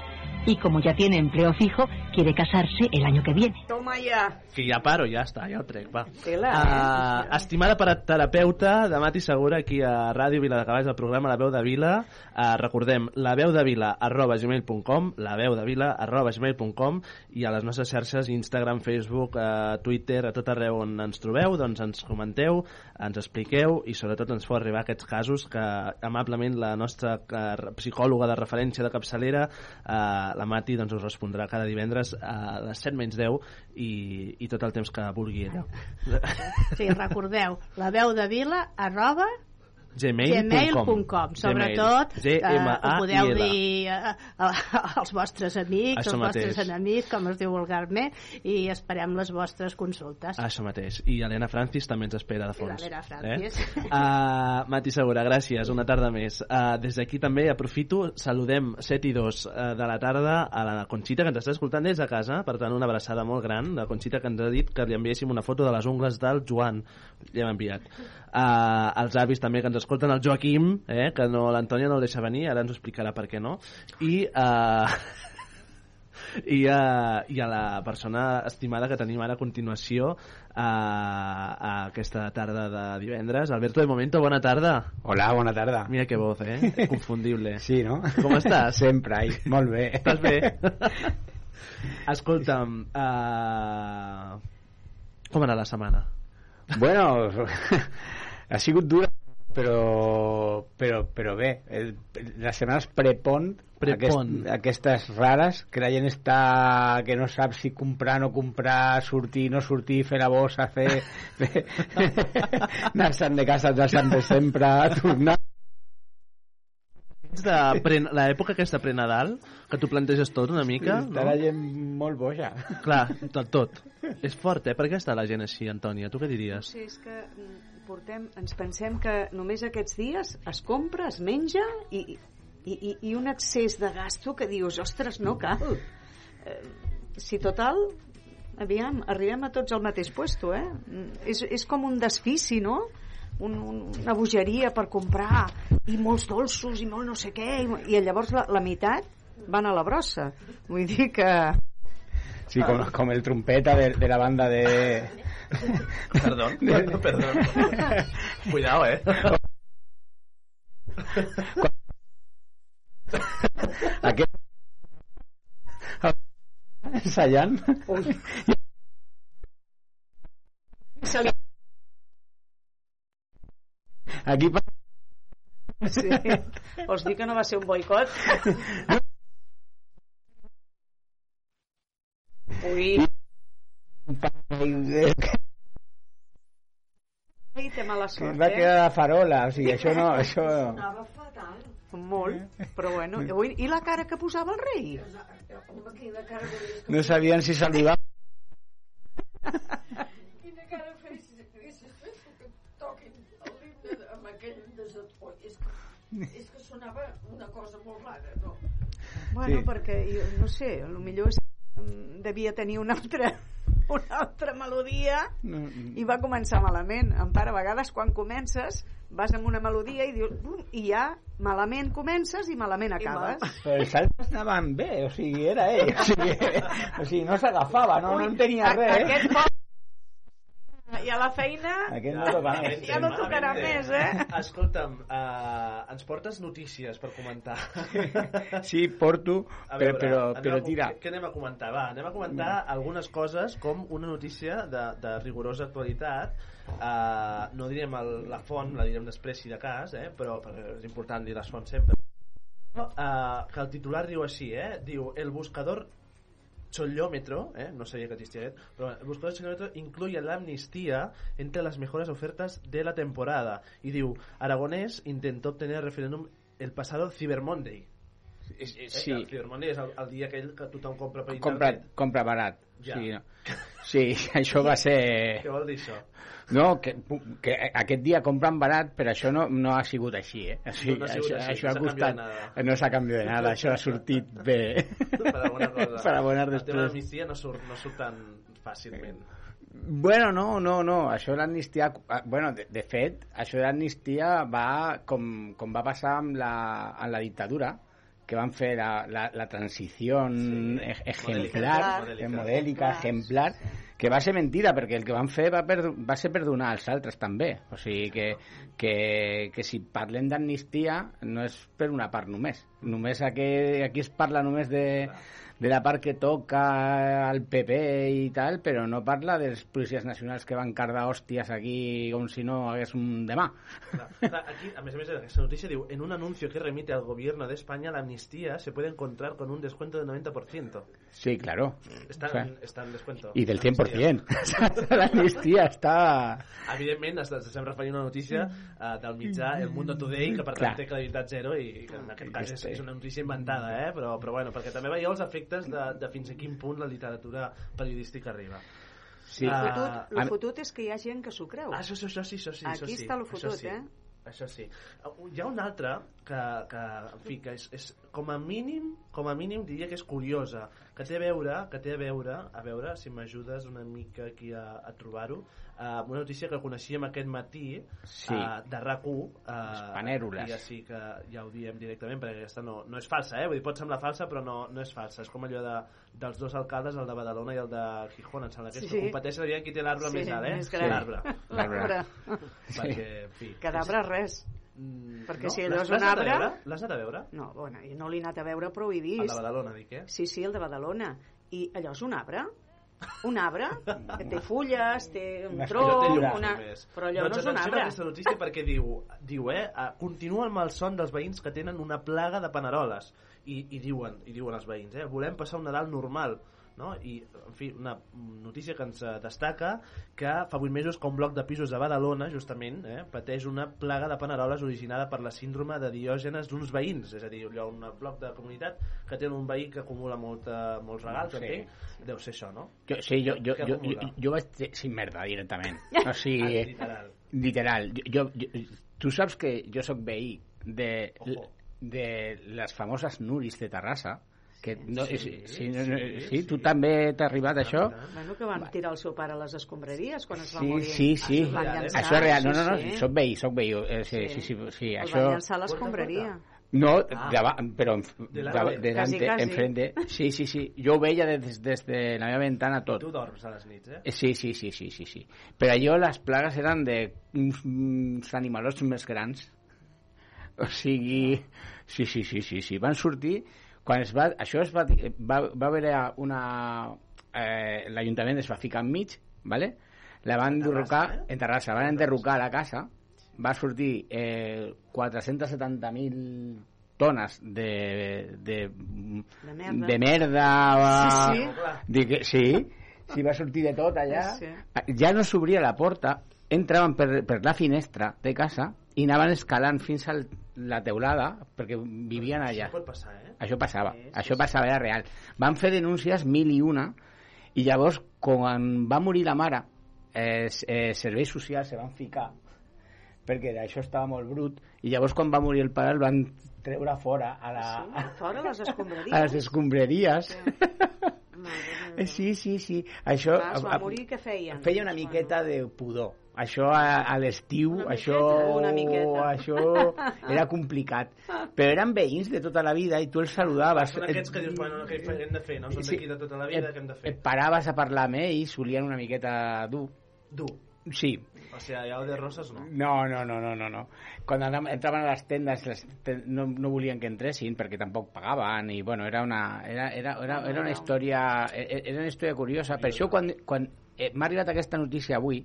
y como ya tiene empleo fijo, quiere casarse el año que viene. Toma ja. Que ja paro, ja està, ja ho trec, va. Tela, Uh, estimada per terapeuta de Mati Segura aquí a Ràdio Vila de Cavalls, el programa La Veu de Vila. Uh, recordem, la veu de vila arroba gmail.com, la veu de vila arroba gmail.com i a les nostres xarxes Instagram, Facebook, uh, Twitter, a tot arreu on ens trobeu, doncs ens comenteu, ens expliqueu i sobretot ens feu arribar aquests casos que amablement la nostra uh, psicòloga de referència de capçalera, uh, la Mati, doncs us respondrà cada divendres a les 7 menys 10 i, i tot el temps que vulgui ella. Sí, recordeu, la veu de vila arroba gmail.com sobretot G eh, ho podeu I L. dir eh, a- als vostres amics Això als vostres mateix. enemics, com es diu vulgarment i esperem les vostres consultes Això mateix. I Helena Francis també ens espera de fons. Francis. Eh? Uh, Mati Segura, gràcies, una tarda més. Uh, des d'aquí també aprofito, saludem 7 i 2 uh, de la tarda a la Conxita, que ens està escoltant des de casa, per tant una abraçada molt gran, la Conxita que ens ha dit que li enviéssim una foto de les ungles del Joan, li hem enviat. Uh, els avis també que ens escolten, el Joaquim, eh, que no, l'Antònia no el deixa venir, ara ens ho explicarà per què no, i... Uh, i a, i a la persona estimada que tenim ara a continuació a, a aquesta tarda de divendres. Alberto de Momento, bona tarda. Hola, bona tarda. Mira que voz, eh? Confundible. Sí, no? Com estàs? Sempre, ai, molt bé. Estàs bé? Escolta'm, uh... com era la setmana? Bueno, ha sigut dura, però, però, però bé. El, les setmanes prepont, Prepont. Aquest, aquestes rares, que la gent està que no sap si comprar, no comprar, sortir, no sortir, fer la bossa, fer... fer anar-se'n de casa, anar-se'n de sempre, tornar... De pre, l'època aquesta pre-Nadal, que tu planteges tot una mica, Està la gent molt boja. Clar, tot, tot. És fort, eh? Per què està la gent així, Antònia? Tu què diries? Sí, és que mm, portem, ens pensem que només aquests dies es compra, es menja i, i, i, i un excés de gasto que dius, ostres, no cal. Eh, si total, aviam, arribem a tots al mateix puesto, eh? Mm, És, és com un desfici, no? Un, un, una bogeria per comprar i molts dolços i molt no sé què i, i llavors la, la meitat van a la brossa vull dir que Sí, com, com el trompeta de, de la banda de... Perdón, perdón, perdón. Cuidado, eh? Se li... Aquí Sí. Dir que no va ser un boicot? Ui, i té mala que sort, es va eh? quedar a farola, o sigui, això no... Això... Sonava fatal. Molt, però bueno. Ui, I la cara que posava el rei? No sabien si salivava. Quina cara fes, que toquin l'himne amb aquell desatoi. És que, és que sonava una cosa molt rara, no? Bueno, Sí. perquè, jo, no sé, a lo millor és, devia tenir una altra, una altra melodia No, i va començar malament. En part, a vegades quan comences vas amb una melodia i dius "Bum", i ja malament comences i malament acabes. Però els altres anaven bé, o sigui, era ell. O sigui, o sigui no s'agafava, no, no en tenia res. Aquest pot... I a la feina Aquest no toca més. ja no tocarà més, eh? Escolta'm, uh, ens portes notícies per comentar. Sí, porto, A però, veure, però, anem però a- tira. Què, què anem a comentar? Va, anem a comentar algunes coses com una notícia de, de rigorosa actualitat. Uh, no direm el, la font, la direm després si de cas, eh? però és important dir les fonts sempre. Uh, que el titular diu així, eh? Diu, el buscador Chollómetro, eh, no sabía que existía pero el buscador Chollómetro incluye la amnistía entre las mejores ofertas de la temporada. Y diu, Aragonés intentó obtener el referéndum el pasado Cyber Monday. Eh, Sí. El Cyber Monday és el, el dia aquell que tothom compra per Compra, internet. compra barat. Ja. Sí, no. sí, això va ser... Què vol dir això? No, que, que aquest dia compren barat, però això no, no ha sigut així, eh? O sigui, No ha sigut això, així, això no ha costat... No s'ha canviat nada, això ha sortit bé. per alguna cosa. per abonar El tema de després. l'amnistia no surt, no surt tan fàcilment. Bueno, no, no, no, això de l'amnistia... ah, Bueno, de, de fet, això de l'amnistia va com, com va passar amb la, amb la dictadura, que van fer la, la, la transició sí. ejemplar, Modèlica. modèlica, ejemplar, que va ser mentida, perquè el que van fer va, per, va ser perdonar als altres també. O sigui que, que, que si parlem d'amnistia no és per una part només. Només aquí, aquí es parla només de, de la part que toca al PP i tal, però no parla dels policies nacionals que van cardar hòsties aquí com si no hagués un demà. Aquí, a en un anuncio que remite al gobierno de España la amnistía se puede encontrar con un descuento del 90%. Sí, claro. Está, O sea, está en descuento. I del 100%. L'amnistia està... Evidentment, estem referint a una notícia uh, del mitjà El Mundo Today, que per Clar. tant té credibilitat zero i que en aquest cas és, és una notícia inventada, eh? però, però bueno, perquè també veieu els efectes de, de fins a quin punt la literatura periodística arriba. Sí. Lo Ah, fotut, lo fotut és que hi ha gent que s'ho creu. Ah, això, això, això sí, això sí. això Aquí sí, està lo fotut, sí. eh? Això sí. Uh, Hi ha una altra que, que en fi, que és, és com a mínim, com a mínim diria que és curiosa, que té a veure, que té a veure, a veure si m'ajudes una mica aquí a, a trobar-ho, uh, una notícia que coneixíem aquest matí Sí. uh, de RAC1 uh, panèrules. ja sí que ja ho diem directament perquè aquesta no, no és falsa, eh? Vull dir, pot semblar falsa però no, no és falsa, és com allò de, dels dos alcaldes, el de Badalona i el de Gijón em sembla que Sí. que competeixen aviam qui té l'arbre Sí, més alt, eh? més gran. L'arbre. L'arbre. perquè, en fi Cadàver res. Mm, Perquè no? si allò és un arbre... L'has anat a veure? No, bueno, jo no l'he anat a veure, però ho he vist. El de Badalona, dic, eh? Sí, sí, el de Badalona. I allò és un arbre? Un arbre que té fulles, té un tronc, estructura, una... només. però allò no doncs és un atenció arbre. aquesta notícia perquè diu, diu eh, uh, continua el malson dels veïns que tenen una plaga de paneroles i, i, diuen, i diuen els veïns eh, volem passar un Nadal normal no? i en fi, una notícia que ens eh, destaca que fa 8 mesos que un bloc de pisos de Badalona justament eh, pateix una plaga de paneroles originada per la síndrome de diògenes d'uns veïns és a dir, allò, un bloc de comunitat que té un veí que acumula molta, molts regals Sí. entenc? deu ser això, no? Jo, sí, jo, jo, jo, jo, jo vaig... Dir, sí, merda, directament. O sigui... Ah, literal. Literal. Jo, jo, tu saps que jo sóc veí de, de les famoses Nuris de Terrassa, que no, Sí, sí, sí, no, no, sí, sí, tu també t'ha arribat això? Bueno, que van tirar el seu pare a les escombraries quan es va Sí, morir. sí, sí. Llançar, Això és real. No, no, no, sí, sí. soc veí, soc veí. Eh, sí, sí, sí, sí, El això... van llançar a l'escombraria. No, Ah. però en, Delante. dava- delante, Casi, casi. enfrente. Sí, sí, sí. Jo ho veia des, des de la meva ventana tot. Tu dorms a les nits, eh? Eh, Sí, sí, sí, sí, sí, sí. Però allò les plagues eren de uns, uns animalots més grans. O sigui, sí, sí, sí, sí, sí. Van sortir quan es va, això es va, va, va haver una... Eh, L'Ajuntament es va ficar enmig, ¿vale? la van enderrocar, en Terrassa, van enderrocar la casa, va sortir eh, 470.000 tones de, de, De merda. de merda Sí, sí. de que, sí, sí, va sortir de tot allà Sí. ja no s'obria la porta entraven per, per la finestra de casa i anaven escalant fins a la teulada perquè vivien allà Això pot passar, eh? això passava, això passava, era real. Van fer denúncies mil i una i llavors, quan va morir la mare, eh, eh, serveis socials se van ficar perquè això estava molt brut i llavors quan va morir el pare el van treure fora a, la, Sí, fora les escombraries. a les escombraries sí, sí, sí això, Clar, es va morir, què feien? feia una miqueta de pudor això a, a l'estiu això, això era complicat però eren veïns de tota la vida i tu els saludaves Són aquests que dius, bueno, què hem de fer? No són Sí. d'aquí de tota la vida, què hem de fer? et paraves a parlar amb ells solien una miqueta dur Dur. sí, O sigui, allà de Roses no. no, no, no, no, no, no. Quan anàvem- entraven a les tendes les ten- no, no volien que entressin perquè tampoc pagaven i bueno, era una, era, era, era, era una història e- era una història curiosa per això quan, quan eh, m'ha arribat aquesta notícia avui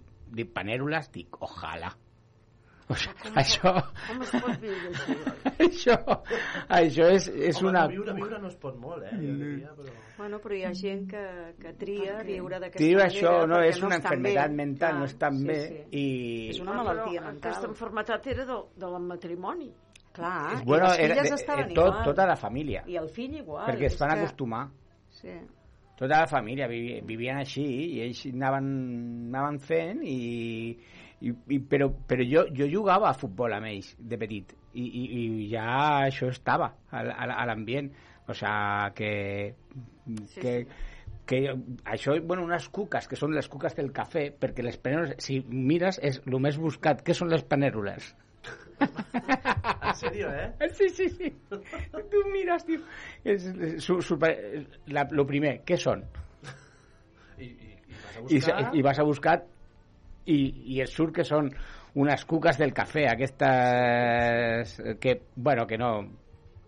panèrules, dic ojalà o sigui, això Com es pot viure això, això és, és Home, una no, viure, viure no es pot molt, eh? Jo diria, però... Bueno, però hi ha gent que, que tria viure d'aquesta manera això, no, és una estan bé. enfermedad mental, Clar, no estan sí, bé sí. i... És una Ah, malaltia però mental. Aquesta malaltia era del, del matrimoni. Clar, És, bueno, i les era, filles de, estaven tot, igual. tota la família I el fill igual. perquè es van que- acostumar Sí. Tota la família vivi, vivien així i ells anaven, anaven fent i, i, i però, però jo, jo jugava a futbol amb ells de petit i, i, i ja això estava a, a, a l'ambient o sigui que, que, que això, bueno, unes cuques que són les cuques del cafè perquè les panèrules, si mires és el més buscat, què són les panèrules? En sèrio, eh? Sí, sí, sí. Tu mires, tio. És, és, su, super, la, lo primer, què són? I, i, i vas a I, buscar... se- i vas a buscar i, i et surt que són unes cuques del cafè, aquestes que, bueno, que no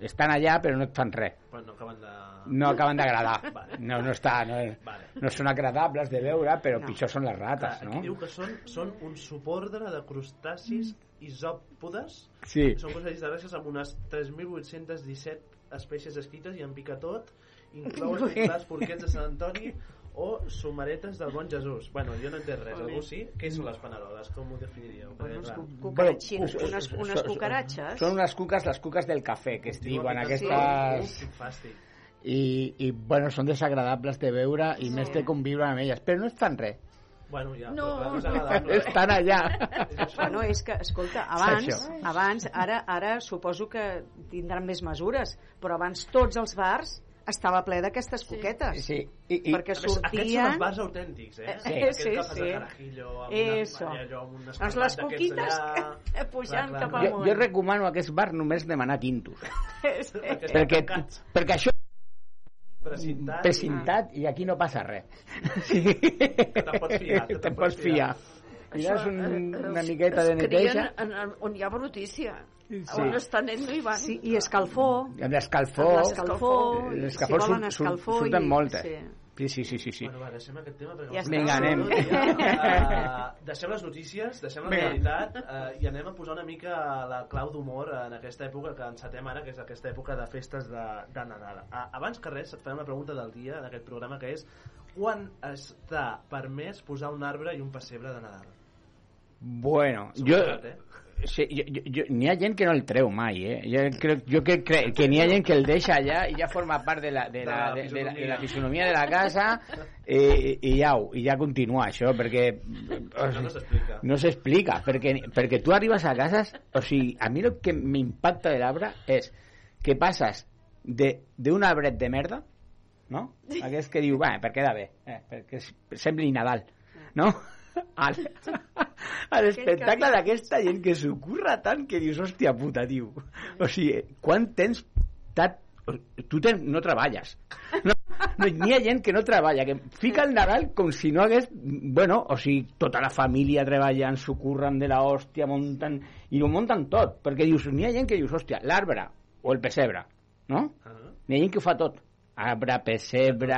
estan allà però no et fan res Però no acaben de... no acaben d'agradar Vale. no, no, està, no, Vale. no són agradables de veure però No. pitjor són les rates Aquí no? diu que són, són un subordre de crustacis isòpodes. Sí. Són crustacis terrestres amb unes 3.817 espècies escrites i en pica tot, inclou els titulars porquets de Sant Antoni o sumaretes del bon Jesús. Bueno, jo no entenc res. Algú sí? Què són les paneroles? Com ho definiríeu? Perquè, Unes unes, unes Són- cucaratxes. Són unes cuques, les cuques del cafè, que es diuen aquestes... quin fàstic. I, i bueno, són desagradables de veure i més de conviure amb elles, però no es fan res. Bueno, ja, No. però és agradable. Estan allà. Bueno, és que, escolta, abans, abans ara, ara suposo que tindran més mesures, però abans tots els bars estava ple d'aquestes coquetes. Sí, i, i, perquè més, Aquests són sortien... els bars autèntics, eh? Sí, Aquell sí, que fas sí. el carajillo amb Eso. una, allò, amb un Doncs les coquites allà. pujant Clar, clar, cap no. jo, amunt. jo recomano a aquests bars només demanar tintos. Sí. perquè, perquè això Precintat. precintat i aquí no passa res. Sí. Te'n pots fiar. Te'n pots fiar. Mires un, una miqueta de es crien neteja en, en, on hi ha brutícia. Sí. On està net no hi van. Sí, i escalfor. amb l'escalfor. Amb l'escalfor. Si volen escalfor surten i- moltes. sí. Sí, sí, sí, sí. sí. Bueno, va, deixem aquest tema perquè... Ja. Vinga, anem. Uh, deixem les notícies, deixem la Vinga. realitat uh, i anem a posar una mica la clau d'humor en aquesta època que encetem ara, que és aquesta època de festes de, de Nadal. Uh, abans que res, et farem la pregunta del dia en aquest programa, que és quan està permès posar un arbre i un pessebre de Nadal? Bueno, jo, Seguretat, eh? Sí, jo, jo, n'hi ha gent que no el treu mai, eh? Jo crec, jo crec que, que n'hi ha gent que el deixa allà i ja forma part de la, de la, de, de la, de la fisonomia de la casa i, i ja, i ja continua això, perquè Això no s'explica. no perquè, perquè tu arribes a cases, o sigui, a mi el que m'impacta de l'arbre és que passes de- d'un arbret de merda, no? Aquest que diu, va, per quedar bé, eh, perquè sembli Nadal, no? Al, a l'espectacle d'aquesta gent que s'ho curra tant que dius, hòstia puta, tio. O sigui, quan tens... Tat... Tu ten... no treballes. No, no, n'hi ha gent que no treballa, que fica el Nadal com si no hagués... Bueno, o sigui, tota la família treballant, s'ho curren de la hòstia, munten... I ho munten tot, perquè dius, n'hi ha gent que dius, hòstia, l'arbre o el pessebre, no? Ah. N'hi ha gent que ho fa tot. Arbre, pessebre,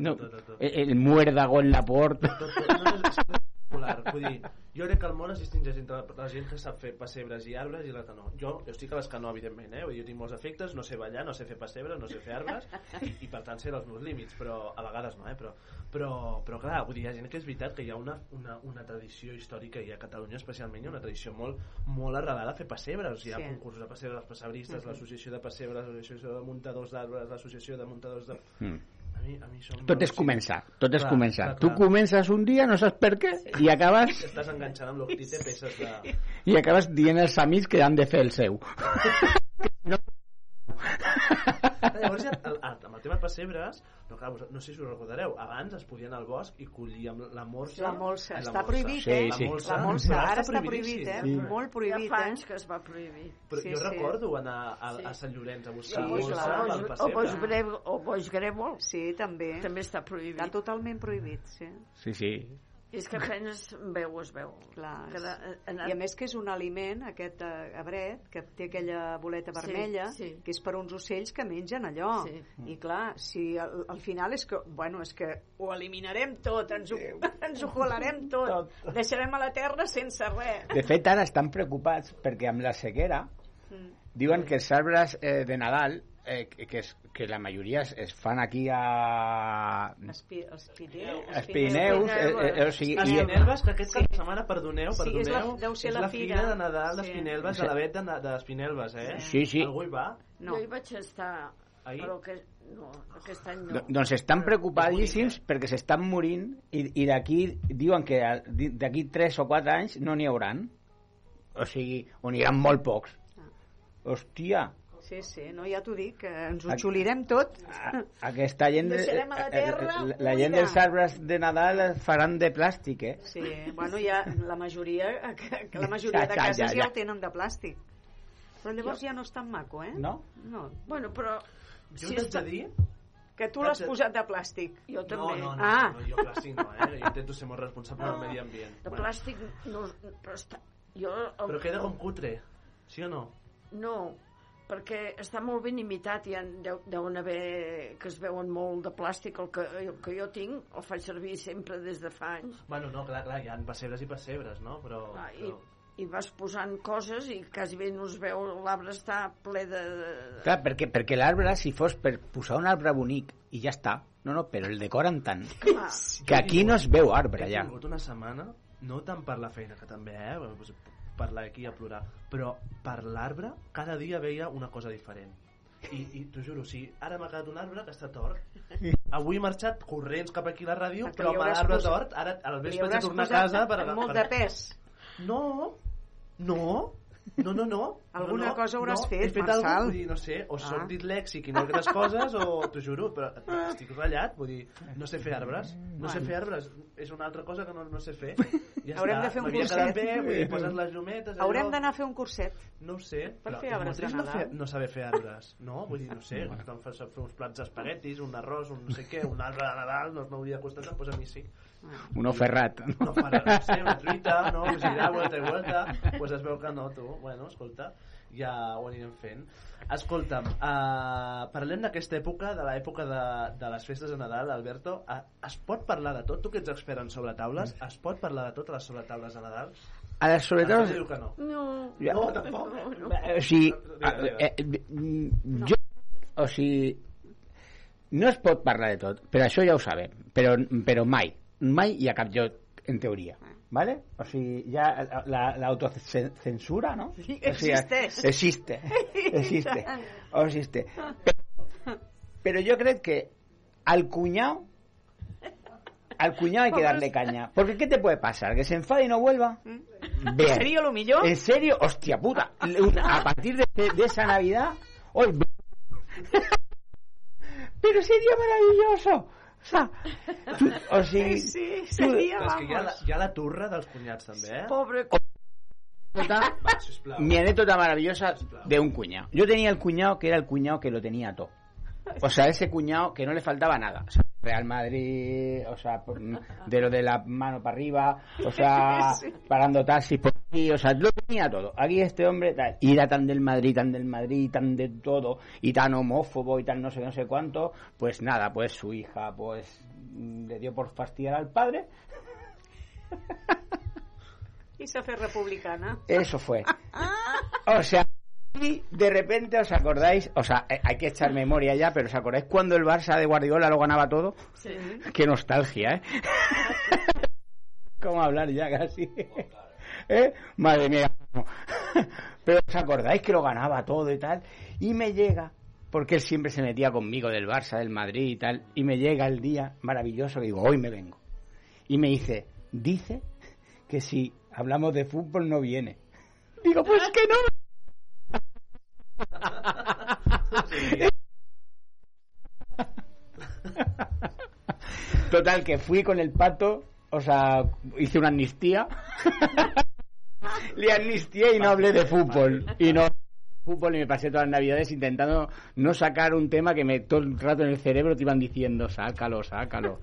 no, el muérdago en la porta. Tot, tot, no, espectacular. Vull dir, jo crec que el món es distingeix entre la gent que sap fer pessebres i arbres i la que no. Jo, jo estic a les que no, evidentment, eh? Vull dir, jo tinc molts efectes, no sé ballar, no sé fer pessebres, no sé fer arbres, i, i per tant sé els meus límits, però a vegades no, eh? Però, però, però clar, vull dir, hi ha gent que és veritat que hi ha una, una, una tradició històrica i a Catalunya especialment hi ha una tradició molt, molt arrelada a fer pessebres. Hi ha Sí. concursos de pessebres, els pessebristes, Mhm. l'associació de pessebres, l'associació de muntadors d'arbres, l'associació de muntadors de... Mm. Mi, a mi Tot és començar, tot és Clar, començar. clar, Tu clar. comences un dia, no saps per què, i acabes, Estàs enganxant amb l'octite peces de... i acabes dient als amics que han de fer el seu. Llavors, ja, el, el, amb el tema pessebres, no, clar, vos- no sé si us recordareu, abans es podia anar al bosc i collir amb la morsa... La molsa, Ai, la està molsa. prohibit, Sí, eh? sí. La molsa, clar, ara està prohibidíssim. prohibit, eh? Sí. Molt Ja prohibit, fa eh? anys que es va prohibir. Però Sí, jo sí. recordo anar a, Sí. a Sant Llorenç a buscar el sí, molsa el pel pessebre. boix greu, el boix grèvol Sí, també. també està prohibit. Està totalment prohibit, sí. Sí, sí. És que apenas veu, es veu. Clar. Que de, en, I a més que és un aliment, aquest eh, abret, que té aquella boleta Sí, vermella, sí. que és per uns ocells que mengen allò. Sí. I clar, si al, al final és que, bueno, és que ho eliminarem tot, ens ho, ens ho colarem tot, deixarem a la terra sense res. De fet, ara estan preocupats perquè amb la sequera Mm. diuen que els arbres eh, de Nadal, eh, que, que, es, que la majoria es, es fan aquí a... Els, pi, els Pirineus, Els Pirineus, eh, eh, o sigui, i- Espinelves, que aquest cap de setmana, perdoneu, Sí, és la- perdoneu, deu ser és la la fira. fira de Nadal Sí. d'Espinelves, Sí. de la vet de, de Espinelves, eh? Sí, sí. Algú hi va? No. Jo hi vaig estar, Ahir? però que, no, aquest any no. Do- Doncs estan preocupadíssims perquè s'estan morint i, i d'aquí diuen que d'aquí 3 o 4 anys no n'hi hauran. O sigui, o n'hi hauran molt pocs. Hòstia, Sí, sí, no, ja t'ho dic, que ens ho xulirem tot. aquesta gent... de- Deixarem a la terra eh, la gent buida. dels arbres de Nadal faran de plàstic, eh? Sí, bueno, ja la majoria, que, la majoria de Ja, ja, cases ja, ja, ja. el tenen de plàstic. Però llavors ja no és tan maco, eh? No? No. Bueno, però... Jo us haig de dir... Que tu l'has posat de plàstic. Jo No, també. no, no, Ah. no, jo plàstic no, eh? Jo intento ser molt responsable del medi ambient. De plàstic no... Però està... Jo... Però queda com cutre, sí o no? No, perquè està molt ben imitat i en deu, deuen haver que es veuen molt de plàstic el que, el que jo tinc el faig servir sempre des de fa anys Bueno, no, clar, clar, hi ha pessebres i pessebres, no? Però... Ah, i, però... i vas posant coses i quasi bé no es veu l'arbre està ple de... Clar, perquè, perquè l'arbre, si fos per posar un arbre bonic i ja està, no, no, però el decoren tant Clar. que aquí no es veu arbre He ja. tingut una setmana, no tant per la feina, que també, eh? Parlar aquí a plorar, però per l'arbre cada dia veia una cosa diferent. I, i t'ho juro, si ara m'ha quedat un arbre que està tort, avui he marxat corrents cap aquí a la ràdio, però amb l'arbre tort, ara al vespre hauràs tornar a casa per... amb molt per... de pes. No, no, no, no, no. Alguna no, no, cosa hauràs no, fet, fet Marçal. Vull dir, no sé, o Ah. soc dislèxic i no altres coses, o t'ho juro, però estic ratllat, vull dir, no sé fer arbres, no sé fer arbres, és una altra cosa que no, no sé fer. Ja Haurem està, de fer un curset. bé, vull dir, poses les llumetes... allò- Haurem d'anar a fer un curset. No ho sé, Per però fer arbres de trist no, Nadal. fer, no saber fer arbres, no? Vull dir, no sé, quan fas fer uns plats d'espaguetis, un arròs, un no sé què, un arbre de Nadal, no m'hauria costat, doncs a mi sí. Un ferrat. No farà, no sé, una truita, no? Pues irà vuelta i vuelta. Pues es veu que no, tu. Bueno, escolta, ja ho anirem fent. Escolta'm, uh, parlem d'aquesta època, de l'època de, de les festes de Nadal, Alberto. Uh, es pot parlar de tot? Tu que ets expert en sobretaules, es pot parlar de tot a les sobretaules de Nadal? A les sobretaules- Diu que no. No, Ja. No, tampoc. O sigui, eh, eh, jo, o sigui, no es pot parlar de tot, però això ja ho sabem, però, però mai, mai hi ha cap lloc en teoria. ¿Vale? O sigui, ja la- l'autocensura, no? Sí, O sigui, existeix. existe. Existe. O existe. Pero, pero yo creo que al cuñado al cuñado hay que darle caña. Porque ¿qué te puede pasar? ¿Que se enfade y no vuelva? Bien. ¿En serio lo millor? ¿En serio? Hostia puta. A partir de, de esa Navidad... ¡Hoy! Pero sería maravilloso. O tú- o sigui, Sí, tu- seria, Però és que hi ha, la, hi ha la turra dels cunyats, també, eh? Pobre... anécdota- Va, sisplau. mi anécdota maravillosa de un cuñado. Yo tenía el cuñado que era el cuñado que lo tenía todo. O sea, ese cuñado que no le faltaba nada. O sea, Real Madrid, o sea, de lo de la mano para arriba, o sea, Sí. parando taxis por aquí, o sea, lo tenía todo. Aquí este hombre, y era tan del Madrid, tan del Madrid, tan de todo, y tan homófobo y tan no sé, no sé cuánto, pues nada, pues su hija, pues le dio por fastidiar al padre, I s'ha fet republicana. eso fue. O sea, y de repente os acordáis, o sea, eh, hay que echar memoria ya, pero os acordáis cuando el Barça de Guardiola lo ganaba todo? Sí. Qué nostalgia, ¿eh? ¿Cómo hablar ya casi? ¿Eh? Madre mía. Pero os acordáis que lo ganaba todo y tal. Y me llega, porque él siempre se metía conmigo del Barça, del Madrid y tal. Y me llega el día maravilloso que digo, hoy me vengo. Y me dice, dice que si hablamos de fútbol no viene. Digo, pues que no. Total, que fui con el pato, o sea, hice una amnistía. Le amnistié y no hablé de fútbol. Y no fútbol y me pasé todas las navidades intentando no sacar un tema que me todo el rato en el cerebro te iban diciendo, sácalo, sácalo.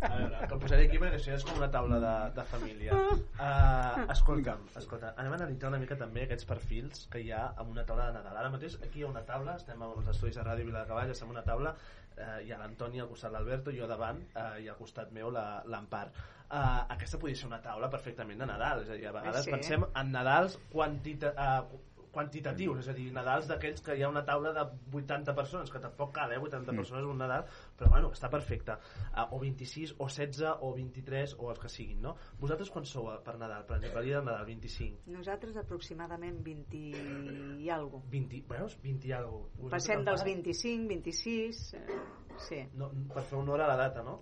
A veure, que el posaré aquí perquè això és com una taula de, de família. Uh, escolta'm, escolta, anem a analitzar una mica també aquests perfils que hi ha amb una taula de Nadal. Ara mateix aquí hi ha una taula, estem als estudis de Ràdio Viladecavall, estem en una taula, uh, hi ha l'Antoni al costat l'Alberto, jo davant, uh, i al costat meu la- l'Empar. Uh, aquesta podria ser una taula perfectament de Nadal, és a dir, a vegades Sí. pensem en Nadals quantita, uh, quantitatius, és a dir, Nadals d'aquells que hi ha una taula de 80 persones, que tampoc cal, eh, 80 Mm. persones un Nadal, però bueno, està perfecte. Uh, o 26, o 16, o 23, o els que siguin, no? Vosaltres quan sou per Nadal? Per exemple, el dia de Nadal, 25. Nosaltres aproximadament 20 i alguna 20, veus? 20 i alguna cosa. Passem dels 25, 26... Eh, sí. No, per fer honor a la data, no?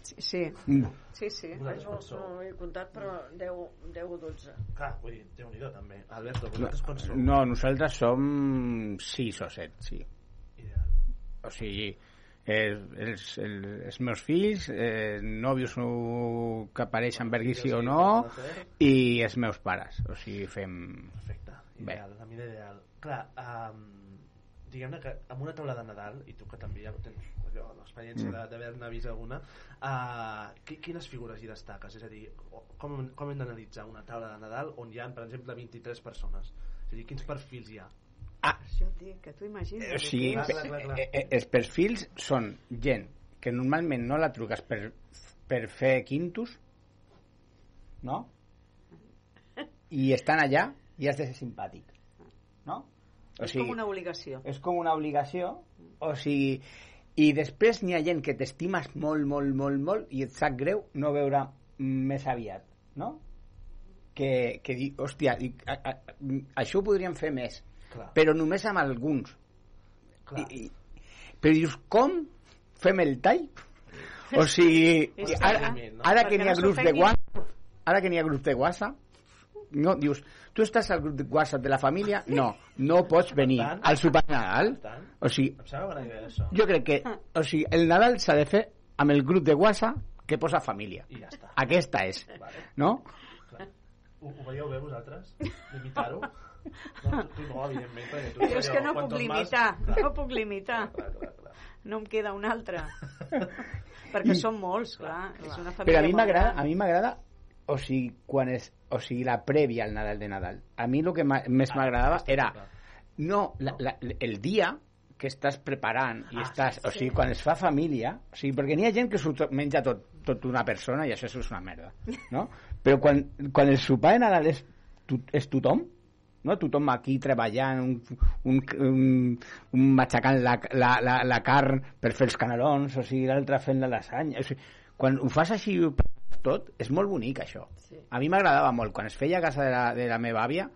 Sí, sí. Mm. Sí, sí. Vosaltres No, no he comptat, però 10, 10 o 12. Clar, vull dir, déu-n'hi-do també. Alberto, vosaltres quan sou? No, nosaltres som sis o set, sí. O sigui, eh, els, els, els meus fills, eh, nòvios que apareixen aquí sí o no, i els meus pares. O sigui, fem... Perfecte, Bé. ideal, la mida ideal. Clar, um, diguem-ne que amb una taula de Nadal, i tu que també ja tens allò, l'experiència Mm. d'haver-ne vist alguna, uh, qui, quines figures hi destaques? És a dir, com, com hem d'analitzar una taula de Nadal on hi ha, per exemple, 23 persones? És a dir, quins perfils hi ha? Això et dic, que tu imagines... O sigui, Clar, clar, clar, eh, els perfils són gent que normalment no la truques per, per fer quintus, no? I estan allà i has de ser simpàtic, no? és com una obligació. és com una obligació o sigui i després n'hi ha gent que t'estimes molt, molt, molt, molt i et sap greu no veure més aviat no? que, que di, hòstia i, a, a, això ho podríem fer més Clar. però només amb alguns Clar. I, i, però dius com fem el tall o sigui ara, ara que n'hi ha grups de. WhatsApp ara que n'hi ha grups de WhatsApp no, dius, tu estàs al grup de WhatsApp de la família? No, no pots venir tant? al sopar de Nadal. Tant, O sigui, idea, jo crec que o sigui, el Nadal s'ha de fer amb el grup de WhatsApp que posa família. I ja està. Aquesta és, Vale. no? Ho, ho veieu bé vosaltres? Limitar-ho? No, tu, tu no, evidentment, perquè tu Jo és que no puc limitar, Clar. no puc limitar. Clar, clar, clar. No em queda un altre. Perquè I- són molts, clar. És una família Però a mi m'agrada, gran. a mi m'agrada o sigui, quan és, o sigui, la prèvia al Nadal de Nadal. A mi el que més Ah, m'agradava era no, la, la, el dia que estàs preparant i Ah, estàs, sí, o sigui, sí. quan es fa família, o sigui, perquè n'hi ha gent que s'ho to- menja tot, tot una persona i això és una merda, no? Però quan, quan el sopar de Nadal és, to, és tothom, no? tothom aquí treballant, un, un, un, un matxacant la, la, la, la carn per fer els canelons, o sigui, l'altre fent la lasanya, o sigui, quan ho fas així tot, és molt bonic això. Sí. A mi m'agradava molt, quan es feia a casa de la, de la meva àvia,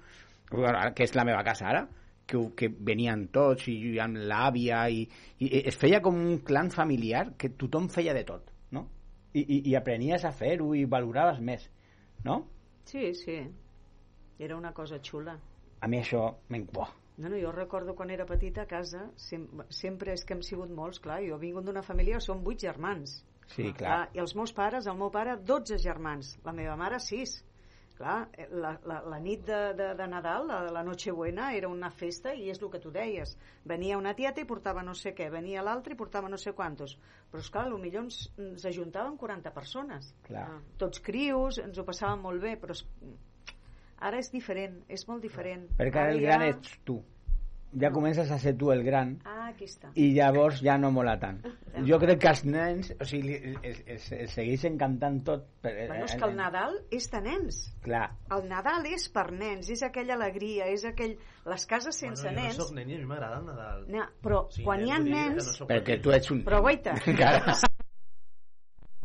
que és la meva casa ara, que, que venien tots i amb l'àvia i, i es feia com un clan familiar que tothom feia de tot, no? I, i, i aprenies a fer-ho i valoraves més, no? Sí, sí. Era una cosa xula. A mi això... m'en- Buah, No, no, jo recordo quan era petita a casa, sem sempre és que hem sigut molts, clar, jo vinc d'una família, som vuit germans. Sí, clar. I els meus pares, el meu pare, 12 germans, la meva mare, 6. clar, eh, la, la, la nit de, de, de Nadal, la, la Nochebuena, era una festa i és el que tu deies. Venia una tieta i portava no sé què, venia l'altra i portava no sé quantos. Però, esclar, potser ens, ens ajuntaven 40 persones. Clar. Tots crios, ens ho passàvem molt bé, però és, ara és diferent, és molt diferent. Perquè ara el ja- gran ets tu. Ja comences a ser tu el gran Ah, aquí està. i llavors ja no mola tant. Jo crec que els nens, o sigui, es, es, es segueixen cantant tot. Per, Bueno, és que el Nadal és de nens. Clar, El Nadal és per nens, és aquella alegria, és aquell... Les cases sense bueno, jo nens... no soc nen i a mi m'agrada el Nadal. No, però Sí, quan hi ha nens... no perquè tu ets un... Però guaita. Encara. tu ets un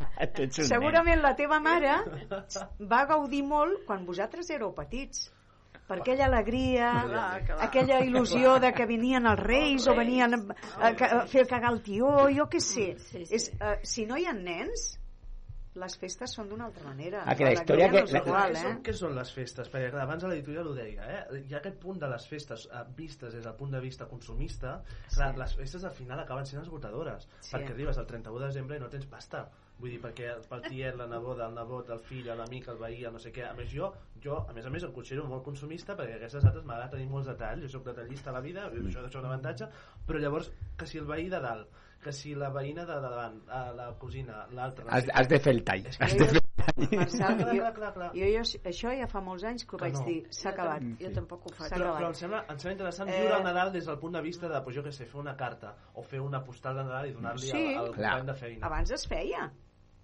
Segurament la teva mare va gaudir molt quan vosaltres éreu petits per aquella alegria, Clar, clar. aquella il·lusió de que venien els reis o venien a, a, a fer cagar el tió, jo què sé. Sí, sí. És, uh, si no hi ha nens, les festes són d'una altra manera. Ah, que la història no que- és la- igual, eh? són, què són les festes? Perquè clar, abans a l'editorial ho deia, eh? hi ha aquest punt de les festes eh, vistes des del punt de vista consumista, clar, les festes al final acaben sent esgotadores, Sí. perquè arribes al 31 de desembre i no tens pasta. Vull dir, perquè pel tiet, la neboda, el nebot, el fill, l'amic, el veí, el no sé què... A més, jo, jo, a més a més, em considero molt consumista perquè aquestes dates m'agrada tenir molts detalls, jo sóc detallista a la vida, mm. això és un avantatge, però llavors, que si el veí de dalt, que si la veïna de davant, eh, la cosina, l'altra... Has, has de fer el tall. És que Has jo- de fer el tall. Marçal, Clar, jo, clar, clar, clar. jo, jo, això ja fa molts anys que ho Que vaig no. dir, s'ha acabat. Jo tampoc ho faig. Però, però em, sembla, em sembla interessant Eh, viure el Nadal des del punt de vista de, pues, jo què sé, fer una carta o fer una postal de Nadal i donar-li Sí. al, al company de feina. Abans es feia.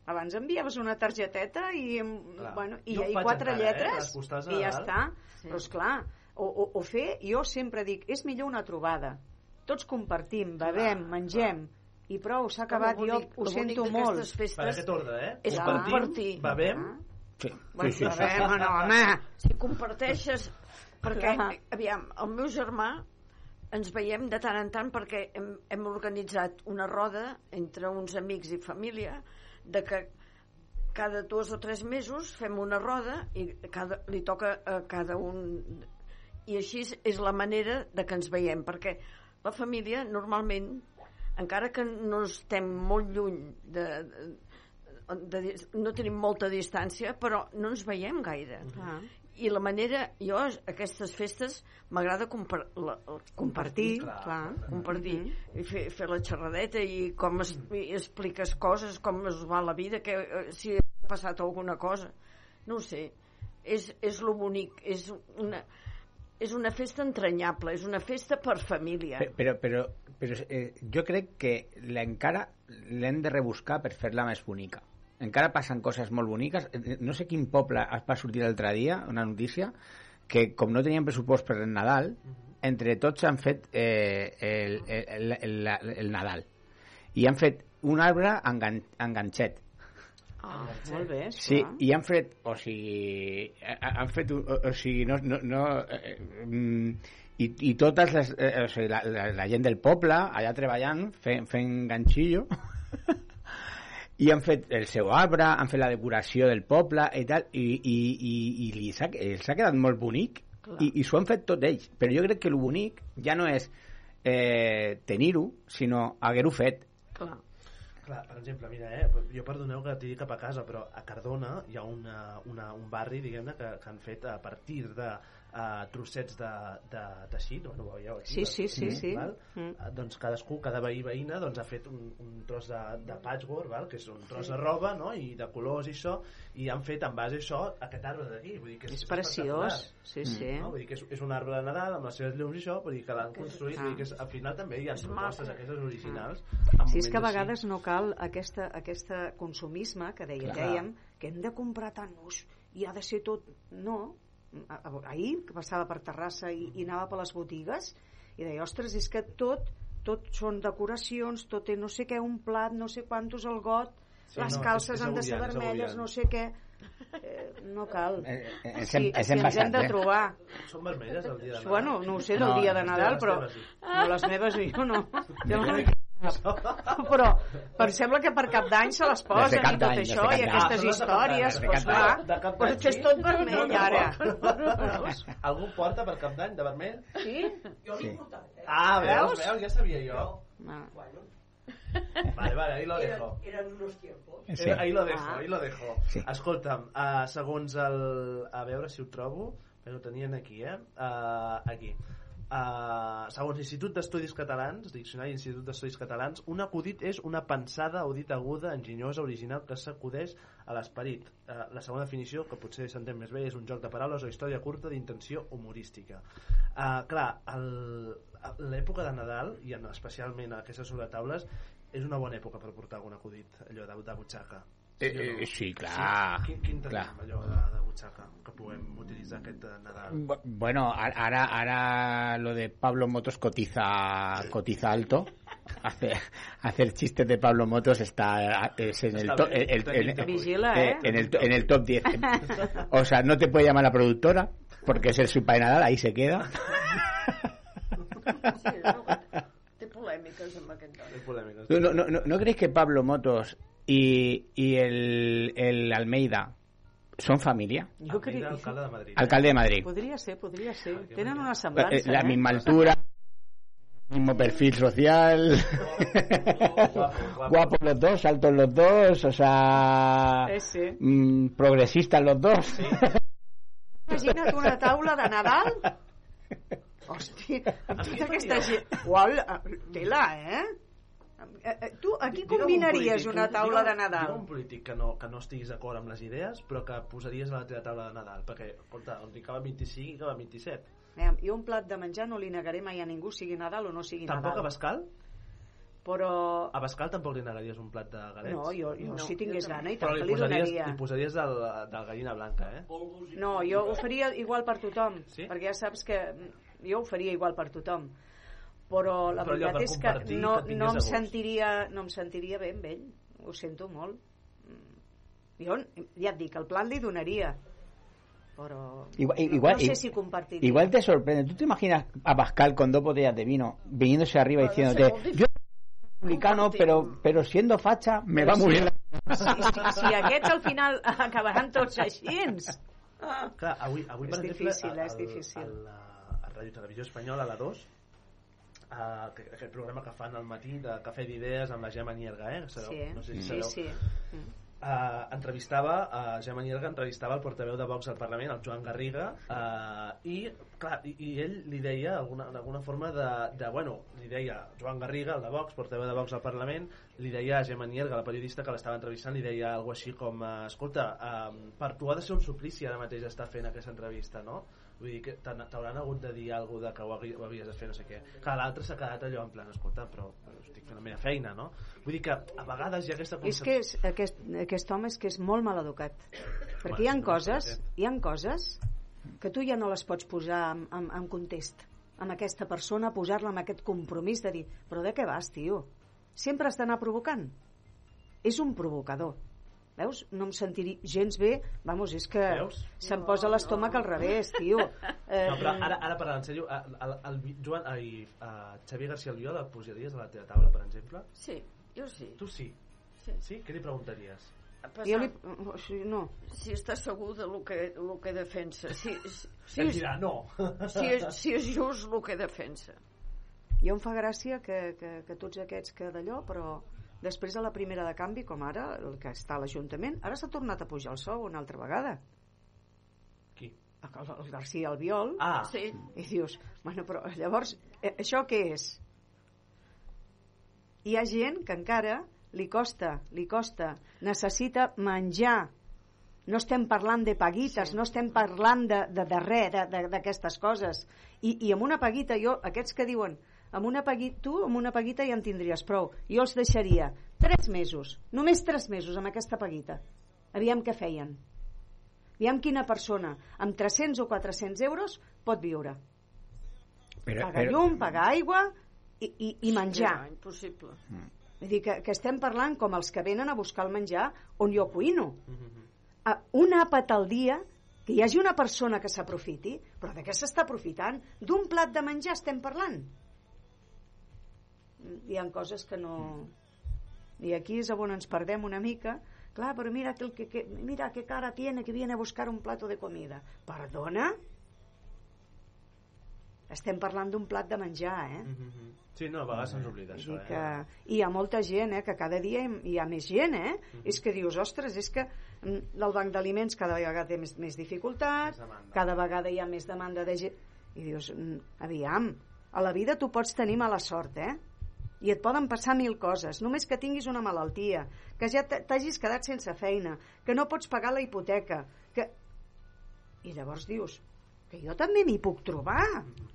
Abans enviaves una targeteta i, Clar. bueno, i, i quatre encara, eh, lletres de i ja està. Sí. Però esclar, o, o, o fer, jo sempre dic, és millor una trobada. Tots compartim, bevem, mengem, i prou, s'ha acabat, Lo jo bonic- ho bonic sento molt. festes Per aquest ordre, eh? és Compartim, compartir. bevem, Sí, Bueno, sí, sí, sí. bevem, no, home. Si comparteixes... Perquè, Clar. aviam, el meu germà ens veiem de tant en tant perquè hem, hem organitzat una roda entre uns amics i família de que cada dos o tres mesos fem una roda i cada, li toca a cada un i així és, la manera de que ens veiem perquè la família normalment encara que no estem molt lluny de, de, de, no tenim molta distància però no ens veiem gaire Clar. I la manera, jo aquestes festes m'agrada compar la, Compartir, Clar. clar. compartir Mhm. i fer, fer la xerradeta i com es, i expliques coses, com es va la vida, que, eh, si ha passat alguna cosa. No ho sé. És, és lo bonic. És una, és una festa entranyable, és una festa per família. Pe- Però, però, però eh, jo crec que la encara l'hem de rebuscar per fer-la més bonica. Encara passen coses molt boniques. Eh, No sé quin poble es va sortir l'altre dia, una notícia, que com no tenien pressupost per el Nadal, entre tots han fet eh, el, el, el, el, el Nadal. I han fet un arbre engan, enganxet. Ah, molt bé, Sí, esclar. i han fet, o sigui, ha- han fet, un- o, o sigui, no, no, no eh, mm, i, i totes les, eh, o sigui, la, la, la gent del poble allà treballant, fent, fent ganxillo i han fet el seu arbre, han fet la decoració del poble i tal, i, i, i, i li s'ha els ha quedat molt bonic Clar. i, i s'ho han fet tot ells, però jo crec que el bonic ja no és eh, tenir-ho, sinó haver-ho fet Clar. Clar, per exemple, mira, eh, jo perdoneu que tiri cap a casa, però a Cardona hi ha una, una, un barri, diguem-ne, que, que han fet a partir de uh, trossets de, de teixit, bueno, ho veieu aquí, Sí, sí, sí, doncs, sí. Val? Mm. Eh, doncs cadascú, cada veí veïna, doncs ha fet un, un tros de, de patchwork, val? que és un tros de roba, no?, i de colors i això, i han fet en base a això aquest arbre d'aquí, vull dir que és, És preciós, sí, sí. No? Vull dir que és, és un arbre de Nadal amb les seves llums i això, vull dir que l'han construït, vull dir que és, al final també hi ha propostes aquestes originals. Si és amb moments que a així. vegades no cal aquesta, aquesta consumisme que deia, Clar. dèiem que hem de comprar tant ús i ha de ser tot... No. A- a- Ahir, que passava per Terrassa i, i anava per les botigues, i deia, ostres, és que tot tot són decoracions, tot té no sé què, un plat, no sé quantos al got, Sí, les no, calces és- és han de ser vermelles, no sé què... Eh, no cal. Eh, eh, ens Sí, ens si hem de eh? trobar. Són vermelles el dia de Nadal? Bueno, no ho sé del No, dia de Nadal, però sí. no, les meves jo no. Jo no. però, però sembla que per cap d'any se les posen Cap i tot això, i aquestes Ah, són les de Cap d'Any, històries, doncs clar, pues d'Any, és que és sí? tot vermell ara. Algú porta per cap d'any de vermell? Sí? Jo Sí. l'he portat? Ah, veus, Veus? veus, ja sabia jo. Ah. Vale, vale, ahí lo dejo. eran unos tiempos. Sí. Ahí lo dejo, Ah. ahí lo dejo. Sí. Escolta'm, uh, segons el... A veure si ho trobo. Però ho tenien aquí, eh? Uh, aquí. Uh, segons l'Institut d'Estudis Catalans, Diccionari d'Institut d'Estudis Catalans, un acudit és una pensada o dita aguda, enginyosa, original, que s'acudeix a l'esperit. Uh, la segona definició, que potser s'entén més bé, és un joc de paraules o història curta d'intenció humorística. Uh, clar, l'època de Nadal, i en, especialment aquestes sobretaules, és una bona època per portar algun acudit, allò de, de butxaca. Eh, eh, sí, clar, Sí? Quin, quin tenim, clar. allò de, de butxaca, que puguem utilitzar aquest eh, Nadal? Bu- Bueno, a- ahora, ahora lo de Pablo Motos cotiza, cotiza alto. Hacer, hacer chistes de Pablo Motos está es en el, Está to- bien, el- está el- bien, el- Vigila, eh, eh? en, el, to- en el top 10. O sea, no te puede llamar la productora porque es el supa de Nadal, ahí se queda. Sí, no, té polèmiques amb aquest dona. Hay polémicas. ¿No, no, no, ¿no creéis que Pablo Motos y, y el, el Almeida son familia? Crec... Almeida, alcalde de Madrid. Alcalde de Madrid. Podria ser, podria ser. Tenen una Eh, semblança, la eh? misma altura, mismo perfil social, guapos los dos, altos los dos, o sea, Eh, sí. mm, progresistas los dos. Imagina't una taula de Nadal Hosti, amb tota aquesta gent... Uala, tela, eh? Eh, eh, Tu, aquí Digue'm un combinaries polític, una un- taula de digue'm- Nadal? Digue'm un polític que no, que no estiguis d'acord amb les idees, però que posaries a la teva taula de Nadal. Perquè, escolta, on hi caben 25 i caben 27. Aviam, Jo un plat de menjar no li negaré mai a ningú, sigui Nadal o no sigui Tampoc a Nadal. Bascal? Però... A Bascal tampoc li negaries un plat de galets? No, jo, jo No, si tingués jo gana i Però tant li que li posaries, donaria. li posaries del, del gallina blanca, eh? No, jo ho faria igual per tothom, Sí? perquè ja saps que jo ho faria igual per tothom. Però la Però veritat és que no, que no, a em sentiria, no em sentiria bé amb ell, ho sento molt. Mm. Jo, ja et dic, el plan li donaria, però Igual, no, igual, no sé si compartiria. igual te sorprende. ¿Tú te imaginas a Pascal con dos botellas de vino viniéndose arriba y diciéndote, yo soy republicano, pero, pero siendo facha me va muy bien la Si, si, si aquests al final acabaran tots així. Clar, avui, avui És per difícil, exemple, és difícil. A, la, a Ràdio Televisió Espanyola, a la 2, uh, aquest programa que fan al matí de Cafè d'Idees amb la Gemma Nierga, eh? Sabeu? Sí, no sé si sí, sabeu. sí. Mm. Uh, entrevistava, uh, Gemma Nierga entrevistava el portaveu de Vox al Parlament, el Joan Garriga, uh, i, clar, i, i ell li deia alguna, d'alguna forma de, de, bueno, li deia Joan Garriga, el de Vox, portaveu de Vox al Parlament, li deia a Gemma Nierga, la periodista que l'estava entrevistant, li deia alguna així com, uh, escolta, um, per tu ha de ser un suplici ara mateix estar fent aquesta entrevista, no? Vull dir que t'hauran hagut de dir alguna de que ho, havi- ho havies de fer, no sé què. Clar, l'altre s'ha quedat allò en plan, escolta, però, però estic fent la meva feina, no? Vull dir que a vegades hi ha aquesta És que és, aquest, aquest home és que és molt mal educat. Perquè Bueno, hi ha no coses, hi ha coses que tu ja no les pots posar en, en, en context amb aquesta persona, posar-la amb aquest compromís de dir, però de què vas, tio? Sempre has d'anar provocant. És un provocador. Veus? No em sentiria gens bé. Vamos, és que Veus? se'm posa l'estómac al revés, tio. Eh, No, però ara, ara parlant en sèrio, el, el, el, Joan, ai, uh, Xavier García Albiol el posaries a la teva taula, per exemple? Sí, jo sí. Tu sí? Sí. Sí? Què li preguntaries? jo li... o sigui, No. Si està segur de lo que, lo que defensa. Si, si, si, és, dirà, no. si, és, si és just el que defensa. Jo em fa gràcia que, que, que tots aquests que d'allò, però després de la primera de canvi, com ara, el que està a l'Ajuntament, ara s'ha tornat a pujar el sou una altra vegada. Qui? El, el García Albiol. Ah. Sí. I dius, bueno, però llavors, eh, això què és? Hi ha gent que encara li costa, li costa, necessita menjar. No estem parlant de paguites, sí. no estem parlant de, de, de res, d'aquestes coses. I, I amb una paguita, jo, aquests que diuen, amb una paguita, tu amb una paguita ja en tindries prou. Jo els deixaria tres mesos, només tres mesos amb aquesta paguita. Aviam què feien. Aviam quina persona amb 300 o 400 euros pot viure. Pero, pagar pero- llum, pagar aigua i, i, i menjar. No, impossible. Vull dir que, que estem parlant com els que venen a buscar el menjar on jo cuino. A un àpat al dia, que hi hagi una persona que s'aprofiti, però de què s'està aprofitant? D'un plat de menjar estem parlant. Hi ha coses que no... I aquí és on ens perdem una mica. Clar, però mira que, que, que, mira qué cara tiene que viene a buscar un plato de comida. Perdona? estem parlant d'un plat de menjar, eh? Mhm. Sí, no, a vegades se'ns oblida això, dir eh? que... I hi ha molta gent, eh, que cada dia hi ha més gent, eh? És que dius, ostres, és que mm, el banc d'aliments cada vegada té més, més dificultat, cada vegada hi ha més demanda de gent... I dius, mm, aviam, a la vida tu pots tenir mala sort, eh? I et poden passar mil coses, només que tinguis una malaltia, que ja t'hagis quedat sense feina, que no pots pagar la hipoteca, que... I llavors dius, que jo també m'hi puc trobar.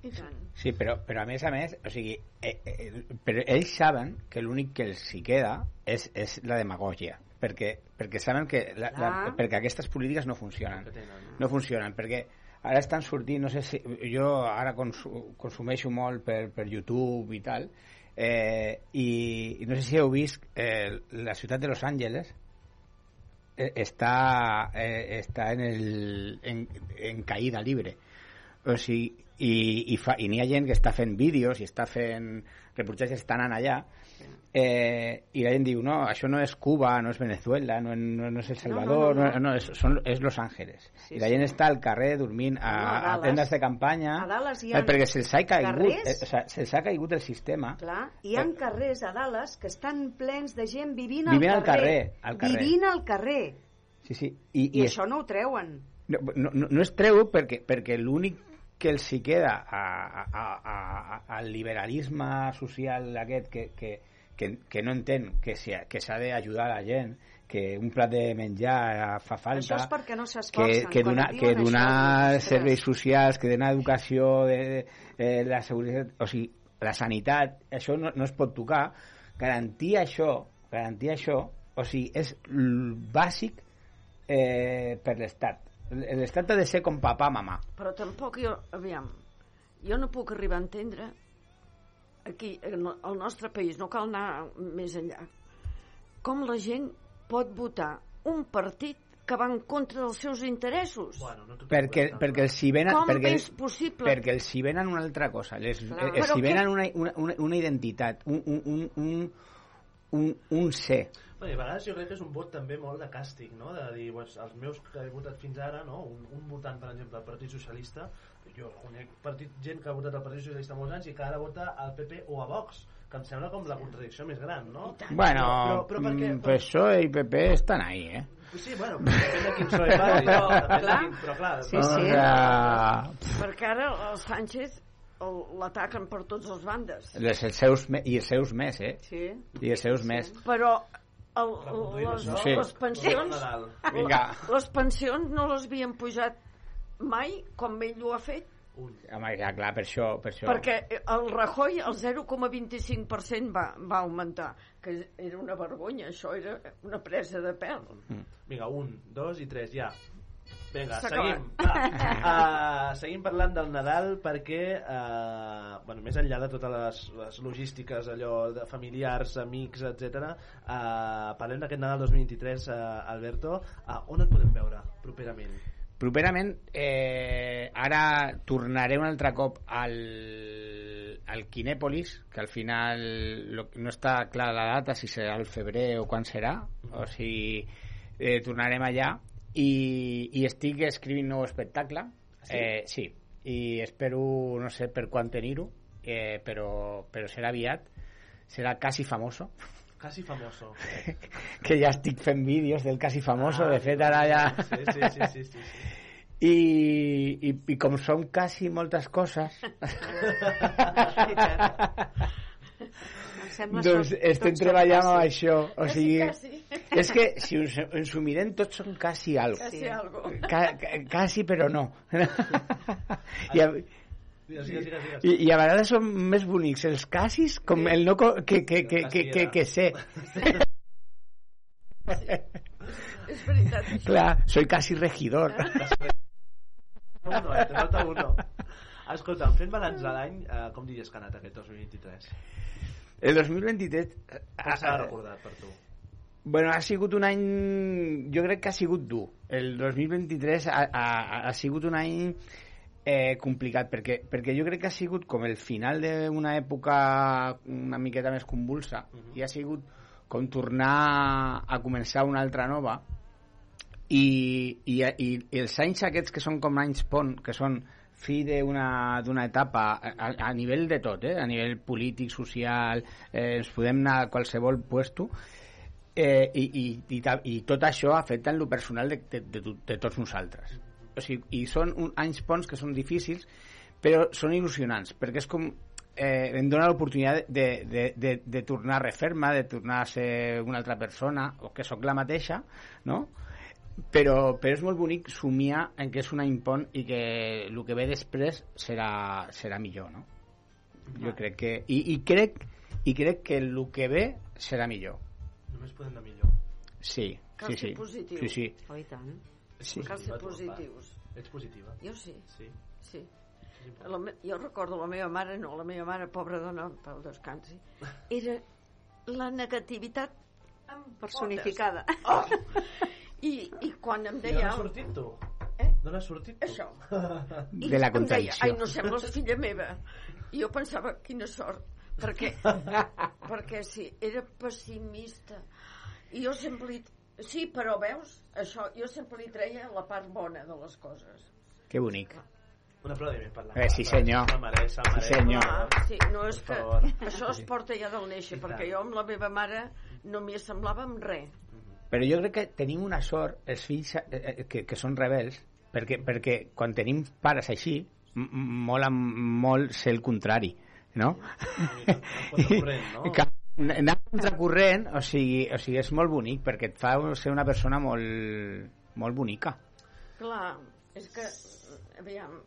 I tant. Sí, però, però a més a més, o sigui, eh, eh, però ells saben que l'únic que els hi queda és, és la demagògia, perquè, perquè saben que, la, la, Clar. perquè aquestes polítiques no funcionen. No funcionen, perquè ara estan sortint, no sé si... Jo ara consu, consumeixo molt per, per YouTube i tal, eh, i no sé si vist eh, la ciutat de Los Angeles eh, està, eh, està en, el, en, caïda libre. O i, i, fa, i n'hi ha que està fent vídeos i està fent reportatges, estan anant allà eh, i la gent diu no, això no és Cuba, no és Venezuela no, no, no és El Salvador no, no, no. no, és, són, és Los Ángeles Sí, i la gent sí. està al carrer dormint a, No, a a tendes de campanya A Dallas hi ha eh, perquè se'ls ha caigut eh, o sigui, se'ls ha caigut el sistema Clar, hi ha carrers a Dallas que estan plens de gent vivint, Vivint al al carrer. carrer, al carrer. Vivint al carrer. sí, sí. I, I, i això no ho treuen. No, no, no- no es treu perquè, perquè l'únic que els hi queda a, a, a, a, al liberalisme social aquest que, que, que, que no entén que s'ha que d'ajudar a la gent que un plat de menjar fa falta Això és perquè no que, s'esforcen. que, Quan donar, que donar això, serveis socials, que donar educació, de, eh, la seguretat, o sigui, la sanitat, això no, no es pot tocar. Garantir això, garantir això, o sigui, és bàsic eh, per l'Estat. L'Estat ha de ser com papà, mamà. Però tampoc jo, aviam, jo no puc arribar a entendre aquí, en el- al nostre país, no cal anar més enllà, com la gent pot votar un partit que va en contra dels seus interessos. Bueno, no perquè, perquè els hi venen Com perquè, és possible? perquè els hi venen una altra cosa les, Clar. els Però hi venen una, una, una, una identitat un, un, un, un, un, ser Bueno, i a vegades jo crec que és un vot també molt de càstig, no? De dir, pues, els meus que he votat fins ara, no? Un, un votant, per exemple, del Partit Socialista, jo conec partit, gent que ha votat al Partit Socialista molts anys i que ara vota al PP o a Vox, que em sembla com la contradicció més gran, no? bueno, però, però per què? mm, PSOE i PP estan ahí eh? Sí, bueno, depèn de quin PSOE parli, no? Depèn de Clar. quin, però clar, Sí, sí. Perquè ara el Sánchez el- l'ataquen per tots els bandes. les, els seus, i els seus més eh? Sí. i els seus més Però el, les. Sí. les pensions Vinga. les pensions no les havien pujat mai com ell ho ha fet Home, ja, clar, per això, per això. perquè el Rajoy el 0,25% va, va augmentar que era una vergonya això era una presa de pèl Vinga, un, dos i tres, ja. Vinga, seguim. Va. Uh, seguim parlant del Nadal perquè, uh, bueno, més enllà de totes les, les logístiques allò de familiars, amics, etc. Uh, parlem d'aquest Nadal 2023, uh, Alberto. Uh, on et podem veure properament? Properament, eh, ara tornaré un altre cop al, al Kinèpolis, que al final lo, no està clara la data, si serà al febrer o quan serà, o sigui, eh, tornarem allà i, i estic escrivint nou espectacle. Sí? eh, sí, i espero no sé per quan tenir-ho eh, però, però serà aviat. Serà quasi famoso. Casi famoso. que ja estic fent vídeos del quasi famoso, Ah, de fet ara ja... Sí, sí, sí, sí, sí, sí. I, i, i com són quasi moltes coses sembla doncs estem treballant amb això o sigui, quasi. és que si ens, ens ho mirem tots són quasi algo Quasi algo. Ca, ca, quasi però no I, a, Digues, digues, digues, digues. i, i a vegades són més bonics els casis com el no co- que, que, que, que, que, que sé és veritat això. clar, soy casi regidor Uno, eh, te falta uno. Escolta, fent balanç de l'any, eh, com diries que ha anat aquest 2023? El 2023 Com s'ha recordat per tu? Bueno, ha sigut un any... Jo crec que ha sigut dur. El 2023 ha, ha, ha sigut un any eh, complicat, perquè, perquè jo crec que ha sigut com el final d'una època una miqueta més convulsa, i ha sigut com tornar a començar una altra nova, i, i, i, i els anys aquests que són com anys pont, que són fi d'una etapa a, a nivell de tot, eh? a nivell polític, social, eh, ens podem anar a qualsevol puesto, eh, i, i, i, i tot això afecta en lo personal de, de, de, de tots nosaltres. O sigui, I són un, anys ponts que són difícils, però són il·lusionants, perquè és com eh, em dona l'oportunitat de, de, de, de tornar a refer-me, de tornar a ser una altra persona, o que sóc la mateixa, no? Però, però és molt bonic somiar en que és un any pont i que el que ve després serà, serà millor, no? Jo crec que... I, i, crec, I crec que el que ve serà millor. Només podem anar millor. Sí, Cal sí, ser sí. positiu. Sí, sí. Oh, i tant. Sí. Cal ser positius. Ets positiva? Jo sí. Sí. Sí. La me... Jo recordo la meva mare, no, la meva mare, pobra dona, pel descansi, era la negativitat Personificada. Oh! I, I quan em I d'on deia... has sortit tu? Eh? D'on has sortit tu? Això. I De la em deia, contradicció. ai, no sembles filla meva. I jo pensava, quina sort, perquè, perquè sí, era pessimista. I jo sempre li... Sí, però veus, això, jo sempre li treia la part bona de les coses. Que bonic. Un aplaudiment per la Eh, sí, senyor. Se mereix, se Sí, mereix. senyor. Ah, sí, no és que això es porta ja del néixer, perquè jo amb la meva mare no m'hi assemblava amb res. Però jo crec que tenim una sort, els fills eh, eh, que, que són rebels, perquè, perquè quan tenim pares així, mola molt ser el contrari, no? Contracorrent, no? Anar contracorrent, o sigui, o sigui, és molt bonic, perquè et fa ser una persona molt, molt bonica. Clar, és que, aviam,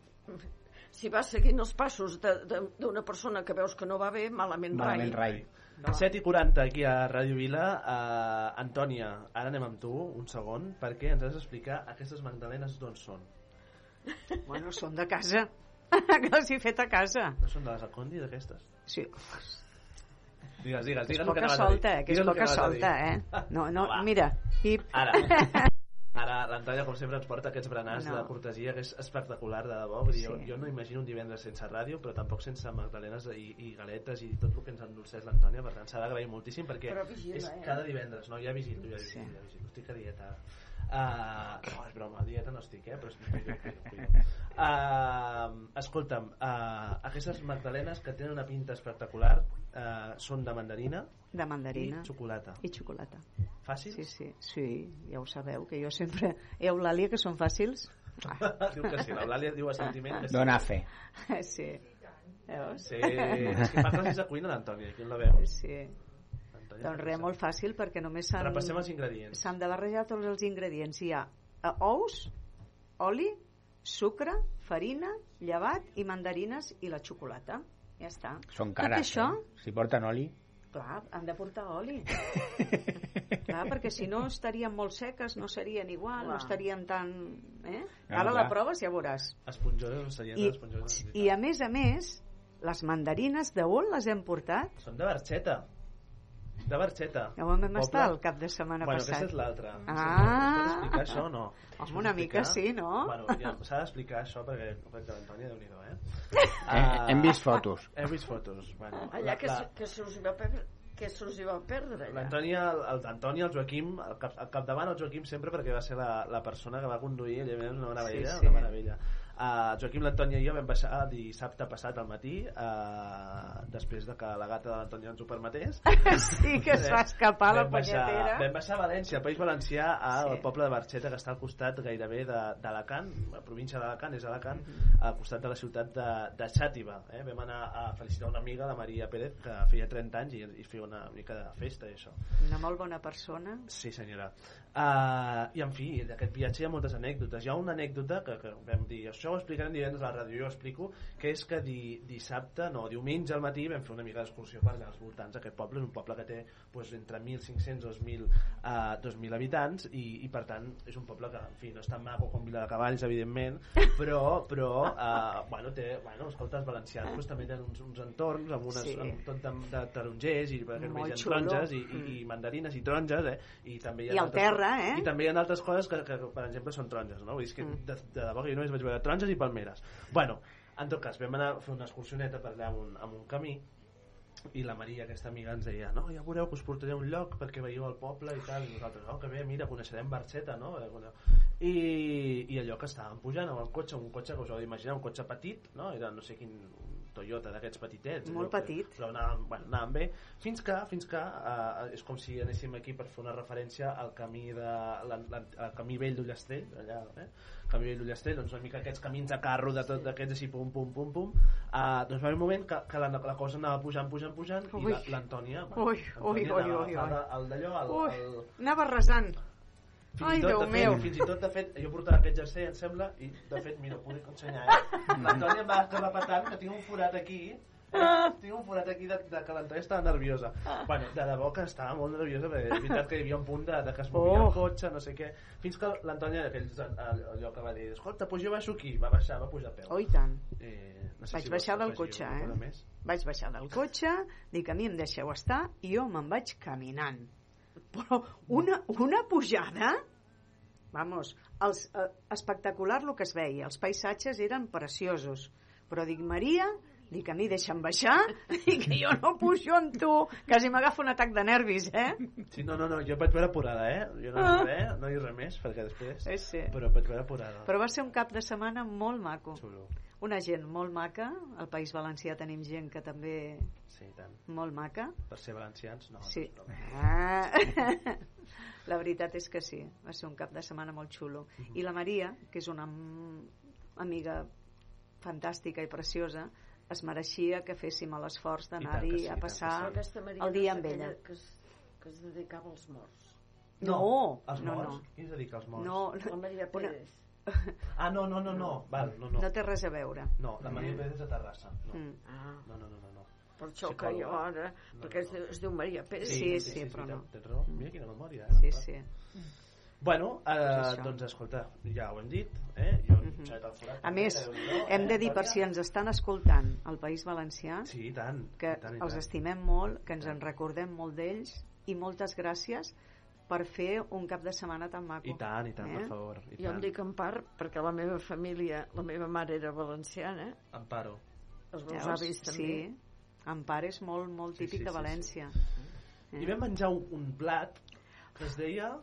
si vas seguint els passos d'una persona que veus que no va bé, malament, Malament rai. 7 i 40 aquí a Ràdio Vila. Uh, Antònia, ara anem amb tu, un segon, perquè ens has d'explicar aquestes magdalenes d'on són. Bueno, són de casa. que les he fet a casa. No són de les Acondi, d'aquestes? Sí. Digues, digues, Que és digues que poca solta, eh? Que és poca solta, eh? No, no, Va. mira, pip. Ara, ara l'Antònia, com sempre, ens porta aquests berenars No. de cortesia, que és espectacular, de debò. Vull dir, jo, Sí. jo no imagino un divendres sense ràdio, però tampoc sense magdalenes i, i galetes i tot el que ens endolceix l'Antònia, per tant, s'ha d'agrair moltíssim, perquè vigila, és eh? cada divendres, no? Ja vigilo, ja vigilo, ja vigilo. Estic a dieta. Uh, no, és broma, dieta no estic, eh? Però estic cuido. Uh, escolta'm, uh, aquestes magdalenes que tenen una pinta espectacular uh, són de mandarina De mandarina. i xocolata. I xocolata. Fàcils? Sí, sí, sí, ja ho sabeu, que jo sempre... Eulàlia, que són fàcils? diu que sí, l'Eulàlia diu a sentiment que sí. Dona fe. Sí. Veus? Sí, és que fa classes de cuina l'Antònia, qui la veu? Sí. Doncs res, molt fàcil, perquè només s'han... Repassem els ingredients. S'han de barrejar tots els ingredients. Hi ha eh, ous, oli, sucre, farina, llevat i mandarines i la xocolata. Ja està. Són Tot cares, això, eh? Si porten oli... clar, han de portar oli. clar, perquè si no estarien molt seques, no serien igual, no Clar. estarien tan... Eh? Ah, Ara clar. la proves ja veuràs. Esponjoses, serien I, esponjoses. I a més a més, les mandarines d'on les hem portat? Són de Barxeta. De Barxeta. Ja on vam Poble- estar el cap de setmana bueno, passat. aquesta és l'altra. Ah. Es pot explicar això o no? Home, una mica sí, no? Bueno, ja s'ha d'explicar això perquè que l'Antònia, déu-n'hi-do, eh? Eh, hem vist fotos. Hem vist fotos. Bueno, Allà que, la- se- que se us hi va perdre, que se us hi va perdre allà. L'Antònia, el, el, Antònia, el Joaquim, al, cap, al capdavant el Joaquim sempre perquè va ser la, la persona que va conduir, ell és una meravella, sí, sí. una meravella. Uh, Joaquim, l'Antònia i jo vam baixar dissabte passat al matí, uh, després de que la gata de l'Antònia ens ho permetés. Sí, que es va escapar la Vam baixar- punyetera. Vam baixar a València, al País Valencià, al Sí. poble de Barxeta, que està al costat gairebé d'Alacant, la província d'Alacant, és Alacant, Mhm. al costat de la ciutat de, de Xàtiva. Eh? Vam anar a felicitar una amiga, la Maria Pérez, que feia 30 anys i, i feia una mica de festa i això. Una molt bona persona. Sí, senyora. Uh, I, en fi, d'aquest viatge hi ha moltes anècdotes. Hi ha una anècdota que, que vam dir, això ho explicarem divendres a la ràdio, jo ho explico, que és que di, dissabte, no, diumenge al matí vam fer una mica d'excursió per als voltants d'aquest poble. És un poble que té pues, entre 1.500 i 2.000 uh, 2.000 habitants i, i, per tant, és un poble que, en fi, no és tan maco com Vila de Cavalls, evidentment, però, però uh, bueno, té, bueno, escolta, els valencians pues, també tenen uns, uns entorns amb, unes, Sí. amb tot de, de tarongers i mengen xulo. taronges i, i, i mandarines i taronges, eh? I també hi ha I al altres- terra, eh? I també hi ha altres coses que, que per exemple, són taronges, no? Vull dir que Mm. de, de debò que jo només vaig veure taronges i palmeres. Bueno, en tot cas, vam anar a fer una excursioneta per allà amb un, amb un camí i la Maria, aquesta amiga, ens deia no, ja veureu que us portaré un lloc perquè veieu el poble i tal, i nosaltres, no, que bé, mira, coneixerem Barxeta, no? I, i allò que estàvem pujant amb el cotxe, un cotxe que us heu d'imaginar, un cotxe petit, no? Era no sé quin Toyota d'aquests petitets. Molt petit. Però anàvem, bueno, anàvem bé, fins que, fins que uh, és com si anéssim aquí per fer una referència al camí, de, la, la, al camí vell d'Ullastrell, allà, eh? camí vell d'Ullastrell, doncs una mica aquests camins de carro de tot d'aquests així pum pum pum pum uh, doncs va haver un moment que, que la, la cosa anava pujant pujant pujant Ui. i la- l'Antònia Ui, ui, ui, ui, ui. el d'allò el, Ui, el, anava resant. Fins Ai, tot, Déu de fet, meu. fins i tot, de fet, jo portava aquest jersei, em sembla, i de fet, mira, ho puc ensenyar, eh? L'Antònia em va acabar patant, que tinc un forat aquí, eh? tinc un forat aquí de, de que l'Antònia estava nerviosa. Bueno, de debò que estava molt nerviosa, perquè és veritat que hi havia un punt de, de que es movia Oh. el cotxe, no sé què, fins que l'Antònia, aquells, allò que va dir, escolta, pues jo baixo aquí, va baixar, va pujar a peu. Oh, i tant. Eh, no sé Vaig si baixar del cotxe, eh? Més. Vaig baixar del cotxe, dic, a mi em deixeu estar, i jo me'n vaig caminant. Però una, una pujada... Vamos, els, eh, espectacular el que es veia, els paisatges eren preciosos. Però dic, Maria, dic, a mi deixa'm baixar, i que jo no pujo amb tu. Quasi m'agafa un atac de nervis, eh? Sí, no, no, no, jo vaig veure apurada, eh? Jo no Ah. res, no dic res més, perquè després... Sí, sí. Però vaig veure apurada. Però va ser un cap de setmana molt maco. Xulo. Una gent molt maca. Al País Valencià tenim gent que també... Sí, tant. Molt maca. Per ser valencians, no. Sí. no. Ah. La veritat és que sí, va ser un cap de setmana molt xulo. Mhm. I la Maria, que és una am- amiga fantàstica i preciosa, es mereixia que féssim l'esforç d'anar-hi sí, i a passar Maria el dia no amb ella. Que es, que es dedicava als morts. No, els no, morts? no. Qui es dedica als morts? No, La Maria una- Pérez. Ah, no, no, no, no. Val, no, no. no té res a veure. No, la Maria Pérez és de Terrassa. No, Mm. Ah, no, no, no. no, no. per això que jo ara... No, perquè es, no. diu- es diu Maria Pérez. Sí, sí, però no. Tens raó. Mira quina memòria, eh? Sí, sí. Bueno, eh, això. doncs escolta, ja ho hem dit, eh? Jo Mhm. mm -hmm. el forat. A més, Déu-n'hi-do, hem de eh, dir, per si ens estan escoltant al País Valencià, Sí, i tant. que i tant, i els tant. estimem molt, que ens en recordem molt d'ells i moltes gràcies per fer un cap de setmana tan maco. I tant, i tant, Eh? per favor. I Jo em tant. dic en part perquè la meva família, la meva mare era valenciana, Amparo. els meus Veus? avis també. Sí, Empar és molt, molt Sí, típic sí, de sí, València. I vam menjar un, un plat que es deia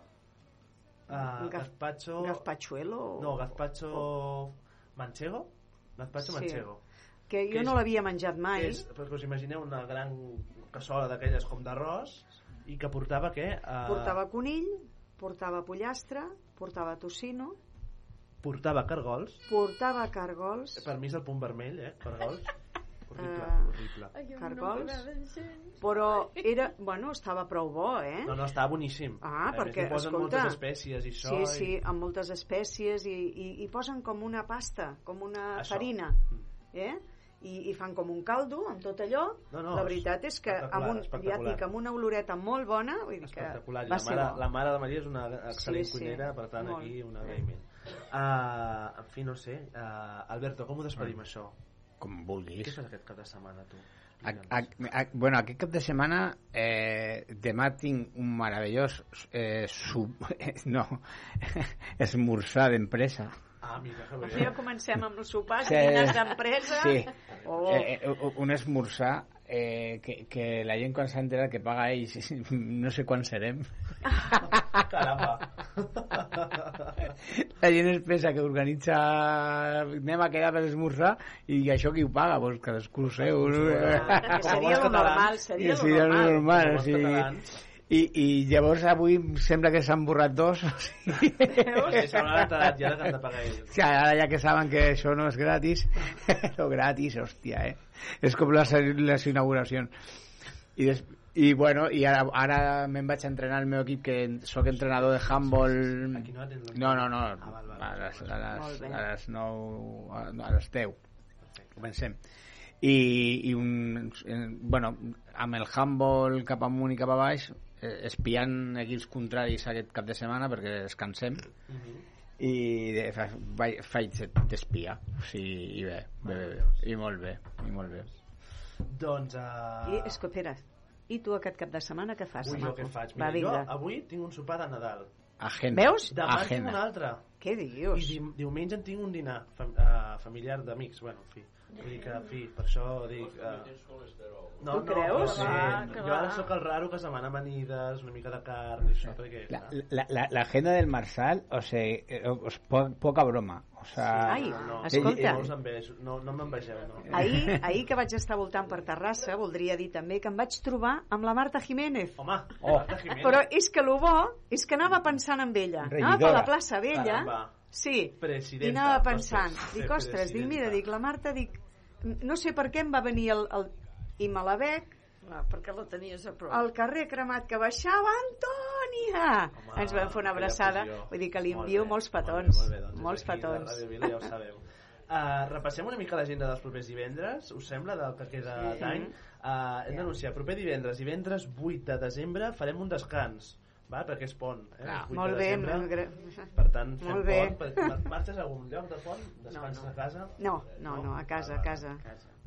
uh, gaz- gazpacho... Gazpachuelo? No, gazpacho manchego. Gazpacho Sí. manchego. Que jo Que no l'havia menjat mai. És, perquè us imagineu una gran cassola d'aquelles com d'arròs i que portava què? Uh, Portava conill, portava pollastre, portava tocino, Portava cargols. portava cargols, Per mi és el punt vermell, eh? Cargols. Horrible, Eh. Ai, no Cargols. però era, bueno, estava prou bo, eh? No, no, estava boníssim. Ah, A més, perquè, posen escolta... moltes espècies i això. Sí, i... sí, amb moltes espècies i, i, i posen com una pasta, com una Això. farina, Mm. eh? I, i fan com un caldo amb tot allò. No, no, la veritat és que amb, un, ja dic, amb una oloreta molt bona, vull dir que. I va La ser mare, bo. la mare de Maria és una excel·lent Sí, sí. cuinera, per tant, Molt. aquí un agraïment. Uh, en fi, no sé. Uh, Alberto, com ho despedim, això? Com Què vulguis. fas aquest cap de setmana, tu? A, a, a, bueno, aquest cap de setmana eh, demà tinc un meravellós eh, sub, no, esmorzar d'empresa Ah, mira, que Ja comencem amb els sopars, Sí. dinars d'empresa. Sí. Oh. Eh, eh, un esmorzar eh, que, que la gent quan s'ha enterat que paga ells no sé quan serem Caramba. la gent es pensa que organitza anem a quedar per esmorzar i això qui ho paga? Pues cadascú seu no? Seria lo normal, seria seria normal. lo normal o sigui. I, i llavors avui sembla que s'han borrat dos o sigui, Sí, s'hauran enterat ja que han de pagar ells. Sí, ara ja que saben que això no és gratis, lo gratis, hòstia, eh? És com les, les inauguracions. I, des, i bueno, i ara, ara me'n vaig a entrenar al meu equip, que sóc entrenador de handball... Aquí no No, no, no, Ah, val, val, a les, a les, a les 9, a, a les 10. Comencem. I, i un, bueno, amb el handball cap amunt i cap a baix, espiant equips contraris aquest cap de setmana perquè descansem Mhm. i de, fa, faig d'espia o sigui, i bé, bé, bé, bé, i molt bé i molt bé Doncs... Uh... I, espera, i tu aquest cap de setmana què fas? Ui, jo què faig? Va, Mira, jo vinga. avui tinc un sopar de Nadal. agenda Veus? Demà en tinc agenda un altre. Què dius? I di diumenge en tinc un dinar fam uh, familiar d'amics, bueno, en fi. Vull dir que, en fi, per això dic... Eh... No, Tu creus? No, sí. Ah, jo ara sóc el raro que es demana amanides, una mica de carn i això, perquè... La, la, la, la agenda del Marsal, o sea, eh, os- po- poca broma. O sea, Ai, no, escolta. No, no, no m'envegeu, no. Ahir, ahir que vaig estar voltant per Terrassa, voldria dir també que em vaig trobar amb la Marta Jiménez. Home, Oh. Marta Jiménez. Però és que el bo és que anava pensant en ella. Anava per Regidora. la plaça Vella. Caramba. Sí, Presidenta, i anava pensant. Dic, ostres, dic, mira, dic, la Marta, dic, no sé per què em va venir el... el i me la veig Clar, perquè la tenies a prop. al carrer cremat que baixava Antònia! Home, Ens vam fer una abraçada. Vull dir que li Molt envio bé, molts molt bé, petons. molt bé, doncs molts petons. Vila ja ho sabeu. Uh, repassem una mica l'agenda dels propers divendres, us sembla, del que queda Sí. d'any? Uh, hem d'anunciar, proper divendres, divendres 8 de desembre, farem un descans, va? perquè és pont. Eh? Clar. 8 Molt de bé, desembre. Per tant, fem Molt bé. pont. Per, mar- marxes a algun lloc de pont? Descans No, no. a casa? No, no, no, a casa, a casa.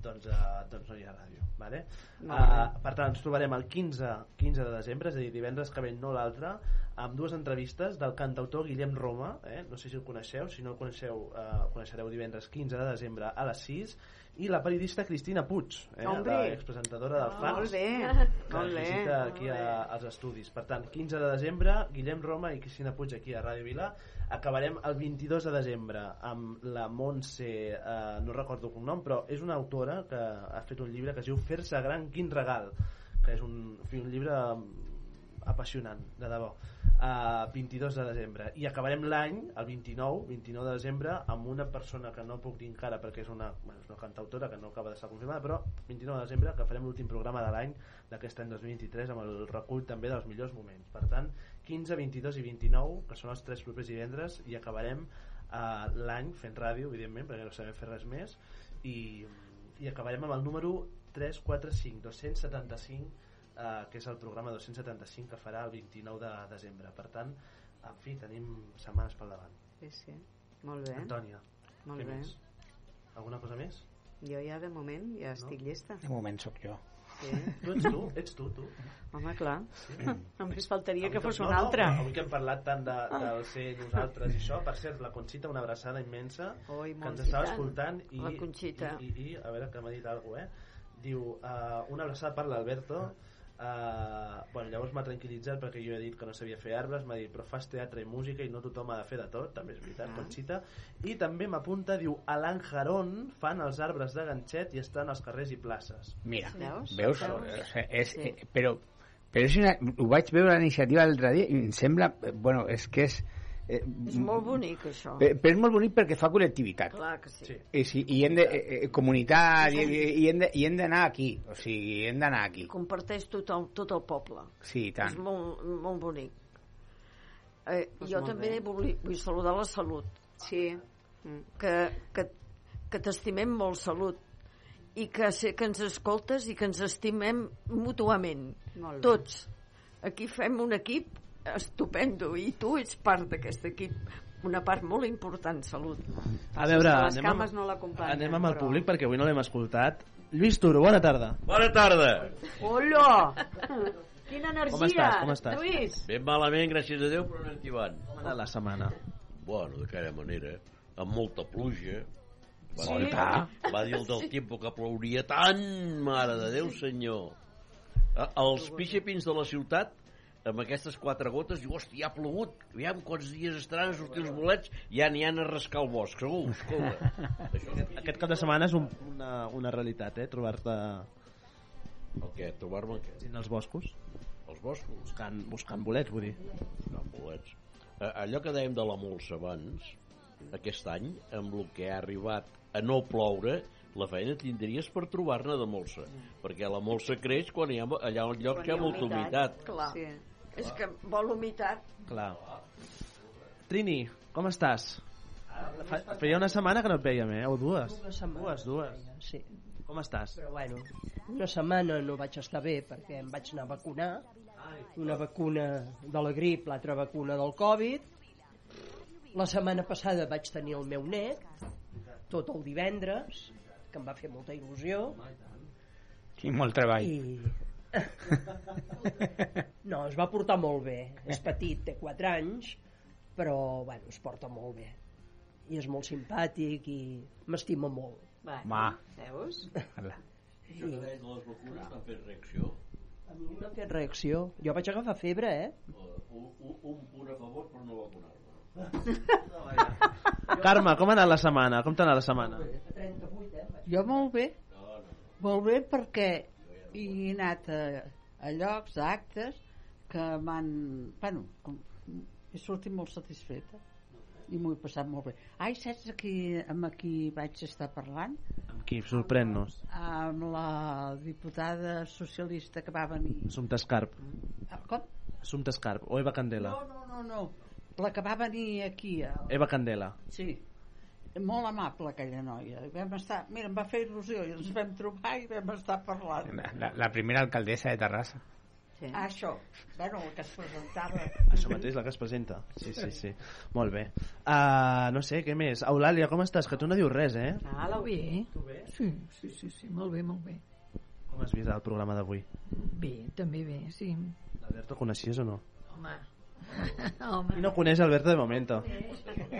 Doncs, uh, doncs no hi ha ràdio. Vale? Uh, per tant, ens trobarem el 15, 15 de desembre, és a dir, divendres que ve, no l'altre, amb dues entrevistes del cantautor Guillem Roma, eh? no sé si el coneixeu, si no el coneixeu, eh, el coneixereu divendres 15 de desembre a les 6, i la periodista Cristina Puig, eh? L'expresentadora del FAX, molt bé, que molt ens visita aquí a, als estudis. Per tant, 15 de desembre, Guillem Roma i Cristina Puig aquí a Ràdio Vila. Acabarem el 22 de desembre amb la Montse, eh, no recordo el cognom, però és una autora que ha fet un llibre que es diu Fer-se gran, quin regal, que és un, un llibre mm, apassionant, de debò. Uh, 22 de desembre. I acabarem l'any, el 29 29 de desembre, amb una persona que no puc dir encara perquè és una, bueno, és una cantautora que no acaba d'estar confirmada, però 29 de desembre que farem l'últim programa de l'any d'aquest any 2023 amb el recull també dels millors moments. Per tant, 15, 22 i 29 que són els tres propers divendres i acabarem uh, l'any fent ràdio evidentment, perquè no sabem fer res més i, i acabarem amb el número 345, 275 eh, que és el programa 275 que farà el 29 de desembre per tant, en fi, tenim setmanes pel davant Sí, sí. Molt bé. Antònia, Molt què bé. més? alguna cosa més? Jo ja de moment ja estic llesta. de moment sóc jo. Sí. Tu ets tu? Ets tu, tu? Home, clar. Només faltaria que fos no, un no, altre. però avui que hem parlat tant de, del ser nosaltres i això, per cert, la Conxita, una abraçada immensa, Oi, que ens estava escoltant i, i, i, i a veure que m'ha dit alguna cosa, eh? Diu, uh, una abraçada per l'Alberto, uh, bueno, llavors m'ha tranquil·litzat perquè jo he dit que no sabia fer arbres, m'ha dit, però fas teatre i música i no tothom ha de fer de tot, també és veritat, Ah. Conxita, i també m'apunta, diu, a l'Anjarón fan els arbres de ganxet i estan als carrers i places. Mira, Veus? veus? Veus? Sea, és, Sí. eh, però, però és una, ho vaig veure la iniciativa l'altre dia i em sembla, eh, bueno, és que és... Eh, És molt bonic, això. Però, però és molt bonic perquè fa col·lectivitat. Clar que sí. Sí. I, sí, i hem de, eh, eh, comunitat, i, i, i hem de- i hem d'anar aquí, o sigui, hem d'anar aquí. Comparteix tot el, tot el poble. Sí, tant. És molt, molt bonic. Eh, Doncs jo molt també bé. vull, vull saludar la Salut, Sí. Mm. que, que, que t'estimem molt, Salut, i que sé que ens escoltes i que ens estimem mútuament, Molt bé. tots. Aquí fem un equip estupendo i tu ets part d'aquest equip, una part molt important, Salut. A veure, les anem cames amb, no l'acompanyen, anem amb el però- públic perquè avui no l'hem escoltat. Lluís Turo, bona tarda. Bona tarda. Hola! Quina energia! Com estàs, com estàs? Lluís! Ben malament, gràcies a Déu, però no van. Com ha anat la setmana? Bueno, d'aquella manera, amb molta pluja. Va, Sí? dir, va, va dir el del temps que plouria tant, mare de Déu, senyor. Els pixapins de la ciutat amb aquestes quatre gotes, diu, hòstia, ha plogut, aviam quants dies estaran a sortir els bolets, ja n'hi han a rascar el bosc, segur, escolta. Això, Aquest cap de setmana és un, una, una realitat, eh? Trobar-te el què, trobar-me què? en els boscos Els boscos? buscant, buscant bolets, vull dir. Buscant bolets. Allò que dèiem de la molsa abans, aquest any, amb el que ha arribat a no ploure, la feina tindries per trobar-ne de molsa, perquè la molsa creix quan hi ha, allà on lloc que hi ha molta humitat. Clar. Sí. És que vol humitat. Clar. Trini, com estàs? Fa, feia una setmana que no et veiem, eh? O dues? Una setmana. Dues, dues. Sí. Com estàs? Però bueno, una setmana no vaig estar bé perquè em vaig anar a vacunar. Una vacuna de la grip, l'altra vacuna del Covid. La setmana passada vaig tenir el meu net, tot el divendres, que em va fer molta il·lusió. Sí, molt treball. I... No, es va portar molt bé. És petit, té 4 anys, però bueno, es porta molt bé. I és molt simpàtic i m'estima molt. Ma. Veus? Hola. Això que deien de les vacunes m'ha fet reacció. A mi m'ha fet reacció. Jo vaig agafar febre, eh? Un, un, un punt a favor per no vacunar-me. Carme, com ha anat la setmana? Com t'ha anat la setmana? Jo molt bé. Molt bé perquè he anat a, a llocs, a actes, que m'han... Bueno, com, he sortit molt satisfeta i m'ho he passat molt bé. Ai, saps aquí, amb qui vaig estar parlant? Amb qui? Sorprèn-nos. Amb la diputada socialista que va venir. Assumpte Escarp. Ah, Com? Assumpte Escarp. O Eva Candela. No, no, no, no. La que va venir aquí. A... Eva Candela. Sí. Molt amable aquella noia. I Vam estar, mira, em va fer il·lusió i ens vam trobar i vam estar parlant. La, la primera alcaldessa de Terrassa. Sí. Ah, això. Bueno, el que es presentava. Això mateix, la que es presenta. Sí, sí, sí. Molt bé. Uh, no sé, què més? Eulàlia, com estàs? Que tu no dius res, eh? Hola, Bé. Sí, sí, sí, sí, molt bé, molt bé. Com has vist el programa d'avui? Bé, també bé, sí. L'Alberto coneixies o no? Home. Home. I no coneix Alberto de momento.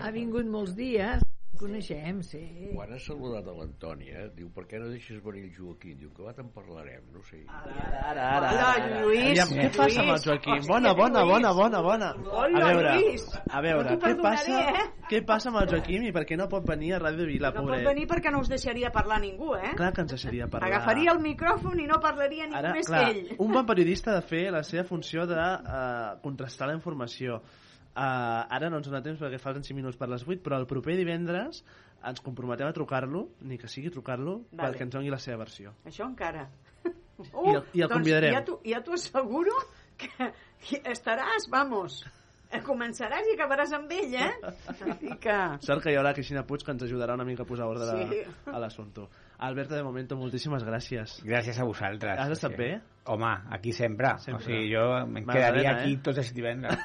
Ha vingut molts dies, coneixem, sí. Quan has saludat a l'Antònia, diu, per què no deixes venir el Joaquim? Diu, que va te'n parlarem, no sé. Ara, ara, ara. Hola, Lluís, Aviam, què passa amb el Lluís. Joaquim? Hòstia, Bona, bona, Lluís. bona, bona, bona. Hola, a veure, Lluís. a veure, No què passa, eh? què passa amb el Joaquim i per què no pot venir a Ràdio Vila, No pot pobret? venir perquè no us deixaria parlar ningú, eh? Clar que ens deixaria parlar. Agafaria el micròfon i no parlaria ningú Ara, més clar, que ell. un bon periodista ha de fer la seva funció de uh, contrastar la informació. Uh, ara no ens dona temps perquè falten 5 minuts per les 8, però el proper divendres ens comprometem a trucar-lo, ni que sigui trucar-lo, Vale. perquè ens doni la seva versió. Això encara. I el- i el doncs convidarem. Ja t'ho ja asseguro que estaràs, vamos, començaràs i acabaràs amb ell, eh? I que... Sort que hi haurà Cristina Puig que ens ajudarà una mica a posar ordre Sí. a l'assumpte. Alberto, de momento, moltíssimes gràcies. Gràcies a vosaltres. Has estat bé? Home, aquí sempre. Sempre. O sigui, jo em quedaria eh? aquí tots els divendres.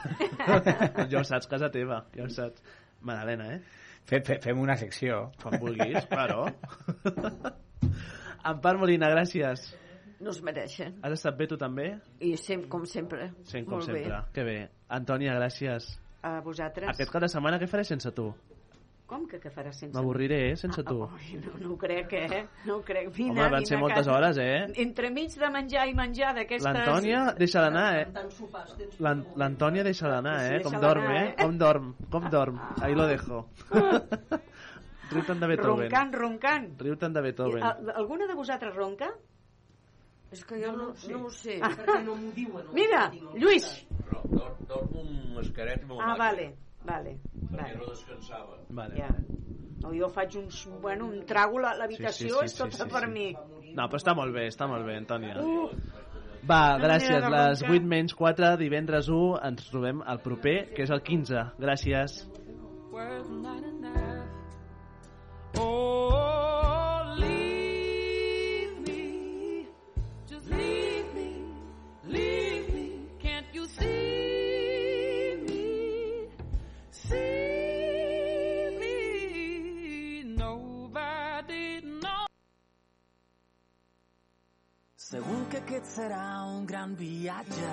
ja ho saps, casa teva, ja ho saps. Madalena, eh? Fe, fe, fem una secció. Quan vulguis, claro. Empar Molina, gràcies. No es mereixen. Has estat bé tu també? I sem com sempre. Sí, com Molt sempre. Bé. Que bé. Antònia, gràcies. A vosaltres. Aquest cap de setmana què faré sense tu? Com que què faràs sense M'avorriré, eh, sense tu. Ai, no, no ho crec, eh? No ho crec. Vine, Home, van ser moltes casa. hores, eh? Entremig de menjar i menjar d'aquestes... L'Antònia deixa d'anar, eh? L'An- L'Antònia deixa d'anar, eh? Com dorm, eh? eh? Com dorm, com dorm. Ahí lo dejo. Riu-te'n de Beethoven. Roncant, roncant. Riu-te'n de Beethoven. A- Alguna de vosaltres ronca? És que jo no, no, ho sé. Ah. Perquè no m'ho diuen. Mira, Lluís. Dormo amb mascaret i amb el Ah, màquina, vale, vale. perquè vale. no descansava. Vale. Ja. No, jo faig uns... Bueno, un trago, la- l'habitació Sí, sí, sí, és tota sí, sí, per sí. mi. No, però està molt bé, està molt bé, Antònia. Uh, Va, gràcies. Les roncar. 8 menys 4, divendres 1, ens trobem el proper, que és el 15. Gràcies. not enough. Oh, que aquest serà un gran viatge.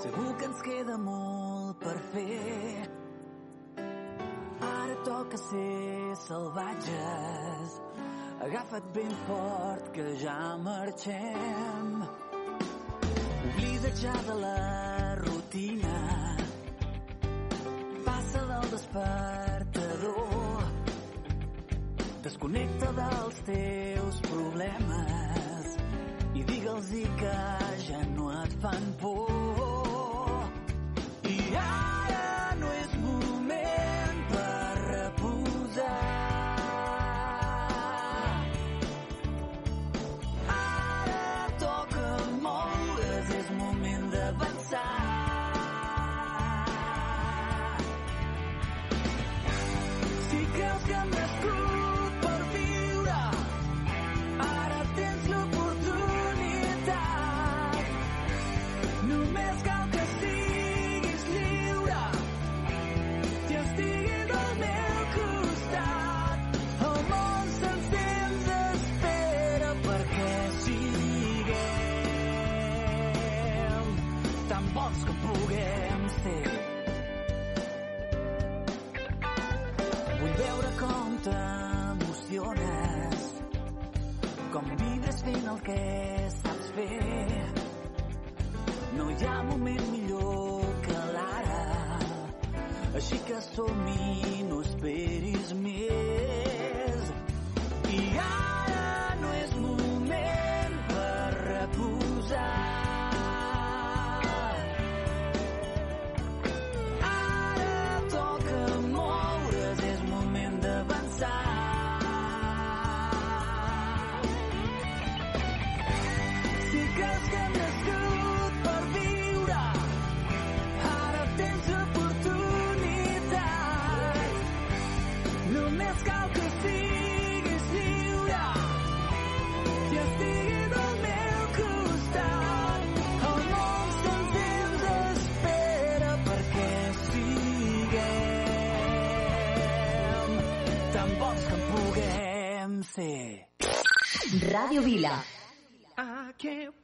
Segur que ens queda molt per fer. Ara toca ser salvatges. Agafa't ben fort que ja marxem. Oblida't ja de la rutina. Passa del despertador. Desconnecta dels teus problemes que ja no et fan por. que saps fer. No hi ha moment millor que l'ara, així que som i no esperis més. Radio Vila. I can't